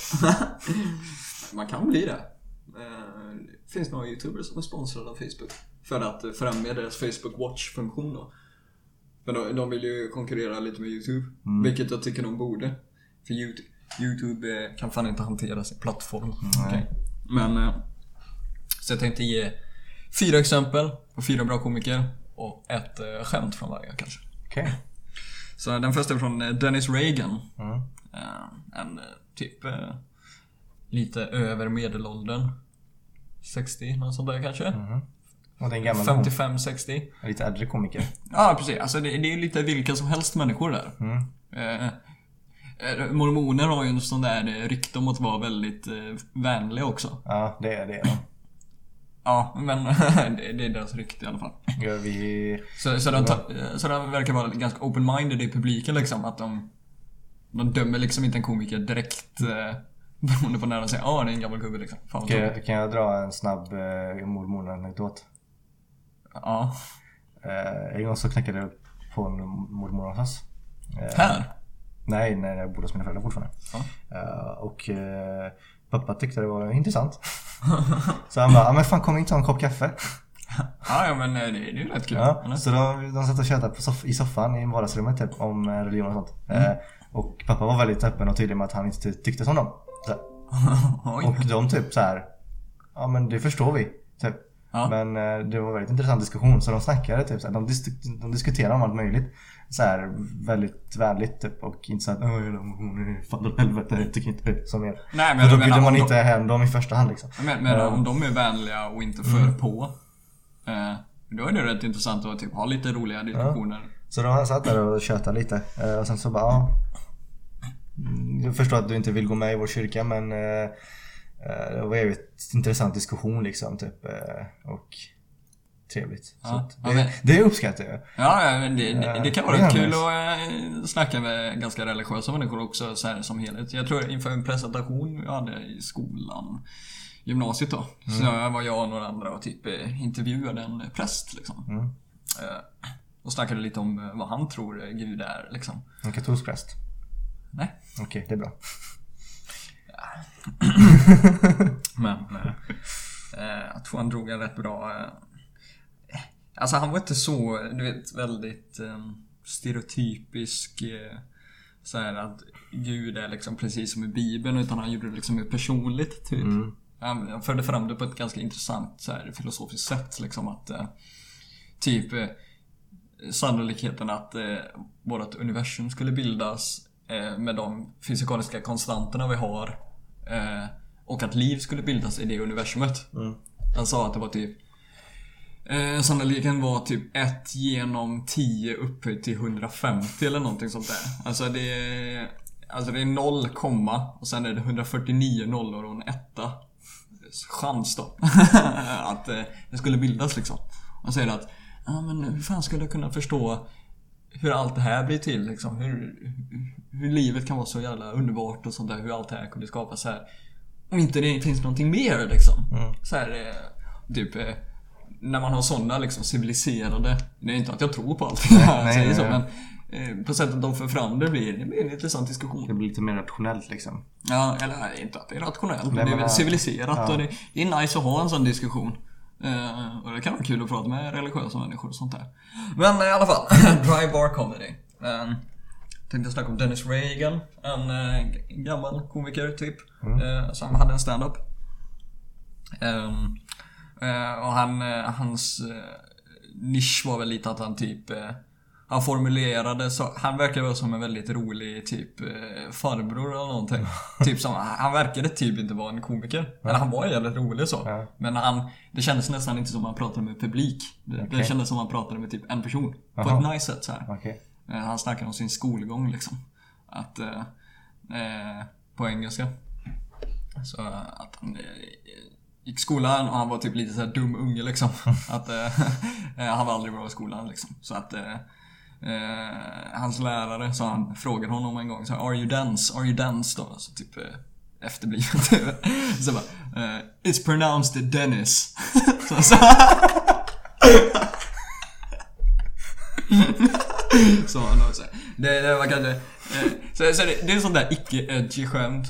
man kan bli det. Eh, det finns några YouTubers som är sponsrade av Facebook. För att främja deras Facebook Watch-funktion då. För de, de vill ju konkurrera lite med YouTube. Vilket jag tycker de borde. För YouTube, YouTube eh, kan fan inte hantera sin plattform. Okej. Men... eh, Så jag tänkte ge fyra exempel på fyra bra komiker. Och ett eh, skämt från varje kanske. Okej. Så den första är från eh, Dennis Reagan. Mm. Eh, En eh, typ lite över medelåldern. 60, något sånt där kanske. Hon. 55-60. Lite äldre komiker. Ja, precis. Alltså det, det är lite vilka som helst människor där. Eh, mormoner har ju en sån där rykte om att vara väldigt eh, vänliga också. Ja, det är det. Ja, men det, det är deras rykte i alla fall. Gör vi... Så, så, de, så de verkar vara ganska open-minded i publiken liksom. Att de, de dömer liksom inte en komiker direkt. Eh, beroende på när de säger ja det är en gammal gubbe liksom. Fan vad tråkigt. Kan, kan jag dra en snabb eh, mormor-anekdot? Ja. Eh, en gång så knackade jag på en mormor hos oss. Eh, Här? Nej, när jag bodde hos mina föräldrar fortfarande. Ja. Eh, och eh, pappa tyckte det var intressant. så han bara, ja men fan kom inte ta en kopp kaffe? Ja, ja men eh, det, det är ju rätt kul. Ja, så de, de satt och tjötade soff- i soffan i vardagsrummet typ, om eh, religion och sånt. Mm. Eh, och pappa var väldigt öppen och tydlig med att han inte ty- tyckte som dem. Och de typ så här. ja men det förstår vi. Typ. Ja. Men eh, det var en väldigt intressant diskussion så de snackade typ så här, de, dis- de diskuterade om allt möjligt. Så här, väldigt vänligt typ och inte såhär hon är fan åt helvete, jag tycker inte som er. Nej, men då jag bjuder man om inte hem dem i första hand liksom. de, men, men Ja. om de är vänliga och inte för Mm. på. Eh, då är det rätt intressant att typ, ha lite roliga diskussioner. Så de satt där och tjötade lite eh, och sen så bara ja. Mm, Jag förstår att du inte vill gå med i vår kyrka men eh, eh, det var en intressant diskussion liksom typ eh, och trevligt. Så Ja. det, men- det uppskattar jag. Ja, det, det, det kan vara det är rätt kul nice. att eh, snacka med ganska religiösa människor också så här, som helhet. Jag tror inför en presentation vi hade i skolan, gymnasiet då. Så Mm. var jag och några andra och typ eh, intervjuade en präst liksom. Mm. Eh, Och snackade lite om eh, vad han tror eh, Gud är liksom. En katolsk präst. Nej. Okej, det är bra. Men eh, eh, jag tror han drog en rätt bra... Alltså han var inte så, du vet, väldigt eh, stereotypisk. Eh, så här att Gud är liksom precis som i Bibeln utan han gjorde det liksom mer personligt typ. Mm. Han, förde fram det på ett ganska intressant så här, filosofiskt sätt liksom att eh, typ eh, sannolikheten att eh, vårt universum skulle bildas eh, med de fysikaliska konstanterna vi har eh, och att liv skulle bildas i det universumet. Mm. Han sa att det var typ eh, Sannolikheten var typ 1 genom 10 upphöjt till 150 eller någonting sånt där. Alltså det är, alltså det är 0, komma och sen är det 149 nollor och en etta. Chans då. att eh, det skulle bildas liksom. Han säger att Ja men hur fan skulle jag kunna förstå hur allt det här blir till liksom? Hur, hur livet kan vara så jävla underbart och sånt där. Hur allt det här kunde skapas så här. Och inte det finns någonting mer liksom. Mm. Så här, eh, typ eh, när man har sådana liksom civiliserade, det är inte att jag tror på allt det här nej, säger så, nej, men eh, på sättet de för fram det blir, det blir en intressant diskussion. Det blir lite mer rationellt liksom. Ja, eller nej, inte att det är rationellt, men det är väl civiliserat ja. och det, det är nice att ha en sån diskussion. Eh, och det kan vara kul att prata med religiösa människor och sånt där. Men i alla fall, Dry Bar Comedy. Eh, tänkte snacka om Dennis Reagan. En eh, gammal komiker typ. Eh, som hade en stand-up. Eh, och han, eh, hans eh, nisch var väl lite att han typ eh, han formulerade så, han verkade vara som en väldigt rolig typ eh, farbror eller någonting. typ som, han verkade typ inte vara en komiker. Eller han var jävligt rolig så. Ja. Men han, det kändes nästan inte som att han pratade med publik. Det, det Okej. kändes som att han pratade med typ en person. På Jaha. ett nice sätt så. Eh, Han snackade om sin skolgång liksom. Att, eh, eh, på engelska. Så eh, att han eh, gick skolan och han var typ lite så dum unge liksom. Att eh, eh, han var aldrig bra i skolan liksom. Så att eh, hans lärare så han frågade honom en gång så här, Are you dance? Are you dance? Då? Så typ efterblivet. så bara, It's pronounced Dennis. så, så, Så han då, så det, det var kanske... Eh, så, så det, det är sånt där icke-edgy skämt.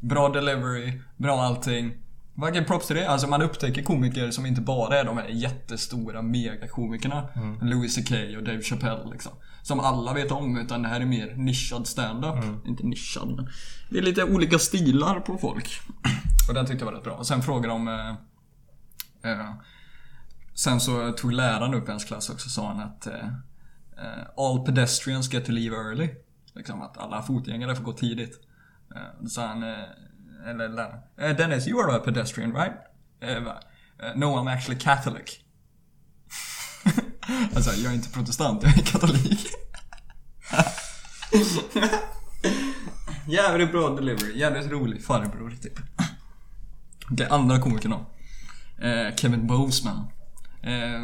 Bra delivery, bra allting. Varken props till det. Alltså man upptäcker komiker som inte bara är de här jättestora megakomikerna. Louis CK och Dave Chappelle liksom. Som alla vet om, utan det här är mer nischad stand-up. Inte nischad, men det är lite olika stilar på folk. Och den tyckte jag var rätt bra. Och sen frågade de... Eh, eh, sen så tog läraren upp ens klass också, sa han att eh, eh, All pedestrians get to leave early. Liksom att alla fotgängare får gå tidigt. Eh, Då sa han, eh, eller läraren, Uh, Dennis you are a pedestrian right? Eh, Uh, no I'm actually Catholic. alltså jag är inte protestant, jag är katolik. Jävligt bra delivery, jävligt rolig farbror typ. Okej, andra komikern då. Eh, Kevin Boseman. Eh,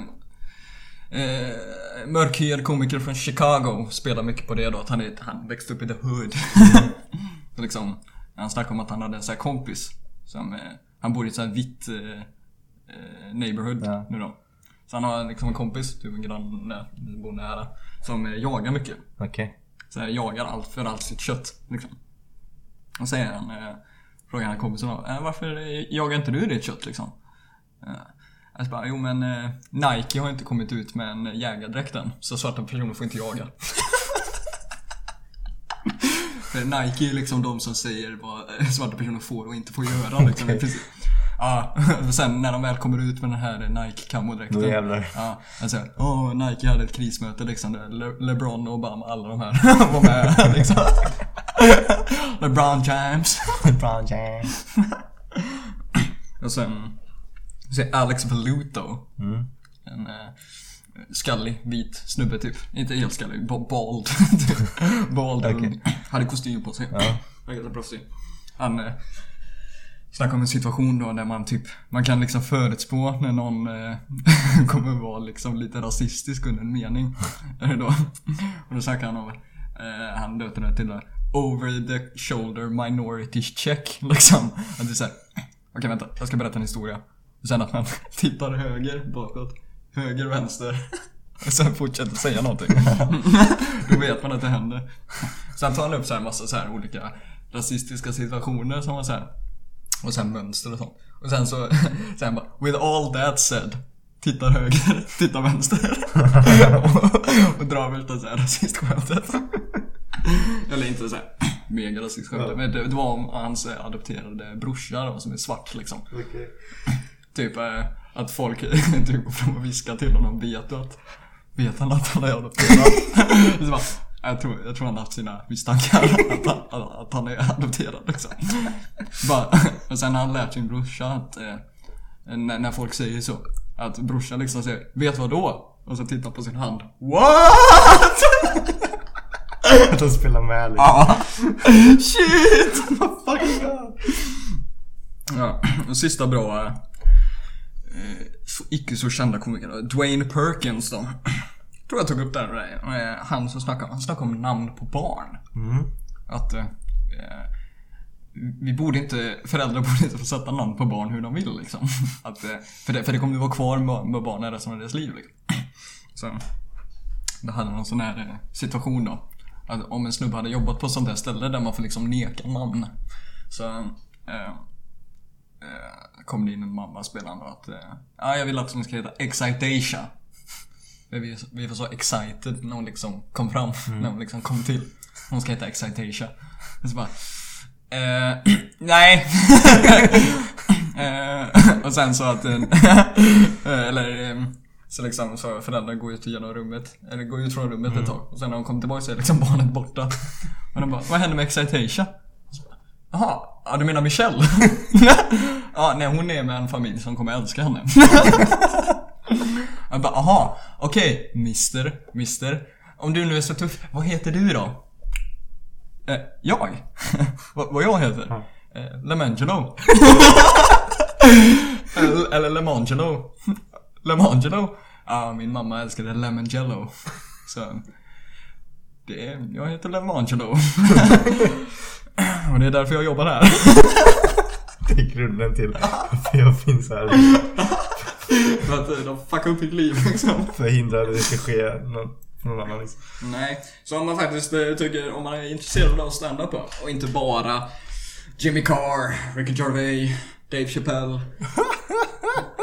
eh, mörkhyad komiker från Chicago. Spelar mycket på det då, att han, är, han växte upp i the hood. Liksom, han snackade om att han hade en sån här kompis. Som, eh, han bor i ett sånt här vitt eh, eh, neighborhood Ja. nu då. Så han har liksom en kompis, typ en granne, bor nära. Som eh, jagar mycket. Okej. Så här, jagar allt för allt sitt kött. Liksom. Och säger han, eh, frågar han kompisen då, eh, varför jagar inte du ditt kött liksom? Eh, jag så bara, jo men eh, Nike har inte kommit ut med en jägardräkt än, så svarta personer får inte jaga. För Nike är liksom de som säger vad eh, svarta personer får och inte får göra liksom, princip. Ja, och sen när de väl kommer ut med den här Nike kamodräkten. Då jävlar. Ja, alltså, åh, Nike hade ett krismöte liksom där Le- LeBron, Obama, alla de här var med liksom. LeBron James. Brown James. Och sen, så Alex Valuto. Mm. En eh, skallig, vit snubbe typ. Inte helt skallig, ba- bald. bald. Okej. Hade kostym på sig. Ja. Proffsig. Han eh, snackade om en situation då där man typ, man kan liksom förutspå när någon eh, kommer vara liksom lite rasistisk under en mening. Då? Och då snackade han om, eh, han döpte det till det over the shoulder minority check. Liksom. Att det är såhär, okej vänta, jag ska berätta en historia. Och sen att man tittar höger, bakåt, höger, vänster. Och sen fortsätter säga någonting. Då vet man att det händer. Sen tar han upp så här massa så här olika rasistiska situationer som var så här. Och sen mönster och sånt. Och sen så, sen bara With all that said Tittar höger, tittar vänster. och, och drar väl lite så här rasistskämtet. Eller inte så här mega rasistskämtet. Men det, det var om hans adopterade brorsa då, som är svart liksom. Okej. Typ eh, att folk typ går fram och viskar till honom. Vet du att... Vet han att han adopterad? så bara, jag, tror, jag tror han har haft sina misstankar att han, att han är adopterad liksom. Bara, och sen har han lärt sin brorsa att eh, när, när folk säger så. Att brorsan liksom säger Vet vad då? Och så tittar på sin hand. What? Att de spelar med liksom. Ja. Shit! Fucking god. Ja, och sista bra eh, så, icke så kända komiker. Dwayne Perkins då. Tror jag tog upp det här. eh, Han som snackade, han snackade om namn på barn. Mm. Att eh, eh, vi borde inte, föräldrar borde inte få sätta namn på barn hur de vill liksom. Att, eh, för, det, för det kommer att vara kvar med, barnen resten av deras liv liksom. Så, det hade någon sån här eh, situation då. Att om en snubbe hade jobbat på sånt här ställe där man får liksom neka namn. Så eh, eh, kom det in en mamma spelande och att eh, ja, jag vill att hon ska heta Excitatia. För Vi, vi var så excited när hon liksom kom fram, när hon liksom kom till. Hon ska heta Excitatia. Och så bara... Eh, nej. eh, och sen så att... eh, eller... Så liksom så föräldrar går ut genom rummet. Eller går ut från rummet ett tag. Och sen när de kommer tillbaka så är liksom barnet borta. Och de bara, vad hände med bara, Jaha, ja du menar Michelle? ja, nej hon är med en familj som kommer älska henne. Jag bara, aha, okej, mister, mister. Om du nu är så tuff, vad heter du då? Eh, jag? vad, vad jag heter? Eh, Lemangelo. eller, eller Lemangelo. Lemangelo. Ja, min mamma älskade Lemangelo. Så, det är, jag heter Lemangelo. Och det är därför jag jobbar här. Det är grunden till varför jag finns här. För att eh, de fuckar upp mitt liv liksom. Förhindra att det ska ske någon, någon annan liksom. Nej, så om man faktiskt eh, tycker, om man är intresserad av stand-up och inte bara Jimmy Carr, Ricky Gervais, Dave Chappelle.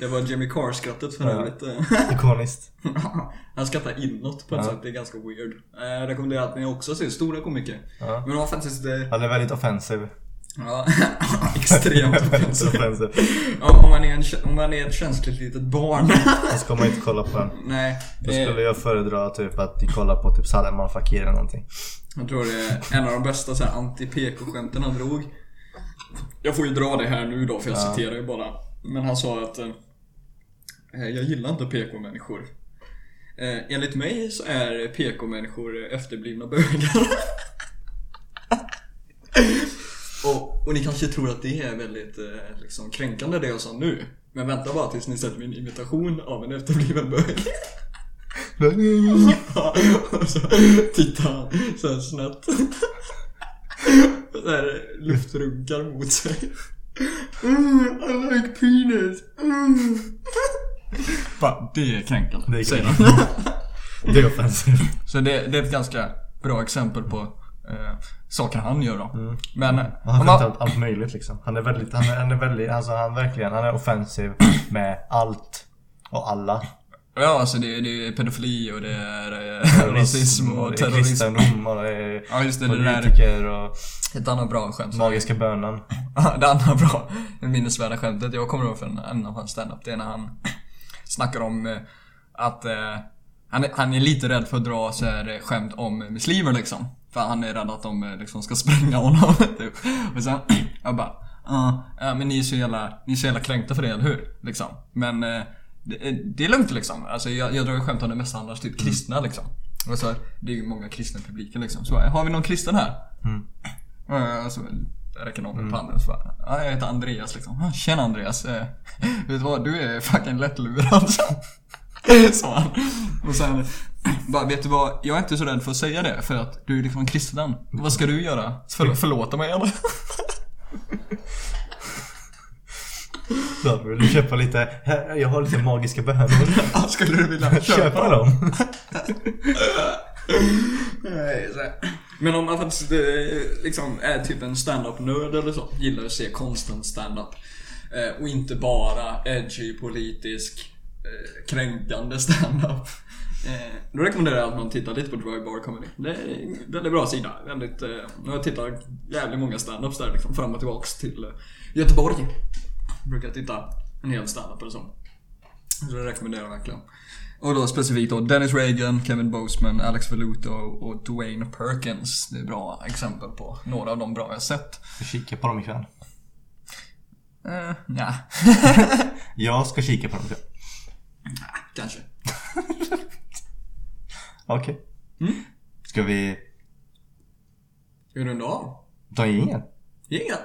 Det var Jimmy Carr-skrattet för Ja. övrigt. eh. Ikoniskt. Han skrattar inåt på ett Ja. sätt, det är ganska weird. Jag rekommenderar att ni också ser stora komiker. Ja. Men de har faktiskt... eh, Han är väldigt offensiv. Ja, extremt offensiv. Ja, Om man är en, om man är ett känsligt litet barn. Då ska man inte kolla på den. Nej. Då eh, skulle jag föredra typ att ni kollar på typ Salman Fakir eller någonting. Jag tror det är en av de bästa så här anti-PK-skämten han drog. Jag får ju dra det här nu då, för jag Ja. citerar ju bara. Men han sa att eh, Jag gillar inte PK-människor. Eh, enligt mig så är PK-människor efterblivna bögar. och, och ni kanske tror att det är väldigt eh, liksom, kränkande det jag sa nu. Men vänta bara tills ni sett min imitation av en efterbliven bög. Så tittar han så här snett. Så här luftrunkar mot sig. Mm, I like penis. Mm. Bara, det är kränkande. Det är kränkande. Det är offensivt. Så det, det är ett ganska bra exempel på eh, saker han gör då. Men Och Han man, om allt möjligt liksom. Han är väldigt, han är, han är väldigt, alltså han verkligen, han är offensiv med allt och alla. Ja, alltså det, det är pedofili och det är eh, rasism och det är terrorism. kristendom och det är Ja just det, det där är politiker och ett annat bra skämt. magiska bönen. Det andra bra minnesvärda skämtet jag kommer ihåg från en av hans standup, det är när han snackar om eh, att eh, han, är, han är lite rädd för att dra så här eh, skämt om muslimer liksom. För han är rädd att de liksom ska spränga honom. Typ. Och sen, jag bara, ja, ja men ni är så jävla, ni är så jävla kränkta för det, eller hur? Liksom. Men eh, det, det är lugnt liksom. Alltså jag, jag drar ju skämt om det mesta annars, typ kristna liksom. Och så, det är ju många kristna i publiken liksom. Så har vi någon kristen här? Mm. Alltså, jag räcker någon upp handen och så bara, ja, jag heter Andreas liksom. "Ah, Tjena Andreas. Eh, vet du vad, du är fucking lättlurad. så." Sa han. Och sen, bara, vet du vad, jag är inte så rädd för att säga det för att du är liksom kristen. Vad ska du göra? För, förlåta mig eller? Då vill du köpa lite, jag har lite magiska bönor. Skulle du vilja Köpa dem? Nej, så här. Men om man faktiskt eh, liksom är typ en stand-up-nörd eller så, gillar att se konstens stand-up. Eh, och inte bara edgy, politisk, eh, kränkande stand-up. Då rekommenderar jag att man tittar lite på Dry Bar Comedy. Det är en väldigt bra sida. Väldigt, nu har jag tittat jävligt många stand-ups där liksom, fram och tillbaks till Göteborg. Brukar titta en hel stand-up eller så. Så det rekommenderar jag verkligen. Och då specifikt då Dennis Reagan, Kevin Boseman, Alex Valuto och Dwayne Perkins. Det är bra exempel på några av de bra jag sett. Jag kika på dem ikväll. Eh, ja, Jag ska kika på dem ikväll. kanske. Okej. Mm. Ska vi Ska vi runda av? ta ingen? Inga?